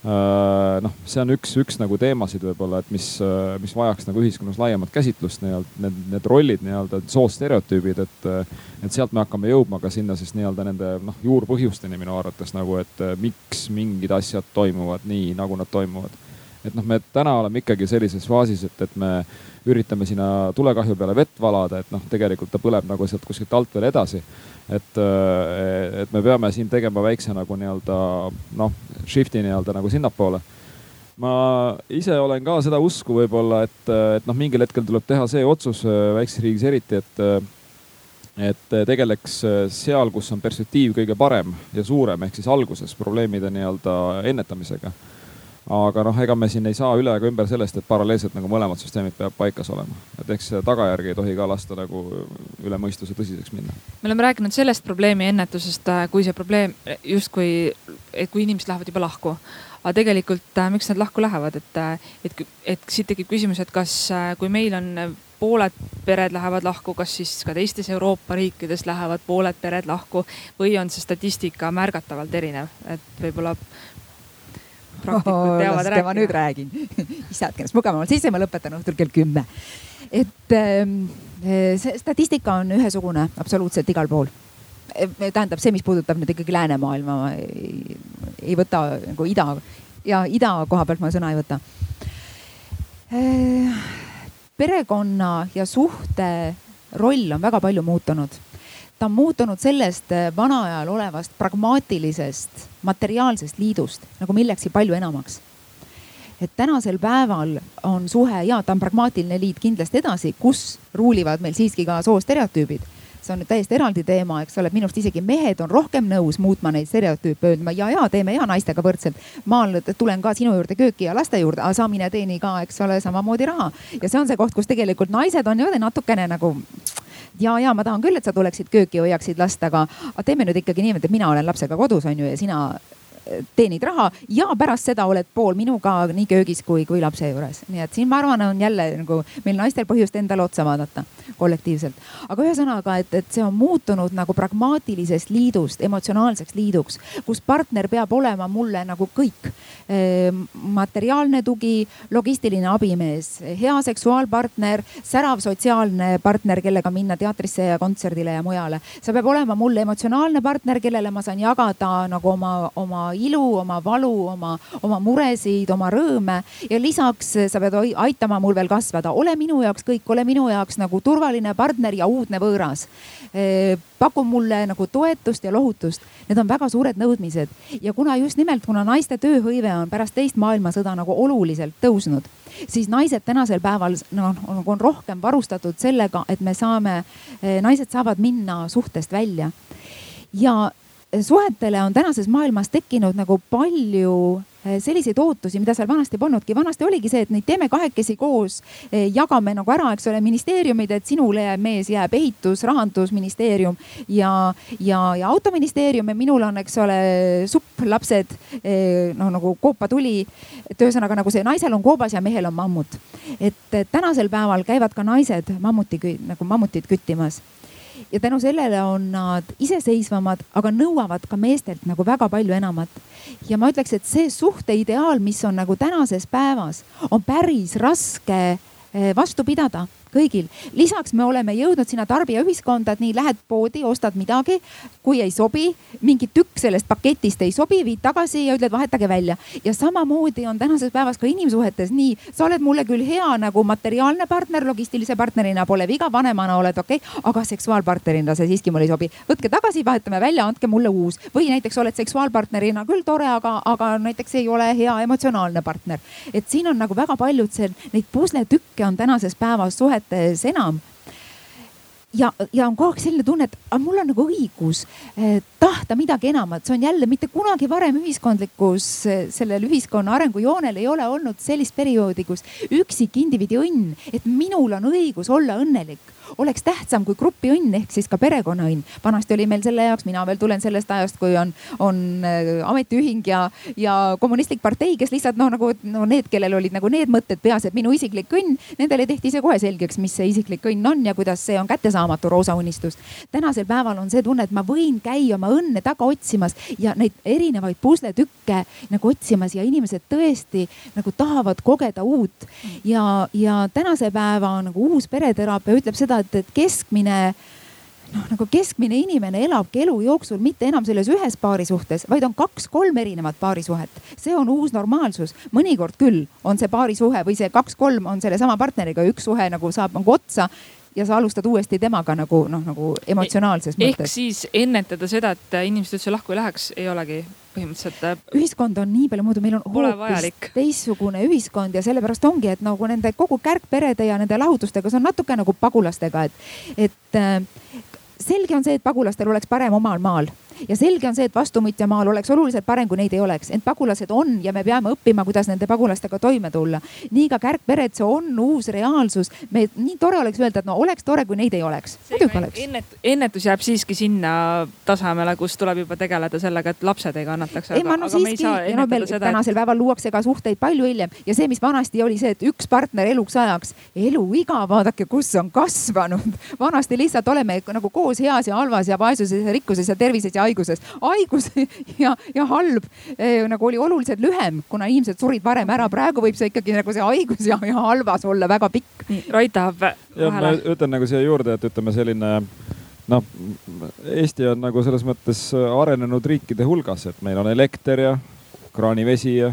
noh, see on üks, üks nagu teemasid võib-olla, et mis, äh, mis vajaks nagu ühiskonnas laiemat käsitlust nii-öelda, need, need rollid nii-öelda, soostereotüübid, et, äh, et sealt me hakkame jõudma ka sinna siis nii-öelda nende noh, juurpõhjusteni minu arvates nagu, et miks mingid asjad toimuvad nii, nagu nad toimuvad. et noh, me täna oleme ikkagi sellises faasis, et, et me üritame sinna tulekahju peale vett valada, et noh, tegelikult ta põleb nagu sealt kuskilt alt veel edasi et, äh, et me peame siin tegema väikse nagu nii-öelda noh, shift'i nii-öelda nagu sinnapoole. ma ise olen ka seda usku võib-olla, et, et noh, mingil hetkel tuleb teha see otsus äh, väikses riigis eriti, et, et tegeleks seal, kus on perspektiiv kõige parem ja suurem, ehk siis alguses probleemide nii-öelda ennetamisega aga noh, ega me siin ei saa üle ega ümber sellest, et paralleelselt nagu mõlemad süsteemid peavad paikas olema. et eks tagajärgi ei tohi ka lasta nagu üle mõistuse tõsiseks minna. me oleme rääkinud sellest probleemi ennetusest, äh, kui see probleem justkui, et kui inimesed lähevad juba lahku. aga tegelikult, äh, miks nad lahku lähevad, et, äh, et, et siit tekib küsimus, et kas, kui meil on pooled pered lähevad lahku, kas siis ka teistes Euroopa riikides lähevad pooled pered lahku või on see statistika märgatavalt erinev, et võib-olla praktikud teavad rääkida. ma nüüd räägin (laughs) issand, ennast mugavamalt sisse, ma lõpetan õhtul kell kümme. et ähm, see statistika on ühesugune absoluutselt igal pool tähendab see, mis puudutab nüüd ikkagi läänemaailma, ma ei, ei võta nagu ida ja ida koha pealt ma sõna ei võta. Äh, perekonna ja suhte roll on väga palju muutunud. Ta on muutunud sellest äh, vanaajal olevast pragmaatilisest materiaalsest liidust nagu millekski palju enamaks et tänasel päeval on suhe ja ta on pragmaatiline liit kindlasti edasi, kus ruulivad meil siiski ka soostereotüübid see on nüüd täiesti eraldi teema, eks ole, et minu arust isegi mehed on rohkem nõus muutma neid stereotüüpe, ütlema ja, ja teeme ja naistega võrdselt. maal tulen ka sinu juurde kööki ja laste juurde, aga sa mine teeni ka, eks ole, samamoodi raha. ja see on see koht, kus tegelikult naised on niimoodi natukene nagu ja, ja ma tahan küll, et sa tuleksid kööki, hoiaksid last, aga, teeme nüüd ikkagi niimoodi, et mina olen lapsega kodus, on ju, ja sina teenid raha ja pärast seda oled pool minuga nii köögis kui, kui lapse juures. nii et siin ma arvan, on jälle nagu meil naistel põhjust endale otsa vaadata kollektiivselt. aga ühesõnaga, et, et see on muutunud nagu pragmaatilisest liidust emotsionaalseks liiduks, kus partner peab olema mulle nagu kõik. Ehm, materiaalne tugi, logistiline abimees, hea seksuaalpartner, särav sotsiaalne partner, kellega minna teatrisse ja kontserdile ja mujale. see peab olema mulle emotsionaalne partner, kellele ma saan jagada nagu oma, oma ilu, oma valu, oma, oma muresid, oma rõõme ja lisaks sa pead aitama mul veel kasvada, ole minu jaoks kõik, ole minu jaoks nagu turvaline partner ja uudne võõras. paku mulle nagu toetust ja lohutust, need on väga suured nõudmised ja kuna just nimelt, kuna naiste tööhõive on pärast teist maailmasõda nagu oluliselt tõusnud siis naised tänasel päeval noh, on rohkem varustatud sellega, et me saame, naised saavad minna suhtest välja. ja suhetele on tänases maailmas tekkinud nagu palju eh, selliseid ootusi, mida seal vanasti polnudki. vanasti oligi see, et neid teeme kahekesi koos, eh, jagame nagu ära, eks ole, ministeeriumid, et sinule jääb mees, jääb ehitus, rahandusministeerium ja, ja, ja autoministeerium ja minul on, eks ole, supp, lapsed, noh nagu koopatuli. et ühesõnaga nagu see naisel on koobas ja mehel on mammut. et tänasel päeval käivad ka naised mammuti nagu mammutit küttimas ja tänu sellele on nad iseseisvamad, aga nõuavad ka meestelt nagu väga palju enamat. ja ma ütleks, et see suhteideaal, mis on nagu tänases päevas, on päris raske eh, vastu pidada kõigil. lisaks me oleme jõudnud sinna tarbijaühiskonda, et nii lähed poodi, ostad midagi, kui ei sobi, mingi tükk sellest paketist ei sobi, viid tagasi ja ütled vahetage välja. ja samamoodi on tänases päevas ka inimsuhetes nii, sa oled mulle küll hea nagu materiaalne partner, logistilise partnerina pole viga, vanemana oled okei okay,, aga seksuaalpartnerina see siiski mulle ei sobi. võtke tagasi, vahetame välja, andke mulle uus või näiteks oled seksuaalpartnerina küll tore, aga, aga näiteks ei ole hea emotsionaalne partner. et siin on nagu väga paljud see, neid pusletükke on tänases päevas suhetes suhetes enam. Ja, ja on kogu aeg selline tunne, et aga mul on nagu õigus eh, tahta midagi enamat, see on jälle mitte kunagi varem ühiskondlikus, eh, sellel ühiskonna arengujoonel ei ole olnud sellist perioodi, kus üksik indiviidi õnn, et minul on õigus olla õnnelik oleks tähtsam kui grupi õnn ehk siis ka perekonna õnn. vanasti oli meil selle jaoks, mina veel tulen sellest ajast, kui on, on äh, ametiühing ja, ja kommunistlik partei, kes lihtsalt noh, nagu no need, kellel olid nagu need mõtted peas, et minu isiklik õnn, nendele tehti see kohe selgeks, mis see isiklik õnn on ja kuidas see on kättesaamatu roosa unistus. tänasel päeval on see tunne, et ma võin käia oma õnne taga otsimas ja neid erinevaid pusletükke nagu otsimas ja inimesed tõesti nagu tahavad kogeda uut. ja, ja tänase päeva nagu uus pereteraapia ütleb seda, et, et keskmine noh, nagu keskmine inimene elabki elu jooksul mitte enam selles ühes paarisuhtes, vaid on kaks-kolm erinevat paarisuhet. see on uus normaalsus, mõnikord küll on see paarisuhe või see kaks-kolm on sellesama partneriga, üks suhe nagu saab nagu otsa ja sa alustad uuesti temaga nagu noh, nagu emotsionaalses e mõttes. ehk siis ennetada seda, et inimesed üldse lahku ei läheks, ei olegi põhimõtteliselt. Äh, ühiskond on nii palju muutunud, meil on hoopis teistsugune ühiskond ja sellepärast ongi, et nagu nende kogu kärgperede ja nende lahutustega, see on natuke nagu pagulastega, et, et äh, selge on see, et pagulastel oleks parem omal maal ja selge on see, et vastuvõtjamaal oleks oluliselt parem, kui neid ei oleks, ent pagulased on ja me peame õppima, kuidas nende pagulastega toime tulla. nii ka kärgpered, see on uus reaalsus. me, nii tore oleks öelda, et no oleks tore, kui neid ei oleks. muidugi oleks. ennet-, ennetus jääb siiski sinna tasemele, kus tuleb juba tegeleda sellega, et lapsed ei kannataks. ei, ma no siiski, no meil seda, tänasel et... päeval luuakse ka suhteid palju hiljem ja see, mis vanasti oli see, et üks partner eluks ajaks, eluiga, vaadake, kus on kasvanud. vanasti lihtsalt oleme nagu koos heas ja halvas ja vaesuses ja rikkuses ja tervises ja haiguses. haigus (laughs) ja, ja halb eh, nagu oli oluliselt lühem, kuna inimesed surid varem ära. praegu võib see ikkagi nagu see haigus ja, ja halvas olla väga pikk. Rait tahab vahele. ma ütlen nagu siia juurde, et ütleme selline noh, Eesti on nagu selles mõttes arenenud riikide hulgas, et meil on elekter ja kraanivesi ja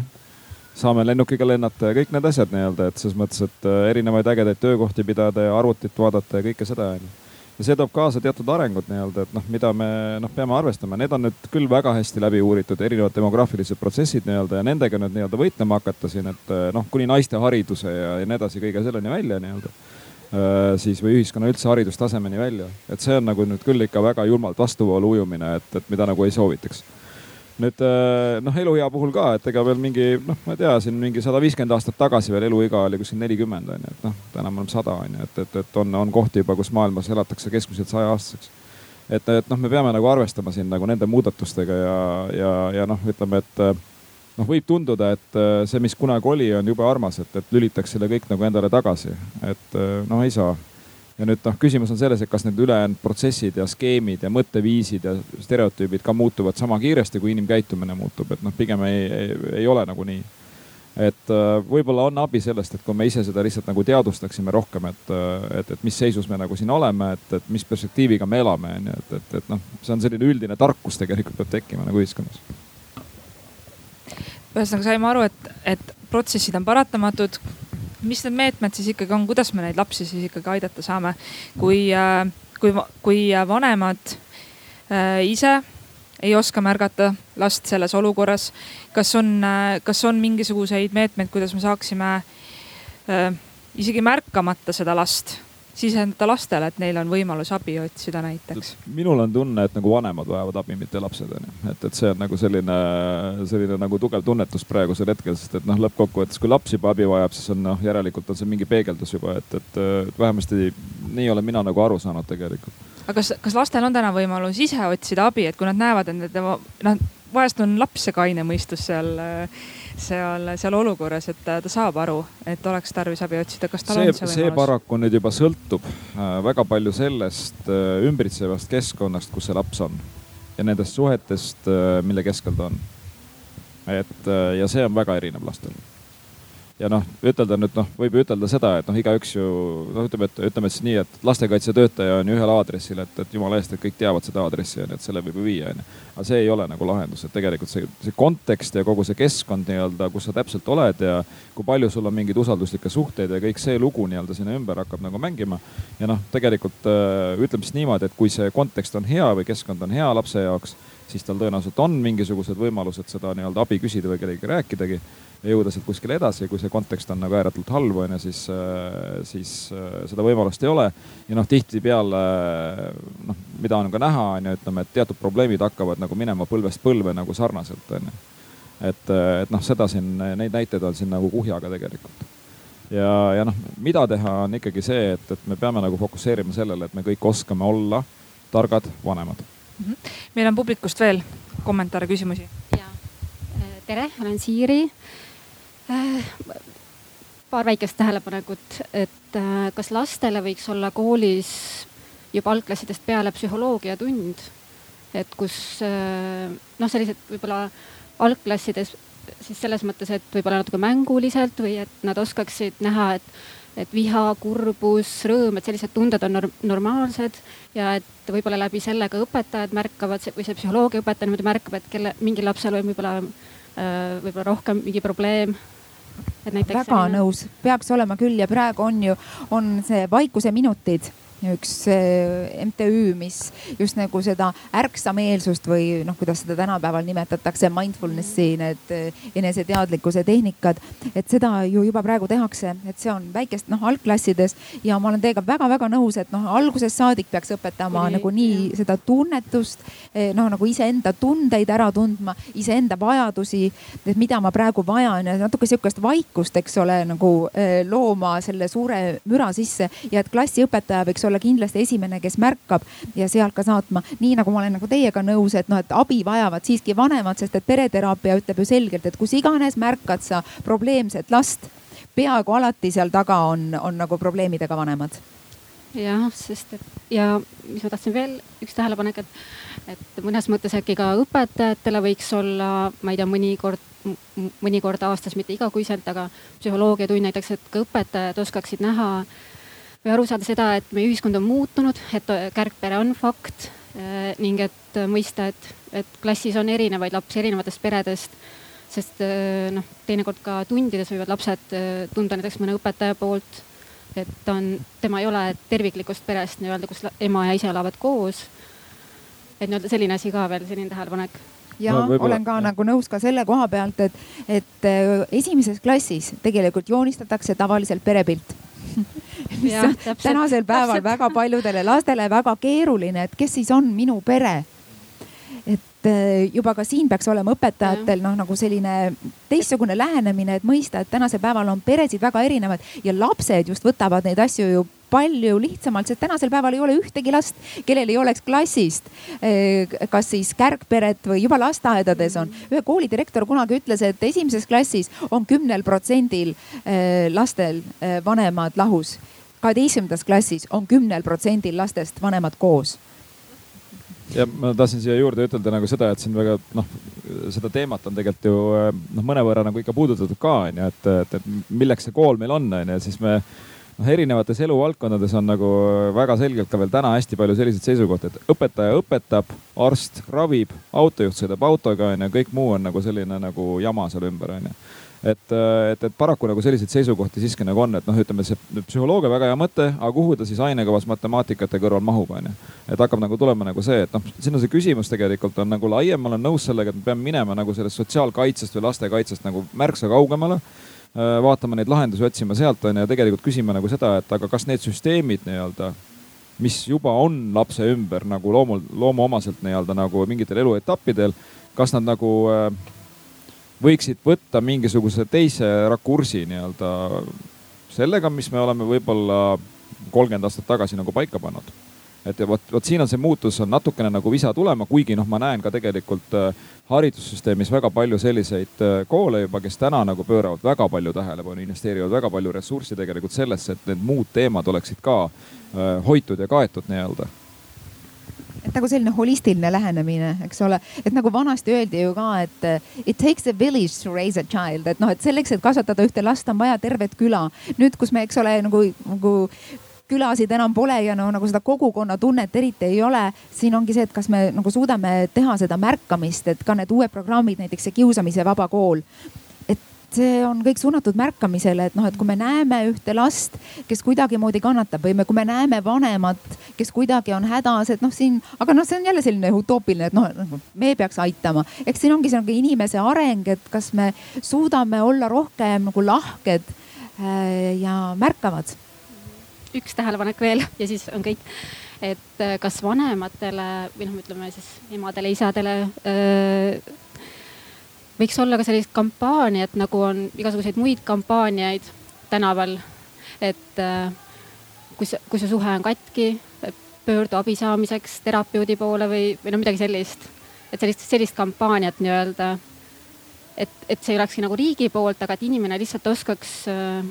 saame lennukiga lennata ja kõik need asjad nii-öelda, et selles mõttes, et äh, erinevaid ägedaid töökohti pidada ja arvutit vaadata ja kõike seda onju. Ja see toob kaasa teatud arengut nii-öelda, et noh, mida me noh, peame arvestama, need on nüüd küll väga hästi läbi uuritud, erinevad demograafilised protsessid nii-öelda ja nendega nüüd nii-öelda võitlema hakata siin, et äh, noh, kuni naiste hariduse ja, ja nii edasi, kõige selleni välja nii-öelda äh, siis või ühiskonna üldse haridustasemeni välja, et see on nagu nüüd küll ikka väga julmalt vastuvoolu ujumine, et, et mida nagu ei soovitaks nüüd äh, noh, eluea puhul ka, et ega veel mingi noh, ma ei tea, siin mingi sada viiskümmend aastat tagasi veel eluiga oli kuskil nelikümmend on ju, et noh, täna me oleme sada on ju, et, et, et on, on kohti juba, kus maailmas elatakse keskmiselt sajaaastaseks. et, et noh, me peame nagu arvestama siin nagu nende muudatustega ja, ja, ja noh, ütleme, et noh, võib tunduda, et see, mis kunagi oli, on jube armas, et, et lülitaks selle kõik nagu endale tagasi, et noh, ei saa ja nüüd noh, küsimus on selles, et kas need ülejäänud protsessid ja skeemid ja mõtteviisid ja stereotüübid ka muutuvad sama kiiresti, kui inimkäitumine muutub, et noh, pigem ei, ei, ei ole nagu nii. et äh, võib-olla on abi sellest, et kui me ise seda lihtsalt nagu teadvustaksime rohkem, et, äh, et, et mis seisus me nagu siin oleme, et, et mis perspektiiviga me elame, on ju, et, et, et noh, see on selline üldine tarkus tegelikult peab tekkima nagu ühiskonnas. Ühesõnaga saime aru, et, et protsessid on paratamatud, mis need meetmed siis ikkagi on, kuidas me neid lapsi siis ikkagi aidata saame, kui, äh, kui, kui vanemad äh, ise ei oska märgata last selles olukorras. kas on, äh, kas on mingisuguseid meetmeid, kuidas me saaksime isegi märkamata seda last sisendada lastele, et neil on võimalus abi otsida näiteks? minul on tunne, et nagu vanemad vajavad abi, mitte lapsed onju. et, et see on nagu selline, selline nagu tugev tunnetus praegusel hetkel, sest et noh, lõppkokkuvõttes, kui laps juba abi vajab, siis on noh, järelikult on see mingi peegeldus juba, et, et, et vähemasti nii olen mina nagu aru saanud tegelikult. aga kas, kas lastel on täna võimalus ise otsida abi, et kui nad näevad, et nende noh, vahest on laps see kaine mõistus seal äh, seal, seal olukorras, et ta saab aru, et oleks tarvis abi otsida, kas tal see, on see võimalus? see paraku nüüd juba sõltub äh, väga palju sellest äh, ümbritsevast keskkonnast, kus see laps on ja nendest suhetest, äh, mille keskel ta on. et ja see on väga erinev lastel ja noh, ütelda nüüd noh, võib ju ütelda seda, et noh, igaüks ju noh, ütleme, et ütleme siis nii, et lastekaitsetöötaja on ju ühel aadressil, et, et jumala eest, et kõik teavad seda aadressi on ju, et selle võib ju viia on ju. aga see ei ole nagu lahendus, et tegelikult see, see kontekst ja kogu see keskkond nii-öelda, kus sa täpselt oled ja kui palju sul on mingeid usalduslikke suhteid ja kõik see lugu nii-öelda sinna ümber hakkab nagu mängima. ja noh, tegelikult äh, ütleme siis niimoodi, et kui see kontekst on hea või keskkond on hea lapse jaoks, siis tal tõenäoliselt on mingisugused võimalused seda nii-öelda abi küsida või kellegagi rääkidagi ja jõuda sealt kuskile edasi, kui see kontekst on nagu ääretult halb, on ju, siis, äh, siis äh, seda võimalust ei ole. ja noh, tihtipeale noh, mida on ka näha, on ju, ütleme, et teatud probleemid hakkavad nagu minema põlvest põlve nagu sarnaselt, on ju. et, äh, et noh, seda siin, neid näiteid on siin nagu kuhjaga tegelikult. ja, ja noh, mida teha, on ikkagi see, et, et me peame nagu fokusseerima sellele, et me kõik oskame olla targad vanemad mm. -hmm. meil on publikust veel kommentaare, küsimusi? ja, tere, olen Siiri Äh, paar väikest tähelepanekut, et äh, kas lastele võiks olla koolis juba algklassidest peale psühholoogiatund, et kus äh, noh, sellised võib-olla algklassides siis selles mõttes, et võib-olla natuke mänguliselt või et nad oskaksid näha, et, et viha, kurbus, rõõm, et sellised tunded on norm normaalsed ja et võib-olla läbi selle ka õpetajad märkavad või see psühholoogiaõpetaja niimoodi märkab, et kelle, mingil lapsel on võib-olla, võib-olla rohkem mingi probleem väga selline... nõus, peaks olema küll ja praegu on ju, on see vaikuse minutid üks MTÜ, mis just nagu seda ärksameelsust või noh, kuidas seda tänapäeval nimetatakse, mindfulness'i, need eneseteadlikkuse tehnikad. et seda ju juba praegu tehakse, et see on väikest noh algklassides ja ma olen teiega väga-väga nõus, et noh, algusest saadik peaks õpetama nagu nii jah. seda tunnetust, noh nagu iseenda tundeid ära tundma, iseenda vajadusi, et mida ma praegu vajan ja natuke sihukest vaikust, eks ole, nagu looma selle suure müra sisse ja et klassiõpetaja võiks olla kindlasti esimene, kes märkab ja sealt ka saatma. nii nagu ma olen nagu teiega nõus, et noh, et abi vajavad siiski vanemad, sest et pereteraapia ütleb ju selgelt, et kus iganes märkad sa probleemset last, peaaegu alati seal taga on, on nagu probleemidega vanemad jah, sest et ja mis ma tahtsin veel, üks tähelepanek, et, et mõnes mõttes äkki ka õpetajatele võiks olla, ma ei tea, mõnikord, mõnikord aastas, mitte igakuiselt, aga psühholoogiatund näiteks, et ka õpetajad oskaksid näha või aru saada seda, et meie ühiskond on muutunud, et kärgpere on fakt eh, ning et mõista, et, et klassis on erinevaid lapsi erinevatest peredest. sest eh, noh, teinekord ka tundides võivad lapsed tunda näiteks mõne õpetaja poolt, et ta on, tema ei ole terviklikust perest nii-öelda, kus ema ja isa elavad koos. et nii-öelda selline asi ka veel, selline tähelepanek ja no, olen ka nagu nõus ka selle koha pealt, et, et esimeses klassis tegelikult joonistatakse tavaliselt perepilt mis ja, on tänasel päeval täpselt. väga paljudele lastele väga keeruline, et kes siis on minu pere. Et äh, juba ka siin peaks olema õpetajatel noh, nagu selline teistsugune lähenemine, et mõista, et tänasel päeval on peresid väga erinevad ja lapsed just võtavad neid asju ju palju lihtsamalt, sest tänasel päeval ei ole ühtegi last, kellel ei oleks klassist eh, kas siis kärgperet või juba lasteaedades on. ühe koolidirektor kunagi ütles, et esimeses klassis on kümnel protsendil eh, lastel eh, vanemad lahus. kaheteistkümnendas klassis on kümnel protsendil lastest vanemad koos ja ma tahtsin siia juurde ütelda nagu seda, et siin väga noh, seda teemat on tegelikult ju noh, mõnevõrra nagu ikka puudutatud ka onju, et, et, et milleks see kool meil on onju, siis me noh, erinevates eluvaldkondades on nagu väga selgelt ka veel täna hästi palju selliseid seisukohti, et õpetaja õpetab, arst ravib, autojuht sõidab autoga onju, kõik muu on nagu selline nagu jama seal ümber onju et, et, et paraku nagu selliseid seisukohti siiski nagu on, et noh, ütleme see psühholoogia väga hea mõte, aga kuhu ta siis ainekavas matemaatikate kõrval mahub, onju. et hakkab nagu tulema nagu see, et noh, siin on see küsimus tegelikult on nagu laiem, ma olen nõus sellega, et me peame minema nagu sellest sotsiaalkaitsest või lastekaitsest nagu märksa kaugemale Äh, vaatama neid lahendusi, otsima sealt on ju ja tegelikult küsima nagu seda, et aga kas need süsteemid nii-öelda, mis juba on lapse ümber nagu loomul, loomuomaselt nii-öelda nagu mingitel eluetappidel, kas nad nagu äh, võiksid võtta mingisuguse teise rakursi nii-öelda sellega, mis me oleme võib-olla kolmkümmend aastat tagasi nagu paika pannud. Et vot, vot siin on see muutus on natukene nagu visa tulema, kuigi noh, ma näen ka tegelikult äh, haridussüsteemis väga palju selliseid äh, koole juba, kes täna nagu pööravad väga palju tähelepanu, investeerivad väga palju ressurssi tegelikult sellesse, et need muud teemad oleksid ka äh, hoitud ja kaetud nii-öelda et nagu selline holistiline lähenemine, eks ole, et nagu vanasti öeldi ju ka, et it takes a village to raise a child, et noh, et selleks, et kasvatada ühte last, on vaja tervet küla. nüüd, kus me, eks ole, nagu, nagu külasid enam pole ja no nagu seda kogukonnatunnet eriti ei ole. siin ongi see, et kas me nagu suudame teha seda märkamist, et ka need uued programmid, näiteks see kiusamise vaba kool see on kõik suunatud märkamisele, et noh, et kui me näeme ühte last, kes kuidagimoodi kannatab või me, kui me näeme vanemat, kes kuidagi on hädas, et noh, siin, aga noh, see on jälle selline utoopiline, et noh, nagu me peaks aitama. eks siin ongi see nagu inimese areng, et kas me suudame olla rohkem nagu lahked äh, ja märkavad üks tähelepanek veel ja siis on kõik. et äh, kas vanematele või noh, ütleme siis emadele, isadele öö, võiks olla ka sellist kampaaniat, nagu on igasuguseid muid kampaaniaid tänaval. et äh, kui see, kui see suhe on katki, pöördu abi saamiseks terapeudi poole või, või no midagi sellist. et sellist, sellist kampaaniat nii-öelda. et, et see ei olekski nagu riigi poolt, aga et inimene lihtsalt oskaks äh,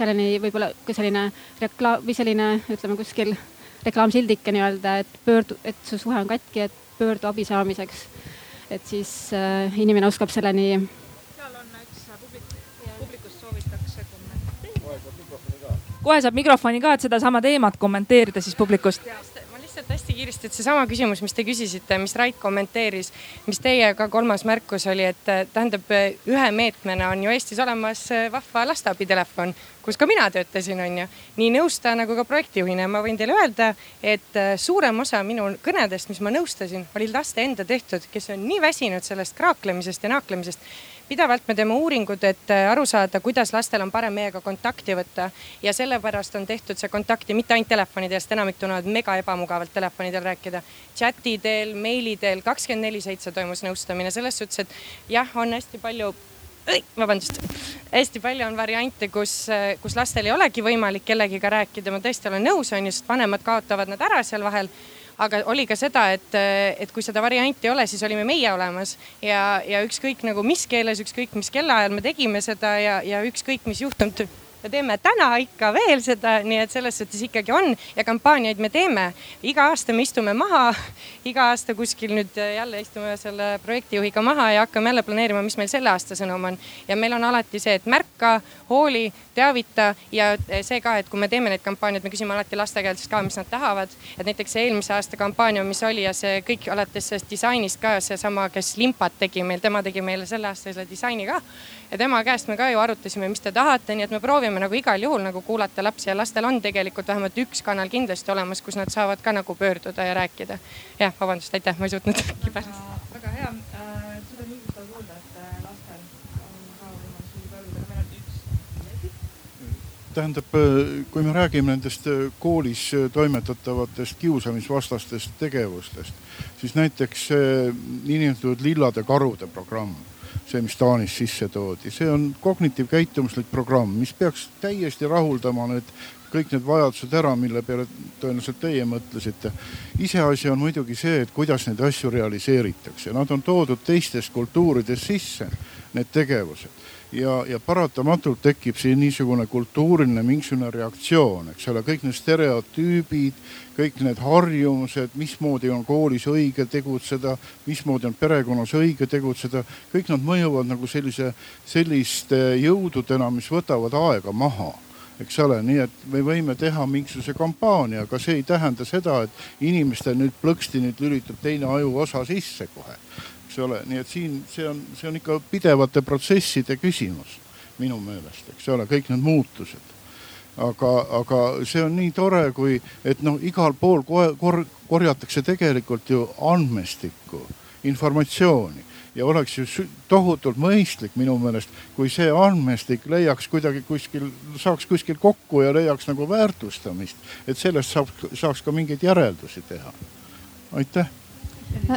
selleni võib-olla ka selline reklaam või selline, ütleme kuskil reklaamsildike nii-öelda, et pöördu, et su suhe on katki, et pöördu abi saamiseks. Et siis äh, inimene oskab selleni. seal on üks publik, publikust soovitakse kommenteerida. kohe saab mikrofoni ka, et sedasama teemat kommenteerida siis publikust lihtsalt hästi kiiresti, et seesama küsimus, mis te küsisite, mis Rait kommenteeris, mis teie ka kolmas märkus oli, et tähendab ühe meetmena on ju Eestis olemas vahva lasteabitelefon, kus ka mina töötasin, on ju. nii nõustaja nagu ka projektijuhina ma võin teile öelda, et äh, suurem osa minu kõnedest, mis ma nõustasin, olid laste enda tehtud, kes on nii väsinud sellest kraaklemisest ja naaklemisest pidevalt me teeme uuringud, et äh, aru saada, kuidas lastel on parem meiega kontakti võtta ja sellepärast on tehtud see kontakti mitte ainult telefonidest, enamik tunnevad mega ebamugavalt telefonidel rääkida. chati teel, meili teel, kakskümmend neli seitse toimus nõustamine selles suhtes, et jah, on hästi palju vabandust, hästi palju on variante, kus, äh, kus lastel ei olegi võimalik kellegiga rääkida, ma tõesti olen nõus, on ju, sest vanemad kaotavad nad ära seal vahel. Aga oli ka seda, et, et kui seda varianti ei ole, siis olime meie olemas. Ja, ja ükskõik nagu mis keeles, ükskõik mis kellaajal me tegime seda ja, ja ükskõik mis juhtunud me teeme täna ikka veel seda, nii et selles suhtes ikkagi on ja kampaaniaid me teeme. iga aasta me istume maha, iga aasta kuskil nüüd jälle istume selle projektijuhiga maha ja hakkame jälle planeerima, mis meil selle aasta sõnum on. ja meil on alati see, et märka, hooli, teavita ja see ka, et kui me teeme neid kampaaniaid, me küsime alati laste käest ka, mis nad tahavad. et näiteks see eelmise aasta kampaania, mis oli ja see kõik alates sellest disainist ka seesama, kes limpat tegi meil, tema tegi meile selle aasta selle disaini ka ja tema käest me ka ju arutasime, mis te tahate, nii et me proovime nagu igal juhul nagu kuulata lapsi ja lastel on tegelikult vähemalt üks kanal kindlasti olemas, kus nad saavad ka nagu pöörduda ja rääkida. jah, vabandust, aitäh, ma ei suutnud (laughs) pärast. väga hea äh,, seda on julgustav kuulda, et äh, lastel on ka võimalus pöörduda, meil on üks tähendab, äh, kui me räägime nendest äh, koolis toimetatavatest kiusamisvastastest tegevustest, siis näiteks niinimetatud lillade karude programm see, mis Taanis sisse toodi, see on kognitiivkäitumuslik programm, mis peaks täiesti rahuldama need kõik need vajadused ära, mille peale tõenäoliselt teie mõtlesite. iseasi on muidugi see, et kuidas neid asju realiseeritakse, nad on toodud teistest kultuuridest sisse, need tegevused ja, ja paratamatult tekib siin niisugune kultuuriline mingisugune reaktsioon, eks ole, kõik need stereotüübid, kõik need harjumused, mismoodi on koolis õige tegutseda, mismoodi on perekonnas õige tegutseda, kõik nad mõjuvad nagu sellise, selliste jõududena, mis võtavad aega maha eks ole, nii et me võime teha mingisuguse kampaania, aga see ei tähenda seda, et inimestel nüüd plõksti nüüd lülitub teine ajuosa sisse kohe eks ole, nii et siin see on, see on ikka pidevate protsesside küsimus minu meelest, eks ole, kõik need muutused. aga, aga see on nii tore, kui, et noh, igal pool kor korjatakse tegelikult ju andmestikku, informatsiooni ja oleks ju tohutult mõistlik minu meelest, kui see andmestik leiaks kuidagi kuskil, saaks kuskil kokku ja leiaks nagu väärtustamist, et sellest saaks, saaks ka mingeid järeldusi teha. aitäh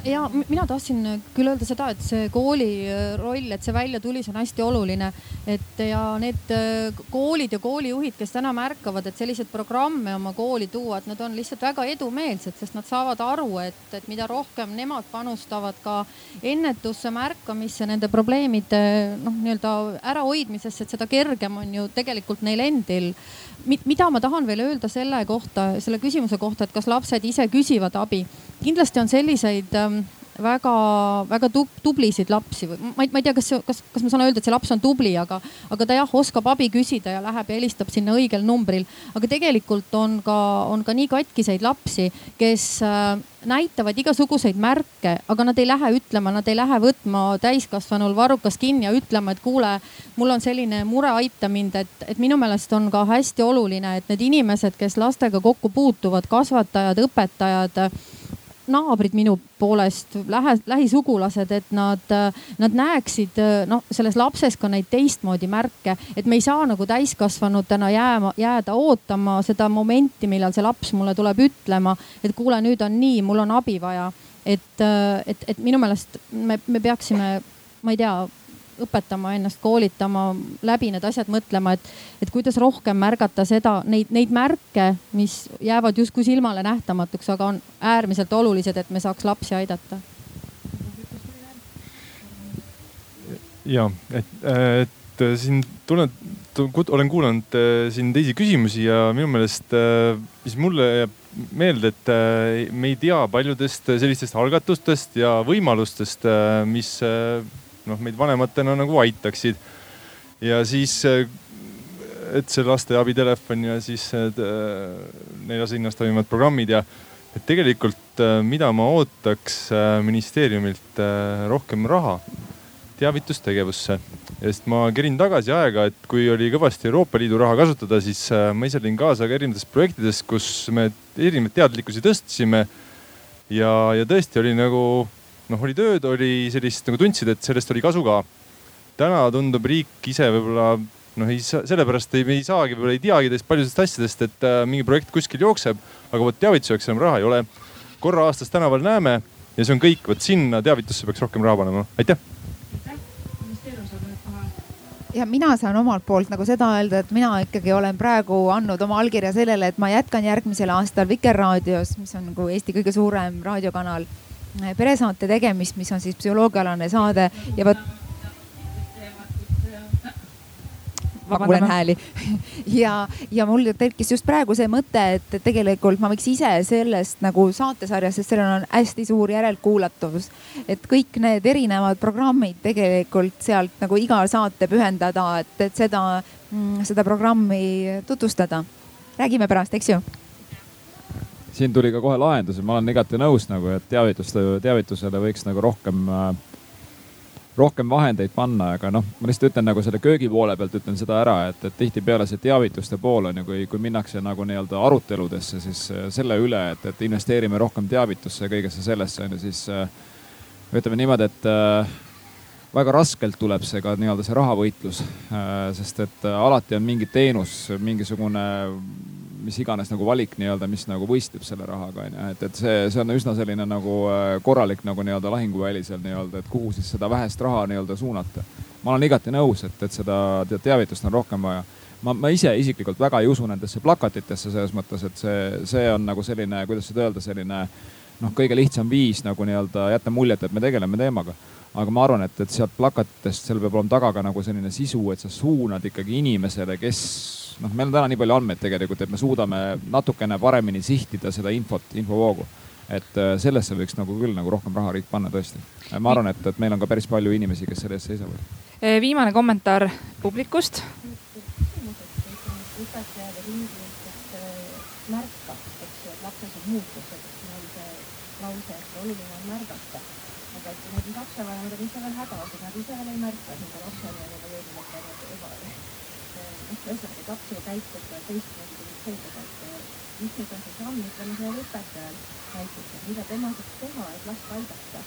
ja mina tahtsin küll öelda seda, et see kooli äh, roll, et see välja tuli, see on hästi oluline. et ja need äh, koolid ja koolijuhid, kes täna märkavad, et selliseid programme oma kooli tuua, et nad on lihtsalt väga edumeelsed, sest nad saavad aru, et, et mida rohkem nemad panustavad ka ennetusse, märkamisse, nende probleemide noh, nii-öelda ärahoidmisesse, et seda kergem on ju tegelikult neil endil mida ma tahan veel öelda selle kohta, selle küsimuse kohta, et kas lapsed ise küsivad abi. kindlasti on selliseid ähm, väga-väga tublisid lapsi või ma ei, ma ei tea, kas, kas, kas ma saan öelda, et see laps on tubli, aga, aga ta jah, oskab abi küsida ja läheb ja helistab sinna õigel numbril. aga tegelikult on ka, on ka nii katkiseid lapsi, kes äh, näitavad igasuguseid märke, aga nad ei lähe ütlema, nad ei lähe võtma täiskasvanul varrukast kinni ja ütlema, et kuule, mul on selline mure, aita mind, et, et minu meelest on ka hästi oluline, et need inimesed, kes lastega kokku puutuvad, kasvatajad, õpetajad naabrid minu poolest, lähe, lähisugulased, et nad, nad näeksid noh, selles lapses ka neid teistmoodi märke, et me ei saa nagu täiskasvanutena jääma, jääda ootama seda momenti, millal see laps mulle tuleb ütlema, et kuule, nüüd on nii, mul on abi vaja. et, et, et minu meelest me, me peaksime, ma ei tea õpetama ennast, koolitama, läbi need asjad mõtlema, et, et kuidas rohkem märgata seda, neid, neid märke, mis jäävad justkui silmale nähtamatuks, aga on äärmiselt olulised, et me saaks lapsi aidata. ja, et, et siin tunnen, olen kuulanud äh, siin teisi küsimusi ja minu meelest äh, siis mulle jääb meelde, et äh, me ei tea paljudest sellistest algatustest ja võimalustest, mis noh, meid vanematena nagu aitaksid. ja siis, et see lasteabitelefon ja siis need neljas linnas toimuvad programmid ja et tegelikult, mida ma ootaks ministeeriumilt rohkem raha teavitustegevusse. sest ma kerin tagasi aega, et kui oli kõvasti Euroopa Liidu raha kasutada, siis ma ise olin kaasa ka erinevates projektides, kus me erinevaid teadlikkusi tõstsime. ja, ja tõesti oli nagu noh, oli tööd, oli sellist nagu tundsid, et sellest oli kasu ka. täna tundub riik ise võib-olla noh, ei saa, sellepärast ei, ei saagi, võib-olla ei teagi teist paljudest asjadest, et äh, mingi projekt kuskil jookseb, aga vot teavituseks enam raha ei ole. korra aastas tänaval näeme ja see on kõik, vot sinna teavitusse peaks rohkem raha panema, aitäh ja mina saan omalt poolt nagu seda öelda, et mina ikkagi olen praegu andnud oma allkirja sellele, et ma jätkan järgmisel aastal Vikerraadios, mis on nagu Eesti kõige suurem raadiokanal peresaate tegemist, mis on siis psühholoogiaalane saade ja vot kuulen hääli (laughs) ja, ja mul tekkis just praegu see mõte, et tegelikult ma võiks ise sellest nagu saatesarjast, sest sellel on hästi suur järelkuulatavus. et kõik need erinevad programmid tegelikult sealt nagu iga saate pühendada, et, et seda, mm, seda programmi tutvustada. räägime pärast, eks ju siin tuli ka kohe lahendus ja ma olen igati nõus nagu, et teavituste, teavitusele võiks nagu rohkem äh, rohkem vahendeid panna, aga noh, ma lihtsalt ütlen nagu selle köögi poole pealt ütlen seda ära, et, et tihtipeale see teavituste pool on ju, kui, kui minnakse nagu nii-öelda aruteludesse, siis äh, selle üle, et, et investeerime rohkem teavitusse ja kõigesse sellesse on ju, siis äh, ütleme niimoodi, et väga raskelt tuleb see ka nii-öelda see rahavõitlus, sest et alati on mingi teenus, mingisugune mis iganes nagu valik nii-öelda, mis nagu võistleb selle rahaga on ju, et, et see, see on üsna selline nagu äh, korralik nagu nii-öelda lahinguväli seal nii-öelda, et kuhu siis seda vähest raha nii-öelda suunata. ma olen igati nõus, et, et seda teavitust on rohkem vaja ma, ma ise isiklikult väga ei usu nendesse plakatitesse selles mõttes, et see, see on nagu selline, kuidas seda öelda, selline noh, kõige lihtsam viis nagu nii-öelda jätta muljet, et me tegeleme teemaga. Aga ma arvan, et, et sealt plakatitest, seal peab olema taga ka nagu selline sisu, et sa suunad ikkagi inimesele, kes noh, meil on täna nii palju andmeid tegelikult, et me suudame natukene paremini sihtida seda infot, infovoogu. et äh, sellesse võiks nagu küll nagu rohkem raha riik panna tõesti. ma arvan, et, et meil on ka päris palju inimesi, kes selle eest seisavad. Äh, viimane kommentaar publikust. õpetaja või ringi märkab, eks ju, et lapses on muutused, siin oli see lause, et oluline on märgata. Aga et need lapsevanemad on ise veel hädas, et nad ise veel ei märka seda lapsele või jõudnud eba ühesõnaga laps ju käitub teistmoodi kui selgelt, et mis nüüd on see samm, ütleme sellel õpetajal näiteks, et mida tema saaks teha, et last aidata.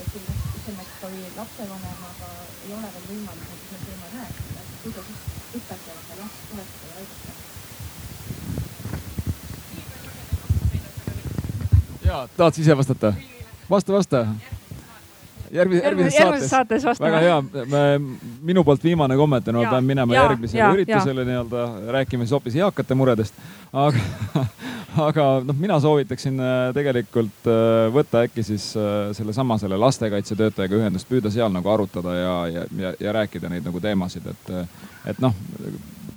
et kui ütleme, et kui lapsevanemaga ei ole veel võimalik nagu sel teemal rääkida, kuidas siis õpetajal seda last toetada ja aidata? ja tahad ise vastata? Vasta, vasta. Järgmise, järgmises saates, saates vastame. väga hea, minu poolt viimane kommentaar, ma pean minema ja, järgmisele ja, üritusele nii-öelda, rääkima siis hoopis eakate muredest. aga, (laughs) aga noh, mina soovitaksin äh, tegelikult äh, võtta äkki siis äh, sellesama selle lastekaitsetöötajaga ühendust, püüda seal nagu arutada ja, ja, ja, ja rääkida neid nagu teemasid, et, et noh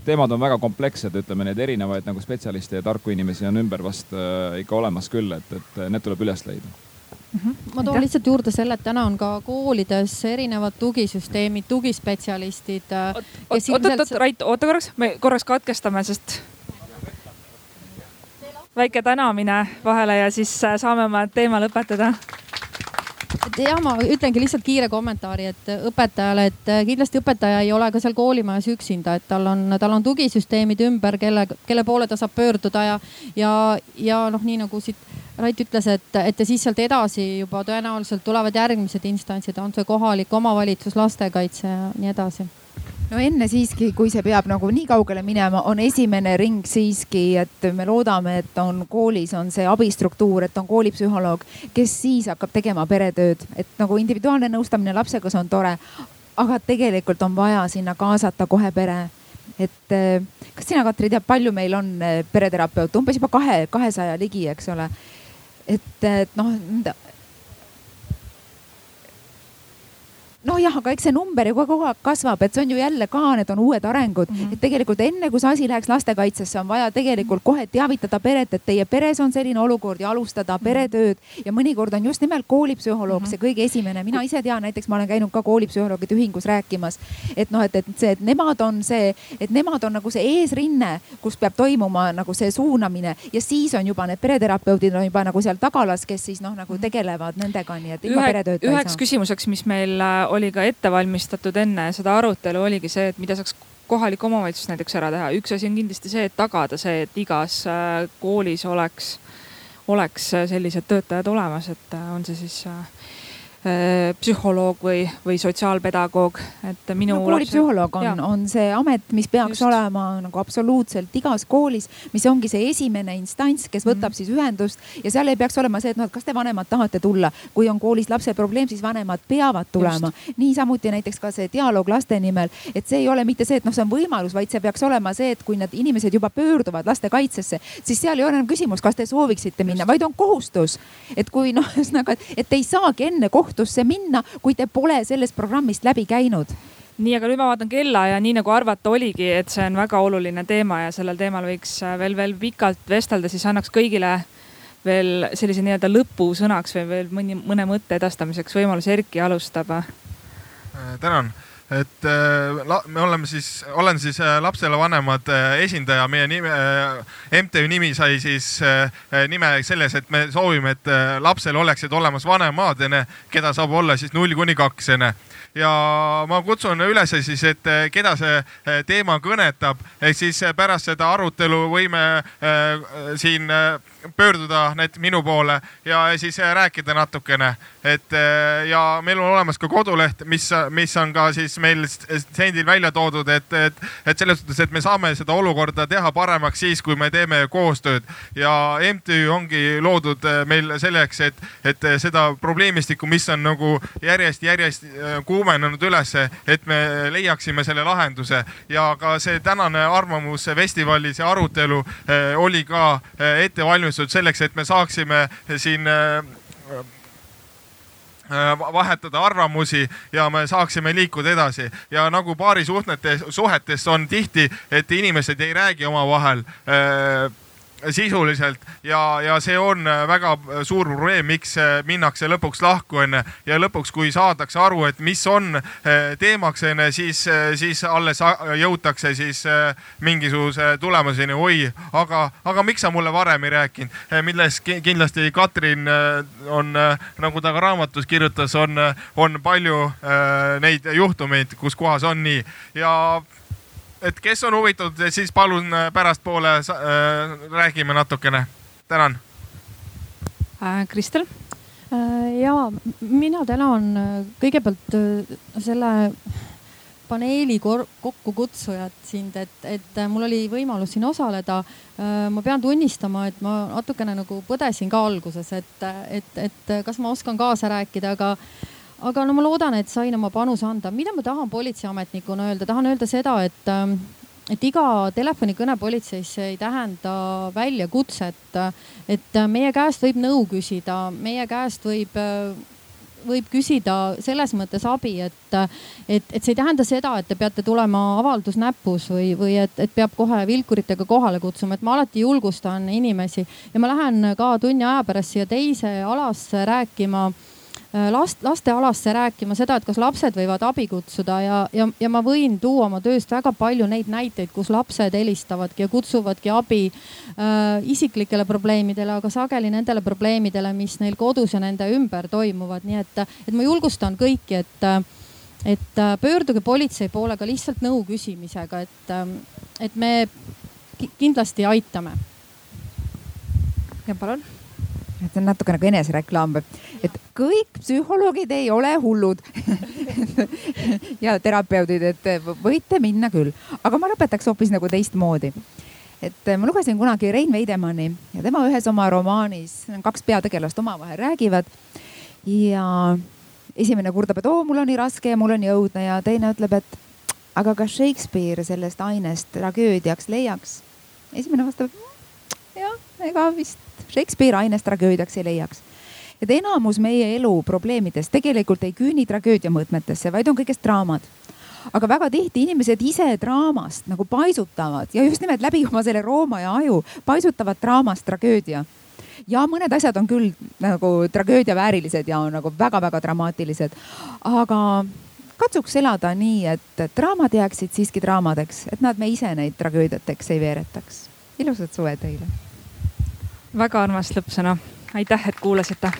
teemad on väga komplekssed, ütleme neid erinevaid nagu spetsialiste ja tarku inimesi on ümber vast ikka olemas küll, et, et need tuleb üles leida. Ma toon lihtsalt juurde selle, et täna on ka koolides erinevad tugisüsteemid, tugispetsialistid. Äh, oot-oot-oot, Rait, oota korraks, me korraks katkestame, sest väike tänamine vahele ja siis äh, saame oma teema lõpetada et ja ma ütlengi lihtsalt kiire kommentaari, et õpetajale, et äh, kindlasti õpetaja ei ole ka seal koolimajas üksinda, et tal on, tal on tugisüsteemid ümber, kelle, kelle poole ta saab pöörduda ja, ja, ja noh, nii nagu siit Rait ütles, et, et ja siis sealt edasi juba tõenäoliselt tulevad järgmised instantsid, on see kohalik omavalitsus, lastekaitse ja nii edasi no enne siiski, kui see peab nagu nii kaugele minema, on esimene ring siiski, et me loodame, et on koolis on see abistruktuur, et on koolipsühholoog, kes siis hakkab tegema peretööd, et nagu individuaalne nõustamine lapsega, see on tore. aga tegelikult on vaja sinna kaasata kohe pere. Et kas sina, Katri, tead, palju meil on pereterapeute, umbes juba kahe, kahesaja ligi, eks ole. Et, et noh, nojah, aga eks see number ju kogu aeg kasvab, et see on ju jälle ka, need on uued arengud mm, -hmm. et tegelikult enne kui see asi läheks lastekaitsesse, on vaja tegelikult kohe teavitada peret, et teie peres on selline olukord ja alustada mhm. peretööd. ja mõnikord on just nimelt koolipsühholoog mm -hmm. see kõige esimene, mina ise tean, näiteks ma olen käinud ka koolipsühholoogide ühingus rääkimas. et noh, et, et see, et nemad on see, et nemad on nagu see eesrinne, kus peab toimuma nagu see suunamine ja siis on juba need pereterapeudid on juba nagu seal tagalas, kes siis noh, nagu tegelevad nendega, nii et ilma Ühe, peretööta ei saa. üheks küsimuseks, mis meil äh, oli ka ette valmistatud enne seda arutelu, oligi see, et mida saaks kohalik omavalitsus näiteks ära teha. üks asi on kindlasti see, et tagada see, et igas äh, koolis oleks, oleks sellised töötajad olemas, et on see siis Äh, psühholoog või, või sotsiaalpedagoog, et minu no,. koolipsühholoog on, on see amet, mis peaks Just. olema nagu absoluutselt igas koolis, mis ongi see esimene instants, kes võtab mm siis ühendust ja seal ei peaks olema see, et noh, et kas te vanemad tahate tulla, kui on koolis lapse probleem, siis vanemad peavad tulema. niisamuti näiteks ka see dialoog laste nimel, et see ei ole mitte see, et noh, see on võimalus, vaid see peaks olema see, et kui need inimesed juba pöörduvad lastekaitsesse, siis seal ei ole enam küsimus, kas te sooviksite minna, vaid on kohustus. et kui noh, ühesõnaga, et, ei saagi enne kohtu kohtusse minna, kui te pole sellest programmist läbi käinud nii, aga nüüd ma vaatan kella ja nii nagu arvata oligi, et see on väga oluline teema ja sellel teemal võiks äh, veel, veel pikalt vestelda, siis annaks kõigile veel sellise nii-öelda lõpusõnaks või veel mõni, mõne mõtte edastamiseks võimalus. Erki alustab. Äh, tänan et äh, me oleme siis, olen siis äh, lapsele vanemad äh, esindaja, meie nime, MTÜ nimi sai siis nime selles, et me soovime, et lapsel oleksid olemas vanemad, keda saab olla siis null kuni kaks ja ma kutsun üles siis, et keda see teema kõnetab, ehk siis pärast seda arutelu võime siin pöörduda need minu poole ja siis rääkida natukene, et ja meil on olemas ka koduleht, mis, mis on ka siis meil sendil välja toodud, et, et, et selles suhtes, et me saame seda olukorda teha paremaks siis, kui me teeme koostööd. Ja MTÜ ongi loodud meil selleks, et, et seda probleemistikku, mis on nagu järjest-järjest kuumenenud ülesse, et me leiaksime selle lahenduse. Ja ka see tänane arvamusfestivalis ja arutelu oli ka ette valmistunud selleks, et me saaksime siin äh, äh, vahetada arvamusi ja me saaksime liikuda edasi. Ja nagu paarisuhtetes, suhetes on tihti, et inimesed ei räägi omavahel äh, sisuliselt ja, ja see on äh, väga äh, suur probleem, miks äh, minnakse lõpuks lahku onju. ja lõpuks, kui saadakse aru, et mis on teemaks onju, siis, siis alles jõutakse siis mingisuguse tulemuseni. oi, aga, aga miks sa mulle varem ei rääkinud, milles kindlasti Katrin on, nagu ta ka raamatus kirjutas, on, on palju neid juhtumeid, kus kohas on nii ja et kes on huvitatud, siis palun äh, pärastpoole äh, räägime natukene. tänan äh,. Kristel äh,? ja mina tänan äh, kõigepealt selle paneeli kokkukutsujat sind, et, et mul oli võimalus siin osaleda. ma pean tunnistama, et ma natukene nagu põdesin ka alguses, et, et, et kas ma oskan kaasa rääkida, aga aga no ma loodan, et sain oma panuse anda. mida ma tahan politseiametnikuna öelda, tahan öelda seda, et, ähm, et iga telefonikõne politseisse ei tähenda väljakutset. et meie käest võib nõu küsida, meie käest võib äh, võib küsida selles mõttes abi, et, et, et see ei tähenda seda, et te peate tulema avaldus näpus või, või et, et peab kohe vilkuritega kohale kutsuma, et ma alati julgustan inimesi ja ma lähen ka tunni aja pärast siia teise alasse rääkima Äh, last, lastealasse rääkima seda, et kas lapsed võivad abi kutsuda ja, ja, ja ma võin tuua oma tööst väga palju neid näiteid, kus lapsed helistavadki ja kutsuvadki abi äh, isiklikele probleemidele, aga sageli nendele probleemidele, mis neil kodus ja nende ümber toimuvad, nii et, et ma julgustan kõiki, et et äh, pöörduge politsei poole ka lihtsalt nõu küsimisega, et, äh, et me kindlasti aitame. ja palun et see on natuke nagu enesereklaam, et kõik psühholoogid ei ole hullud (laughs) ja terapeudid, et võite minna küll, aga ma lõpetaks hoopis nagu teistmoodi. et ma lugesin kunagi Rein Veidemanni ja tema ühes oma romaanis, kaks peategelast omavahel räägivad ja esimene kurdab, et oo, mul on nii raske ja mul on nii õudne ja teine ütleb, et aga kas Shakespeare sellest ainest tragöödiaks leiaks? esimene vastab, jah, ega vist Shakespeare ainest tragöödiaks ei leiaks. et enamus meie elu probleemidest tegelikult ei küüni tragöödia mõõtmetesse, vaid on kõigest draamad aga väga tihti inimesed ise draamast nagu paisutavad ja just nimelt läbi oma selle rooma ja aju paisutavad draamast tragöödia. ja mõned asjad on küll nagu tragöödia väärilised ja on nagu väga-väga dramaatilised, aga katsuks elada nii, et draamad jääksid siiski draamadeks, et nad me ise neid tragöödiateks ei veeretaks. ilusat suve teile väga armas lõppsõna, aitäh, et kuulasite.